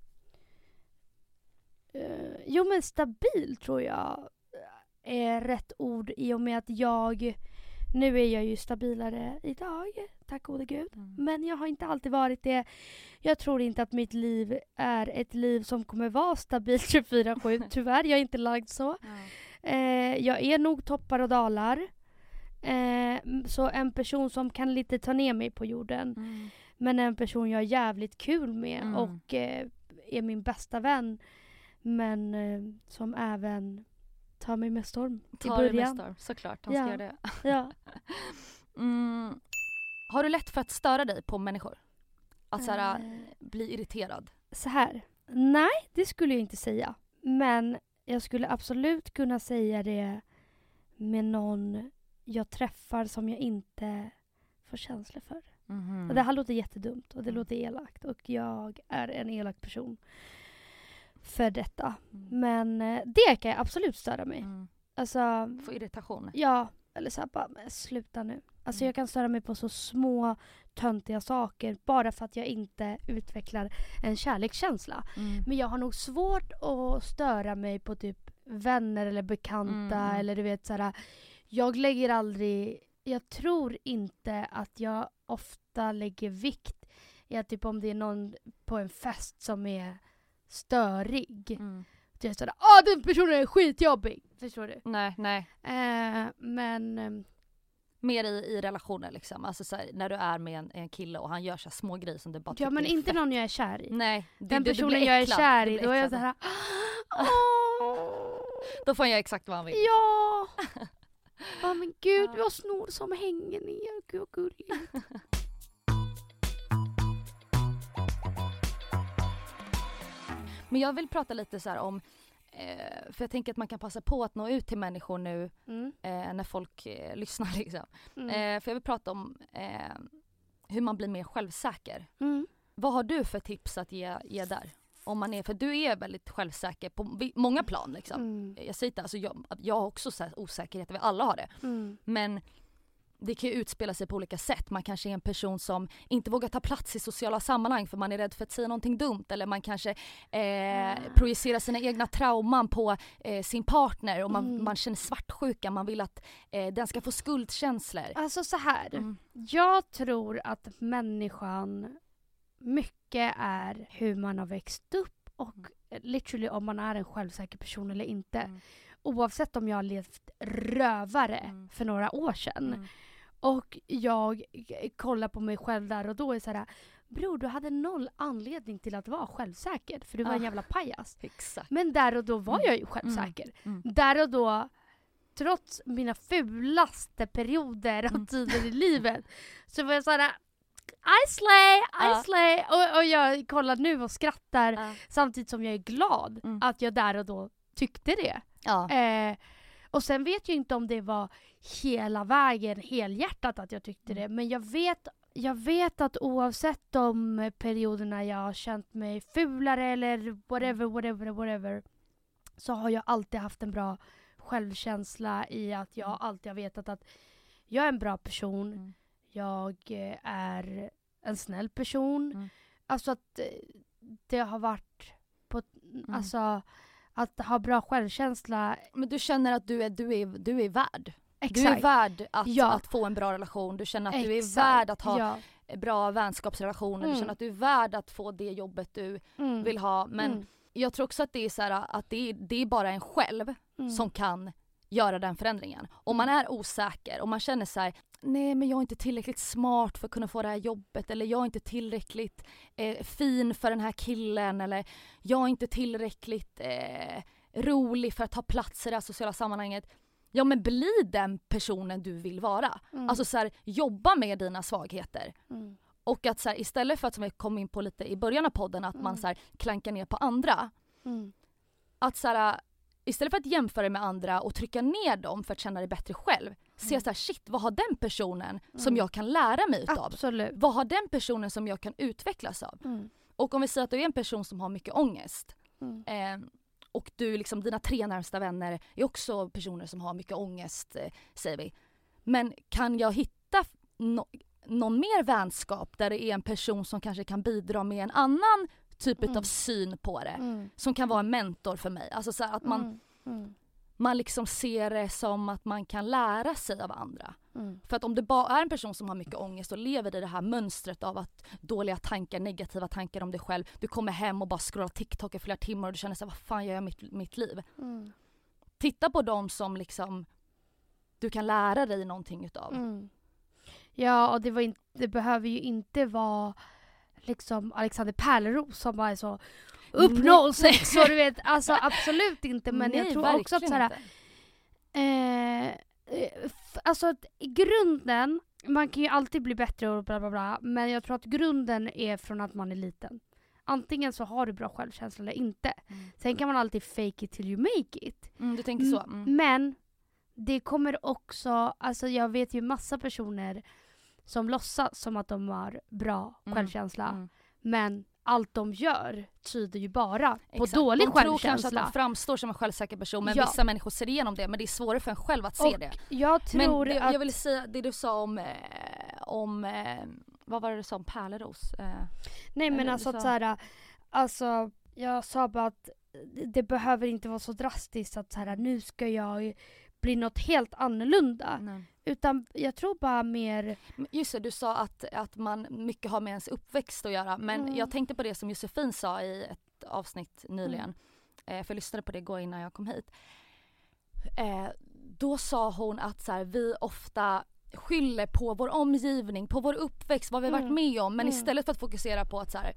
eh, jo men stabil tror jag är rätt ord i och med att jag... Nu är jag ju stabilare idag, tack gode gud. Mm. Men jag har inte alltid varit det. Jag tror inte att mitt liv är ett liv som kommer vara stabilt 24-7. Tyvärr, jag är inte lagd så. Eh, jag är nog toppar och dalar. Eh, så en person som kan lite ta ner mig på jorden. Mm. Men en person jag har jävligt kul med Mm. och eh, är min bästa vän. Men eh, som även tar mig med storm i Ta det med början. storm, såklart. Han ska Ja. göra det. Ja. Mm. Har du lätt för att störa dig på människor? Att så här, Eh. bli irriterad? Så här. Nej, det skulle jag inte säga. Men jag skulle absolut kunna säga det med någon jag träffar som jag inte får känslor för. Mhm. Och det här låter jättedumt och det Mm. låter elakt och jag är en elak person för detta. Mm. Men eh, det kan jag absolut störa mig. Mm. Alltså, Få irritation? ja, eller såhär bara, men sluta nu. Alltså Mm. jag kan störa mig på så små töntiga saker bara för att jag inte utvecklar en kärlekskänsla. Mm. Men jag har nog svårt att störa mig på typ vänner eller bekanta Mm. eller du vet såhär. Jag lägger aldrig, jag tror inte att jag ofta lägger vikt i att typ om det är någon på en fest som är störig. Mm. Är sådär ah den personen är skitjobbig. Förstår du? Nej, nej. Eh, men ehm, Mer i, i relationer liksom. Alltså så här, när du är med en, en kille och han gör så här små grejer som du bara ja men inte någon jag är kär i. Nej. Du, Den du- du personen blir jag är kär Du i, då är jag såhär Åh! Då får han göra exakt vad han vill. Ja! Ja men gud, Ja. du har snor som hänger ner. Gud vad gulligt. Men jag vill prata lite så om eh, för jag tänker att man kan passa på att nå ut till människor nu Mm. eh, när folk eh, lyssnar liksom. Mm. Eh, för jag vill prata om eh, hur man blir mer självsäker. Mm. Vad har du för tips att ge, ge där? Om man är, för du är väldigt självsäker på många plan liksom. Mm. Jag säger inte, alltså jag, jag har också osäkerhet, vi alla har det. Mm. Men det kan ju utspela sig på olika sätt. Man kanske är en person som inte vågar ta plats i sociala sammanhang för man är rädd för att säga någonting dumt. Eller man kanske eh, projicerar sina egna trauman på eh, sin partner och man, Mm. man känner svartsjuka. Man vill att eh, den ska få skuldkänslor. Alltså så här. Mm. Jag tror att människan mycket är hur man har växt upp och literally om man är en självsäker person eller inte. Mm. Oavsett om jag har levt rövare Mm. för några år sedan Mm. Och jag kollar på mig själv där och då är så här Bror du hade noll anledning till att vara självsäker för du var en Ah. jävla pajas. Exakt. Men där och då var Mm. jag ju självsäker. Mm. Där och då, trots mina fulaste perioder och Mm. tider i livet, så var jag såhär I slay, I Ja. slay! Och, och jag kollar nu och skrattar Ja. samtidigt som jag är glad Mm. att jag där och då tyckte det. Eh, och sen vet jag inte om det var hela vägen helhjärtat att jag tyckte Mm. det, men jag vet, jag vet att oavsett de perioderna jag har känt mig fulare eller whatever, whatever, whatever, så har jag alltid haft en bra självkänsla i att jag Mm. alltid har vetat att jag är en bra person, Mm. jag eh, är en snäll person. Mm. Alltså att eh, det har varit på, Mm. alltså att ha bra självkänsla. Men du känner att du är, du är, du är värd. Exakt. Du är värd att, Ja. att få en bra relation. Du känner att du är Exakt. värd att ha ja. bra vänskapsrelationer. Mm. Du känner att du är värd att få det jobbet du mm. vill ha. Men mm. jag tror också att det är så här, att det är, det är bara en själv Mm. som kan göra den förändringen. Om man är osäker och man känner så här, nej men jag är inte tillräckligt smart för att kunna få det här jobbet eller jag är inte tillräckligt eh, fin för den här killen eller jag är inte tillräckligt eh, rolig för att ta plats i det här sociala sammanhanget. Ja men bli den personen du vill vara. Mm. Alltså så här, jobba med dina svagheter. mm. Och att så här, istället för att som vi kom in på lite i början av podden att man Mm. så här, klankar ner på andra Mm. att så här, istället för att jämföra dig med andra och trycka ner dem för att känna dig bättre själv. Se Mm. så här, shit vad har den personen som Mm. jag kan lära mig utav? Absolut. Vad har den personen som jag kan utvecklas av? Mm. Och om vi säger att du är en person som har mycket ångest eh, och du liksom, dina tre närmsta vänner är också personer som har mycket ångest eh, säger vi. Men kan jag hitta no, någon mer vänskap där det är en person som kanske kan bidra med en annan typ Mm. av syn på det? Mm. Som kan vara en mentor för mig. Alltså så att man Mm. Mm. man liksom ser det som att man kan lära sig av andra. Mm. För att om det bara är en person som har mycket ångest och lever i det här mönstret av att dåliga tankar, negativa tankar om dig själv. Du kommer hem och bara scrollar TikTok i flera timmar och du känner såhär, vad fan gör jag mitt, mitt liv? Mm. Titta på dem som liksom du kan lära dig någonting utav. Ja, och det, var in, det behöver ju inte vara liksom Alexander Pärleros som bara är så upp Nej. 06 och du vet, alltså absolut inte men jag Nej, tror också att såhär. Eh, eh, alltså grunden, man kan ju alltid bli bättre och bla bla bla, men jag tror att grunden är från att man är liten. Antingen så har du bra självkänsla eller inte. Mm. Sen kan man alltid fake it till you make it. Mm, du tänker så? Mm. Men det kommer också, alltså jag vet ju massa personer som låtsas som att de har bra Mm, självkänsla. Mm. Men allt de gör tyder ju bara på Exakt. dålig de tror kanske självkänsla. att de framstår som en självsäker person men Ja. vissa människor ser igenom det men det är svårare för en själv att se Och det. jag Men tror det, att... jag vill säga det du sa om, eh, om eh, vad var det du sa om Pärleros? Eh, Nej men alltså så- att såhär, alltså jag sa bara att det behöver inte vara så drastiskt att såhär, nu ska jag bli något helt annorlunda. nej. Utan jag tror bara mer, Just det, du sa att, att man mycket har med ens uppväxt att göra men Mm. jag tänkte på det som Josefin sa i ett avsnitt nyligen. Mm. Eh, för jag lyssnade på det igår innan jag kom hit. Eh, då sa hon att så här, vi ofta skyller på vår omgivning, på vår uppväxt, vad vi har varit Mm. med om. Men Mm. istället för att fokusera på att så här,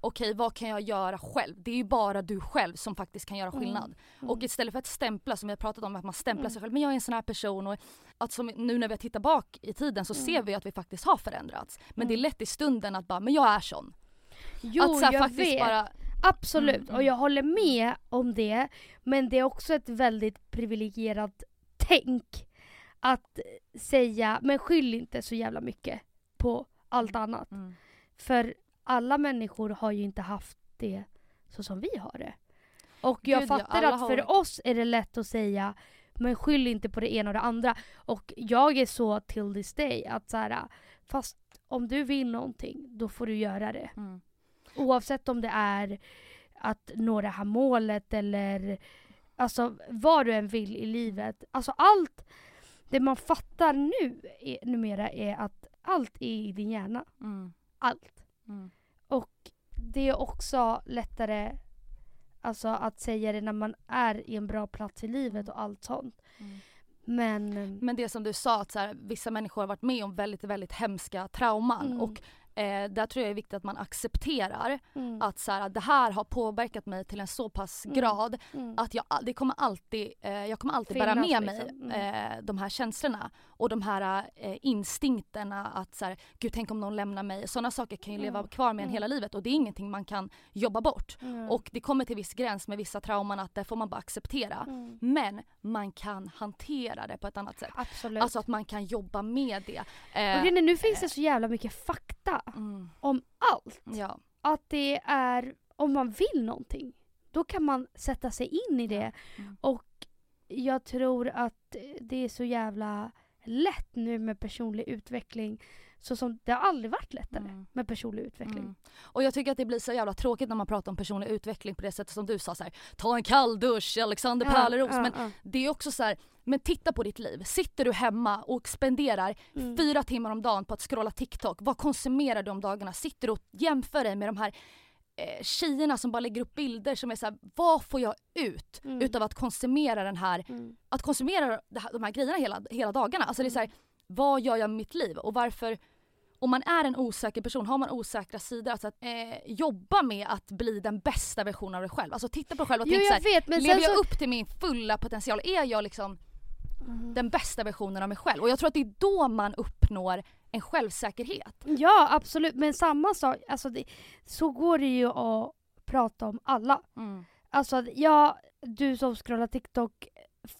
okej vad kan jag göra själv? Det är ju bara du själv som faktiskt kan göra Mm. skillnad. Mm. Och istället för att stämpla som vi har pratat om, att man stämplar Mm. sig själv. Men jag är en sån här person och att som nu när vi tittar bak i tiden så Mm. ser vi att vi faktiskt har förändrats. Men det är Mm. lätt i stunden att bara, men jag är sån. jo att så här, jag faktiskt vet. bara, Absolut, Mm, mm. och jag håller med om det. Men det är också ett väldigt privilegierat tänk att säga, men skyll inte så jävla mycket på allt annat. mm, För alla människor har ju inte haft det så som vi har det. Och jag Gud, ja, fattar alla att har- för oss är det lätt att säga men skyll inte på det ena och det andra. Och jag är så till this day att så här, fast om du vill någonting, då får du göra det. mm. Oavsett om det är att nå det här målet eller alltså vad du än vill i livet. Alltså allt det man fattar nu är, numera är att allt är i din hjärna. Mm. Allt. Mm. Och det är också lättare Alltså att säga det när man är i en bra plats i livet och allt sånt. Men... ehm, Men det som du sa att så här, vissa människor har varit med om väldigt, väldigt hemska trauman Mm. och eh, där tror jag det är viktigt att man accepterar mm, att så här, det här har påverkat mig till en så pass Mm. grad mm, att jag, det kommer alltid, eh, jag kommer alltid bära Finnas, med liksom. mig eh, de här känslorna och de här eh, instinkterna att så här, gud tänk om någon lämnar mig. Sådana saker kan ju leva Mm. kvar med en Mm. hela livet och det är ingenting man kan jobba bort. mm, Och det kommer till viss gräns med vissa trauman att det får man bara acceptera. mm, Men man kan hantera det på ett annat sätt. Absolut. Alltså att man kan jobba med det. och Eh, nu finns det så jävla mycket fakta mm, om allt. ja. Att det är, om man vill någonting, då kan man sätta sig in i det. Mm. Och jag tror att det är så jävla lätt nu med personlig utveckling. Så som det har aldrig varit lättare Mm. med personlig utveckling. Mm. Och jag tycker att det blir så jävla tråkigt när man pratar om personlig utveckling på det sättet som du sa så här, ta en kall dusch, Alexander Ja, Pärleros. ja, Men ja. det är också så här, men titta på ditt liv. Sitter du hemma och spenderar Mm. fyra timmar om dagen på att scrolla TikTok, vad konsumerar du om dagarna? Sitter du och jämför dig med de här eh, tjejerna som bara lägger upp bilder som är så här, vad får jag ut Mm. utav att konsumera den här Mm. att konsumera de här grejerna hela, hela dagarna. Alltså det är så här, vad gör jag med mitt liv och varför om man är en osäker person, har man osäkra sidor, alltså att eh, jobba med att bli den bästa versionen av dig själv. Alltså titta på dig själv och tänk jag såhär, lever jag så... upp till min fulla potential? Är jag liksom Mm. den bästa versionen av mig själv? Och jag tror att det är då man uppnår en självsäkerhet. Ja absolut men samma sak, alltså det, så går det ju att prata om alla. Alltså att ja, du som scrollar TikTok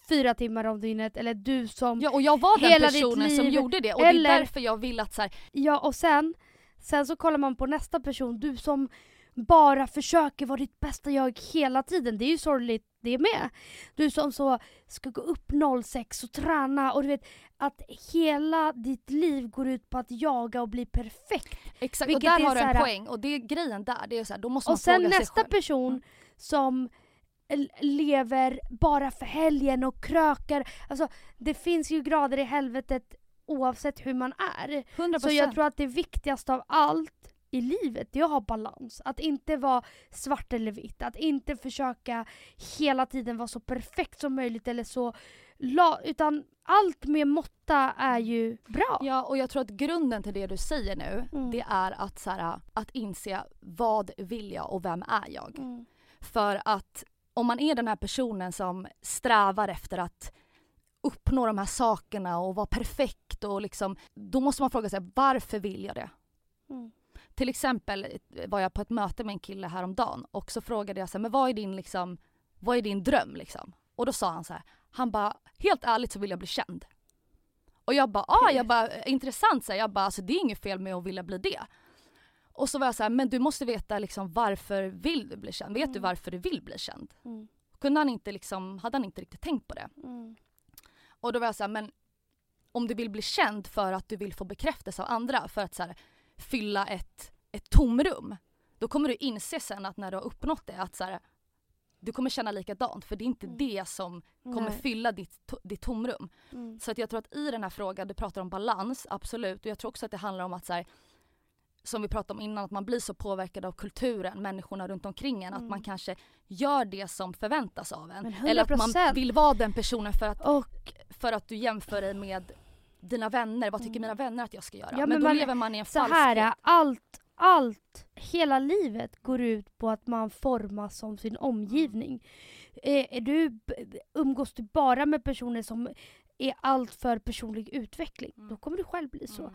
fyra timmar om dygnet eller du som Ja och jag var den personen som gjorde det och det eller- är därför jag vill att så här, Ja och sen, sen så kollar man på nästa person, du som bara försöker vara ditt bästa jag hela tiden. Det är ju sorgligt det med. Du som så ska gå upp 06 och träna och du vet att hela ditt liv går ut på att jaga och bli perfekt. exakt, och där är har du en här- poäng och det är grejen där, det är så här, då måste man Och sen fråga sig nästa själv. person Mm. som lever bara för helgen och krökar. Alltså det finns ju grader i helvetet oavsett hur man är. 100%. Så jag tror att det viktigaste av allt i livet, det är att ha balans. Att inte vara svart eller vitt. Att inte försöka hela tiden vara så perfekt som möjligt eller så utan allt med måtta är ju bra. Ja och jag tror att grunden till det du säger nu Mm. det är att, så här, att inse vad vill jag och vem är jag? Mm. För att om man är den här personen som strävar efter att uppnå de här sakerna och vara perfekt och liksom då måste man fråga sig varför vill jag det? Mm. Till exempel var jag på ett möte med en kille häromdagen och så frågade jag så här, men vad är din liksom vad är din dröm liksom? Och då sa han så här, han bara helt ärligt så vill jag bli känd. Och jag bara, ah, jag bara intressant så här, jag bara alltså det är inget fel med att vilja bli det. Och så var jag så här, men du måste veta liksom varför vill du bli känd? Vet du Mm. varför du vill bli känd? Mm. Kunde han inte liksom, hade han inte riktigt tänkt på det. Mm. Och då var jag så här, men om du vill bli känd för att du vill få bekräftelse av andra för att så här, fylla ett, ett tomrum. Då kommer du inse sen att när du har uppnått det att så här, du kommer känna likadant för det är inte Mm. det som kommer Nej. fylla ditt, to- ditt tomrum. Mm. Så att jag tror att i den här frågan, du pratar om balans, absolut. Och jag tror också att det handlar om att så här, som vi pratade om innan, att man blir så påverkad av kulturen, människorna runt omkring en, att Mm. man kanske gör det som förväntas av en. Eller att man 100%. vill vara den personen för att, Och för att du jämför dig med dina vänner. Vad tycker Mm. mina vänner att jag ska göra? Ja, men, men då man- lever man i en så falskhet. här, allt, allt, hela livet går ut på att man formas som sin omgivning. Eh, är du, umgås du bara med personer som är allt för personlig utveckling, Mm. då kommer du själv bli så.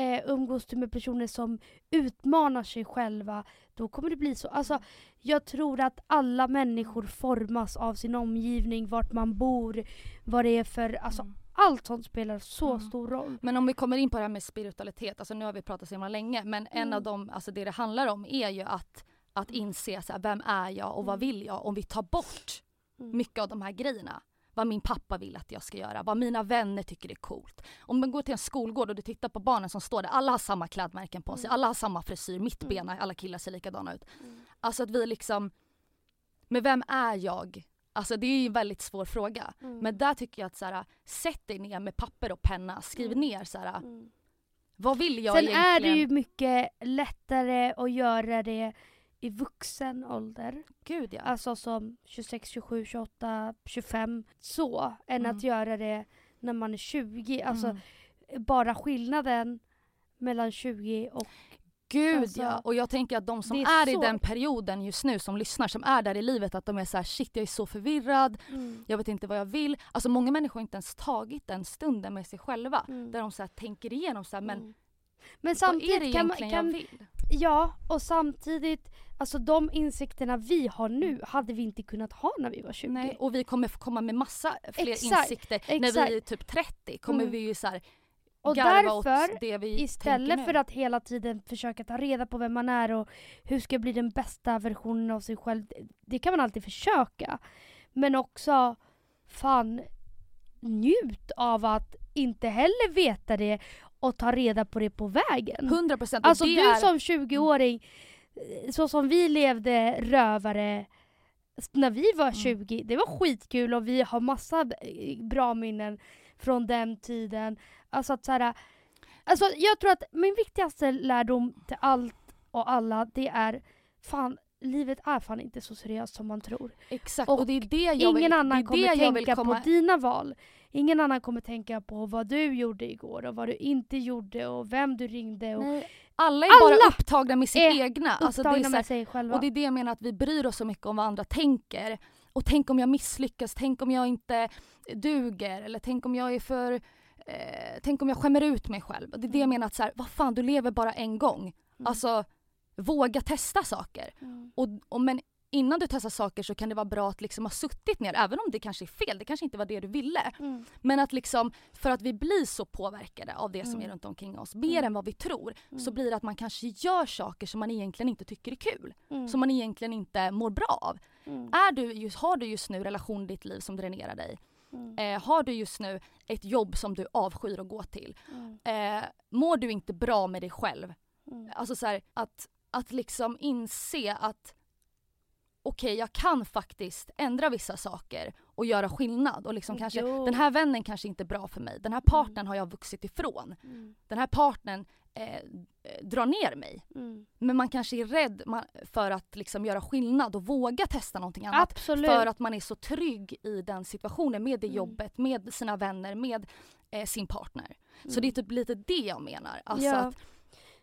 Mm. Eh, umgås du med personer som utmanar sig själva, då kommer det bli så. Alltså, jag tror att alla människor formas av sin omgivning, vart man bor, vad det är för... Alltså, Mm. Allt sånt spelar så Mm. stor roll. Men om vi kommer in på det här med spiritualitet, alltså nu har vi pratat så himla länge, men en Mm. av dem, alltså det det handlar om är ju att, att inse så här, vem är jag och vad Mm. vill jag? Om vi tar bort Mm. mycket av de här grejerna. Vad min pappa vill att jag ska göra, vad mina vänner tycker är coolt. Om man går till en skolgård och du tittar på barnen som står där, alla har samma klädmärken på sig, Mm. alla har samma frisyr, mittbena, alla killar ser likadana ut. Alltså att vi liksom, men vem är jag? Alltså det är ju en väldigt svår fråga. Mm. Men där tycker jag att så här, sätt dig ner med papper och penna, skriv Mm. ner så här, Mm. vad vill jag Sen egentligen? är det ju mycket lättare att göra det i vuxen ålder, Gud ja. alltså som 26, 27, 28, 25, så, än Mm. att göra det när man är 20. Alltså Mm. bara skillnaden mellan 20 och... Gud Alltså, ja. Och jag tänker att de som är, är i så- den perioden just nu, som lyssnar, som är där i livet, att de är så här: shit jag är så förvirrad, Mm. jag vet inte vad jag vill. Alltså många människor har inte ens tagit den stunden med sig själva. Mm. Där de så här tänker igenom så här, men Mm. Men är det samtidigt kan man... egentligen Kan, jag vill? ja, och samtidigt, alltså de insikterna vi har nu hade vi inte kunnat ha när vi var 20. Nej, och vi kommer komma med massa fler Exakt, insikter. När exakt. vi är typ 30 kommer Mm. vi ju så här Och därför, det vi Istället för att hela tiden försöka ta reda på vem man är och hur ska jag bli den bästa versionen av sig själv. det- Det kan man alltid försöka. Men också, fan, njut av att inte heller veta det och ta reda på det på vägen. 100 procent. Alltså du är, som 20-åring, eh, så som vi levde rövare när vi var Mm. 20, det var skitkul och vi har massa b- bra minnen från den tiden. Alltså att så här, alltså jag tror att min viktigaste lärdom till allt och alla det är fan livet är fan inte så seriöst som man tror. Exakt, och och det är det jag Ingen vill, annan det kommer jag tänka komma... på dina val. Ingen annan kommer tänka på vad du gjorde igår och vad du inte gjorde och vem du ringde och Nej, alla är bara Alla upptagna med sitt är egna. Alltså det upptagna är så här, med sig själva. och det är det jag menar att vi bryr oss så mycket om vad andra tänker. Och tänk om jag misslyckas, tänk om jag inte duger eller tänk om jag är för... Eh, tänk om jag skämmer ut mig själv. Och det är det jag Mm. menar att så här, vad fan du lever bara en gång. Mm. Alltså våga testa saker. Mm. Och, och, men innan du testar saker så kan det vara bra att liksom ha suttit ner, även om det kanske är fel, det kanske inte var det du ville. Mm. Men att liksom, för att vi blir så påverkade av det som Mm. är runt omkring oss, mer Mm. än vad vi tror, så Mm. blir det att man kanske gör saker som man egentligen inte tycker är kul. Mm. Som man egentligen inte mår bra av. Mm. Är du har du just nu relation i ditt liv som dränerar dig? Mm. Eh, har du just nu ett jobb som du avskyr att gå till? Mm. Eh, mår du inte bra med dig själv? Mm. Alltså så här, att, att liksom inse att okej, jag kan faktiskt ändra vissa saker och göra skillnad. Och liksom kanske, Jo. den här vännen kanske inte är bra för mig. Den här partnern har jag vuxit ifrån. Mm. Den här partnern eh, drar ner mig. Mm. Men man kanske är rädd för att liksom göra skillnad och våga testa någonting annat. Absolut. För att man är så trygg i den situationen med det Mm. jobbet, med sina vänner, med eh, sin partner. Så Mm. det är typ lite det jag menar. Alltså Ja. att,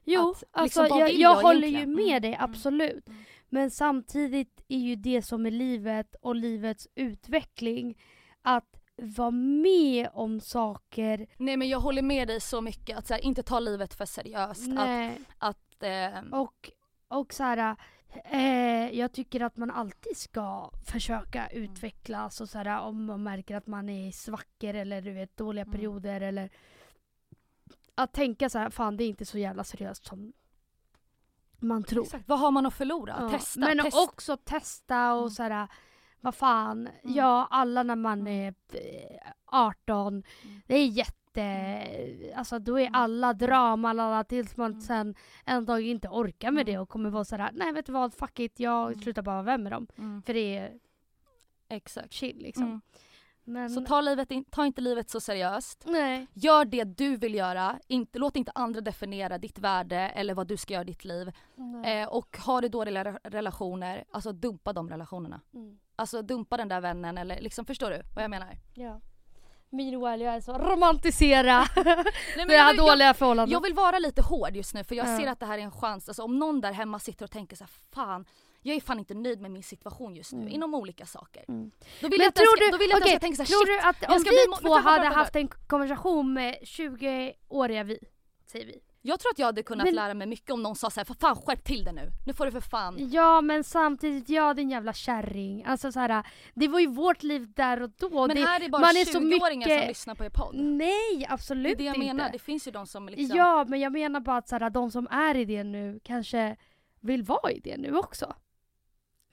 Jo, att, alltså liksom, jag, jag jag håller ju med Mm. dig, Mm. absolut. Men samtidigt är ju det som är livet och livets utveckling att vara med om saker. Nej men jag håller med dig så mycket. Att så här, inte ta livet för seriöst. Att, Nej. att, eh, Och, och så här, eh, jag tycker att man alltid ska försöka Mm. utvecklas och så här, om man märker att man är i svackor eller du vet, dåliga Mm. perioder eller att tänka så här, fan det är inte så jävla seriöst som man tror. exakt, vad har man att förlora? Ja, Testa. Men testa. också testa och Mm. så här, vad fan, Mm. ja alla när man Mm. är eh, 18, Mm. det är jätte, alltså då är Mm. alla drama, alla, tills man Mm. sen en dag inte orkar med Mm. det och kommer vara sådär, nej vet du vad, fuck it, jag Mm. slutar bara vara vän med dem. Mm. För det är Exakt. chill liksom. Mm. Men, Så ta, livet in, ta inte livet så seriöst. nej. Gör det du vill göra. Inte, låt inte andra definiera ditt värde eller vad du ska göra i ditt liv. Eh, och har du dåliga re- relationer, alltså dumpa de relationerna. Mm. Alltså dumpa den där vännen eller liksom, förstår du vad jag menar? Ja. Meanwhile jag är så romantisera Nej, här jag, dåliga förhållandet. jag vill vara lite hård just nu för jag Ja. ser att det här är en chans. Alltså om någon där hemma sitter och tänker så här, fan jag är fan inte nöjd med min situation just nu Mm. inom olika saker. Mm. Då vill Men jag att den tror ska, då vill jag att den okej, ska tänka så här, tror shit, du att jag om vi två hade haft en konversation med 20-åriga vi, säger vi. Jag tror att jag hade kunnat Men- lära mig mycket om någon sa så här, för fan skärp till det nu. Nu får du för fan. Ja men samtidigt, ja din jävla kärring. Alltså så här, det var ju vårt liv där och då. Men det, är bara är så 20-åringar mycket- som lyssnar på er podd. Nej Det absolut är det jag inte. menar, det finns ju de som liksom... Ja men jag menar bara att så här, de som är i det nu kanske vill vara i det nu också.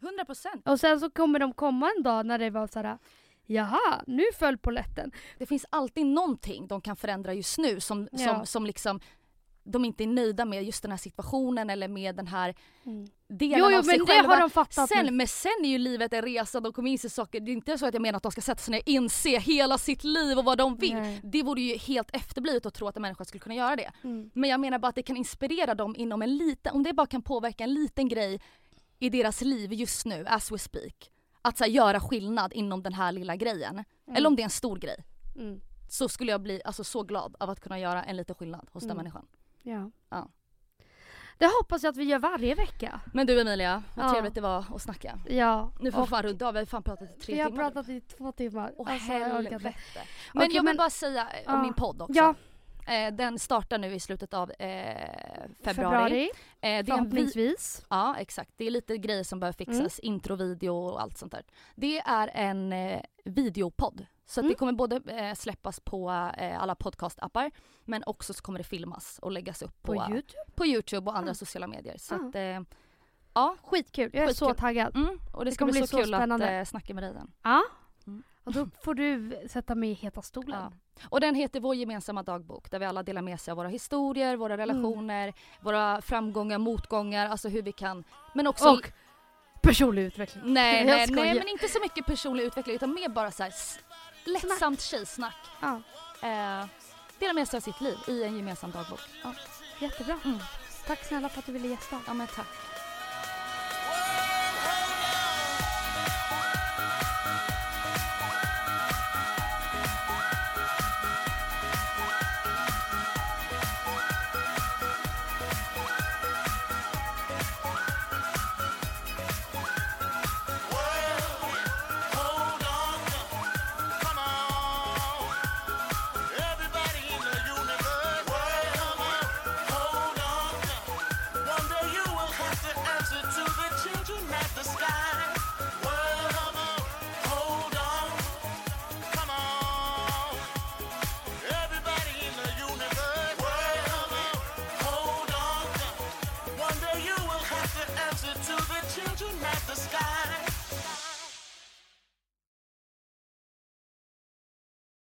100 procent. Och sen så kommer de komma en dag när det var så här. Jaha, nu föll polletten. Det finns alltid någonting de kan förändra just nu som, Ja. som, som liksom de inte är nöjda med just den här situationen eller med den här delen Jo, jo av sig men det själva. har de fattat nu. Sen, men sen är ju livet en resa, de kommer inse saker. Det är inte så att jag menar att de ska sätta sig ner och inse hela sitt liv och vad de vill. Nej. Det vore ju helt efterblivet att tro att en människa skulle kunna göra det. Mm. Men jag menar bara att det kan inspirera dem inom en liten, om det bara kan påverka en liten grej i deras liv just nu, as we speak, att så här, göra skillnad inom den här lilla grejen, eller om det är en stor grej, Mm. så skulle jag bli alltså, så glad av att kunna göra en liten skillnad hos den Mm. människan. Ja. Ja. Det hoppas jag att vi gör varje vecka. Men du Emilia, vad Ja. trevligt det var att snacka. Ja. Nu får vi fan runda av, vi har fan pratat i tre vi har timmar. pratat i två timmar. Åh Alltså, helvete. Men Okej, jag vill men- bara säga om Ja. min podd också. Ja, Eh, den startar nu i slutet av eh, februari. februari. Eh, Förhoppningsvis. Ja exakt, det är lite grejer som behöver fixas, Mm. introvideo och allt sånt där. Det är en eh, videopodd. Så att det Mm. kommer både eh, släppas på alla podcastappar men också så kommer det filmas och läggas upp på, På Youtube. på Youtube och andra Ja. sociala medier. Så Ja. att, ja, Skitkul. Jag är så Skitkul. taggad. mm, och det, Det ska bli så, så kul spännande. att eh, snacka med dig den. Ja. Mm. Och då får du sätta mig i heta stolen. Ja. Och den heter Vår gemensamma dagbok där vi alla delar med sig av våra historier, våra Mm. relationer, våra framgångar, motgångar, alltså hur vi kan men också Och personlig utveckling. Nej, nej, nej men inte så mycket personlig utveckling utan mer bara så här s- lättsamt tjejsnack. Ja. Eh, dela med sig av sitt liv i en gemensam dagbok. Ja, Jättebra. Mm. Tack snälla för att du ville gästa. ja men tack.